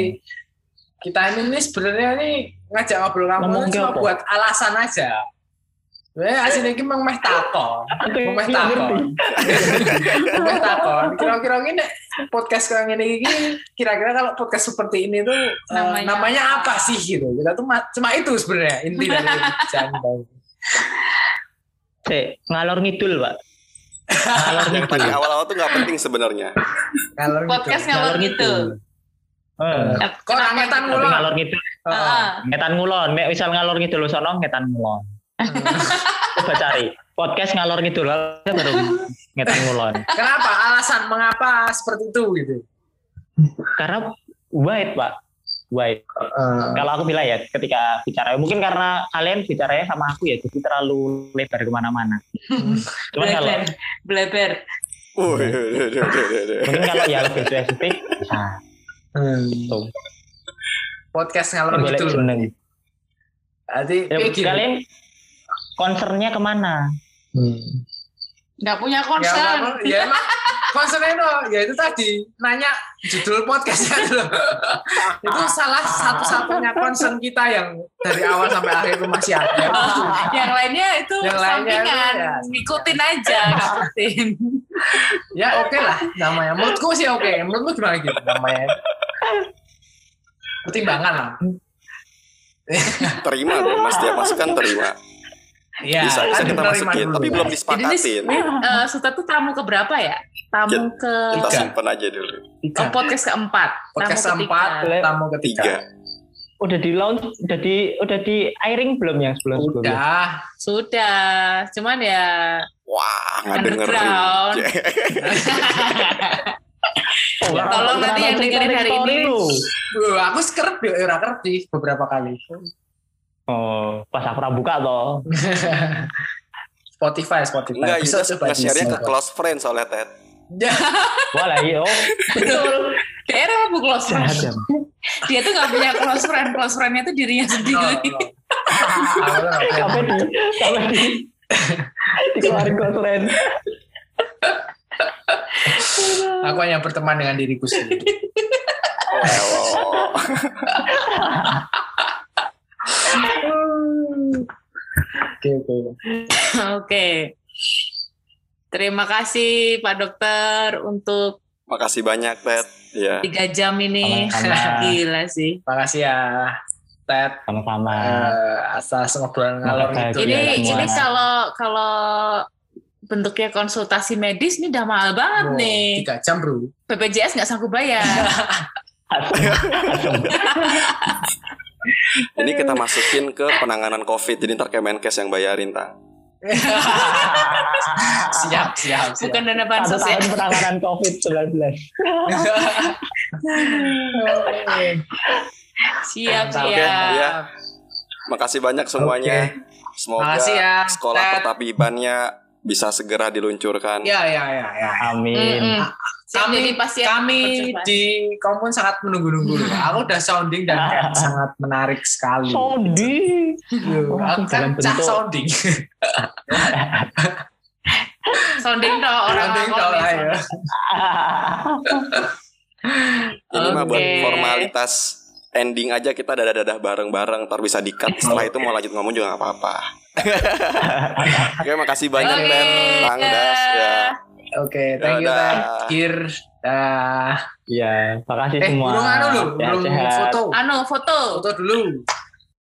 kita ini nih sebenarnya nih ngajak ngobrol Ngomong kamu cuma apa? buat alasan aja. Sebenarnya asli ini memang meh takon, meh takon, [LAUGHS] meh takon. Kira-kira ini podcast kayak ini, ini kira-kira kalau podcast seperti ini tuh eh, Namanya namanya, apa? apa sih gitu? Kita tuh ma- cuma itu sebenarnya inti dari [LAUGHS] pembicaraan Cek, ngalor ngidul, Pak. Ngalor Yang ngidul. tadi awal-awal tuh nggak penting sebenarnya. Kalau podcast gitu. ngalor Eh, Eh, Kok gitu? tapi ngulon? ngalor ngidul, Oh, Ah, ngetan ngulon. Nek misal ngalor ngidul sono ngetan ngulon. [LAUGHS] Coba cari podcast ngalor ngidul baru ngetan ngulon. Kenapa? Alasan mengapa seperti itu gitu? Karena wide, Pak. Wide. Eh, Kalau aku bilang ya ketika bicara, mungkin karena kalian bicaranya sama aku ya, jadi terlalu lebar ke mana-mana. [LAUGHS] Cuman kalau bleber mungkin kalau ya lebih spesifik bisa hmm. tuh. podcast ngalor Boleh gitu. jeneng. Jadi Ya, kalian concernnya ke mana? Hmm. Nggak punya Ya, [LAUGHS] concern emang- ya emang concernnya itu, ya itu tadi nanya judul podcastnya dulu. [LAUGHS] itu salah satu-satunya concern kita yang dari awal sampai akhir itu masih ada. [LAUGHS] yang lainnya itu Yang lainnya itu sampingan ya. ngikutin aja ngikutin ya oke lah namanya. Menurutku sih oke. Menurutmu gimana gitu namanya? Pertimbangan lah. terima deh mas tiap masukan terima. Ya, Bisa bisa kan kita menerima masukin, dulu. tapi belum jadi ini disepakatin. eh, Suta tuh tamu ke berapa ya tamu ke Kita Tiga. simpen aja dulu. Tiga. oh, podcast keempat Podcast tamu keempat, tamu ketiga. Tiga. Udah di launch, udah di udah di airing belum yang sebelum-sebelumnya? Udah. sudah cuman ya Wah, nggak. Underground. [LAUGHS] Oh, Ya, tolong nanti yang dengerin hari ini. Duh, aku skrep ya, ora ngerti beberapa kali. Oh, pas aku buka toh. [LAUGHS] Spotify, Spotify. Enggak, Bisa nge-share-nya ke close friend soalnya Ted. [LAUGHS] Wah lah iya. betul daerah bu close friend Jahat dia tuh nggak punya close friend close friendnya tuh dirinya sendiri Sampai di sampai di dikeluarin close friend. Aku hanya berteman dengan diriku sendiri. Oh, [LAUGHS] Oke, oke. oke Terima kasih Pak Dokter untuk Makasih banyak, Ted. Ya. tiga jam ini. Sama-sama. [LAUGHS] Gila sih. Makasih ya, Ted. Sama-sama. eh, atas ngobrol ngalor Makasih. itu ini ya, semua. ini kalau kalau bentuknya konsultasi medis ini udah mahal banget Oh, nih. tiga jam bro BPJS nggak sanggup bayar. [LAUGHS] [LAUGHS] Ini kita masukin ke penanganan COVID. Jadi ntar Kemenkes yang bayarin, Tang. [LAUGHS] siap siap siap Bukan dana bansos ya. tahun penanganan COVID-19. [LAUGHS] Siap Mantap. Oke, siap. ya. Makasih banyak semuanya. Semoga Makasih ya, sekolah Ted. pertabibannya bisa segera diluncurkan. ya ya ya ya Amin. Mm-mm. Siap kami jadi pasien kami percobaan. di Kompun sangat menunggu-nunggu loh. Aku udah sounding dan sangat menarik sekali. Loh, Oh, aku kan dalam cah bentuk- sounding. [LAUGHS] sounding dong orang Sounding nih, lah ya. Ini mah buat formalitas ending aja kita dadah-dadah bareng-bareng ntar bisa di-cut setelah itu mau lanjut ngomong juga gak apa-apa [LAUGHS] Oke makasih banyak Oke. Ted Bang Das ya Oke, thank you. Ted. Kir. Dah. Iya, makasih Eh, semua. belum anu loh, Sehat-sehat. belum foto. Anu foto. Foto dulu.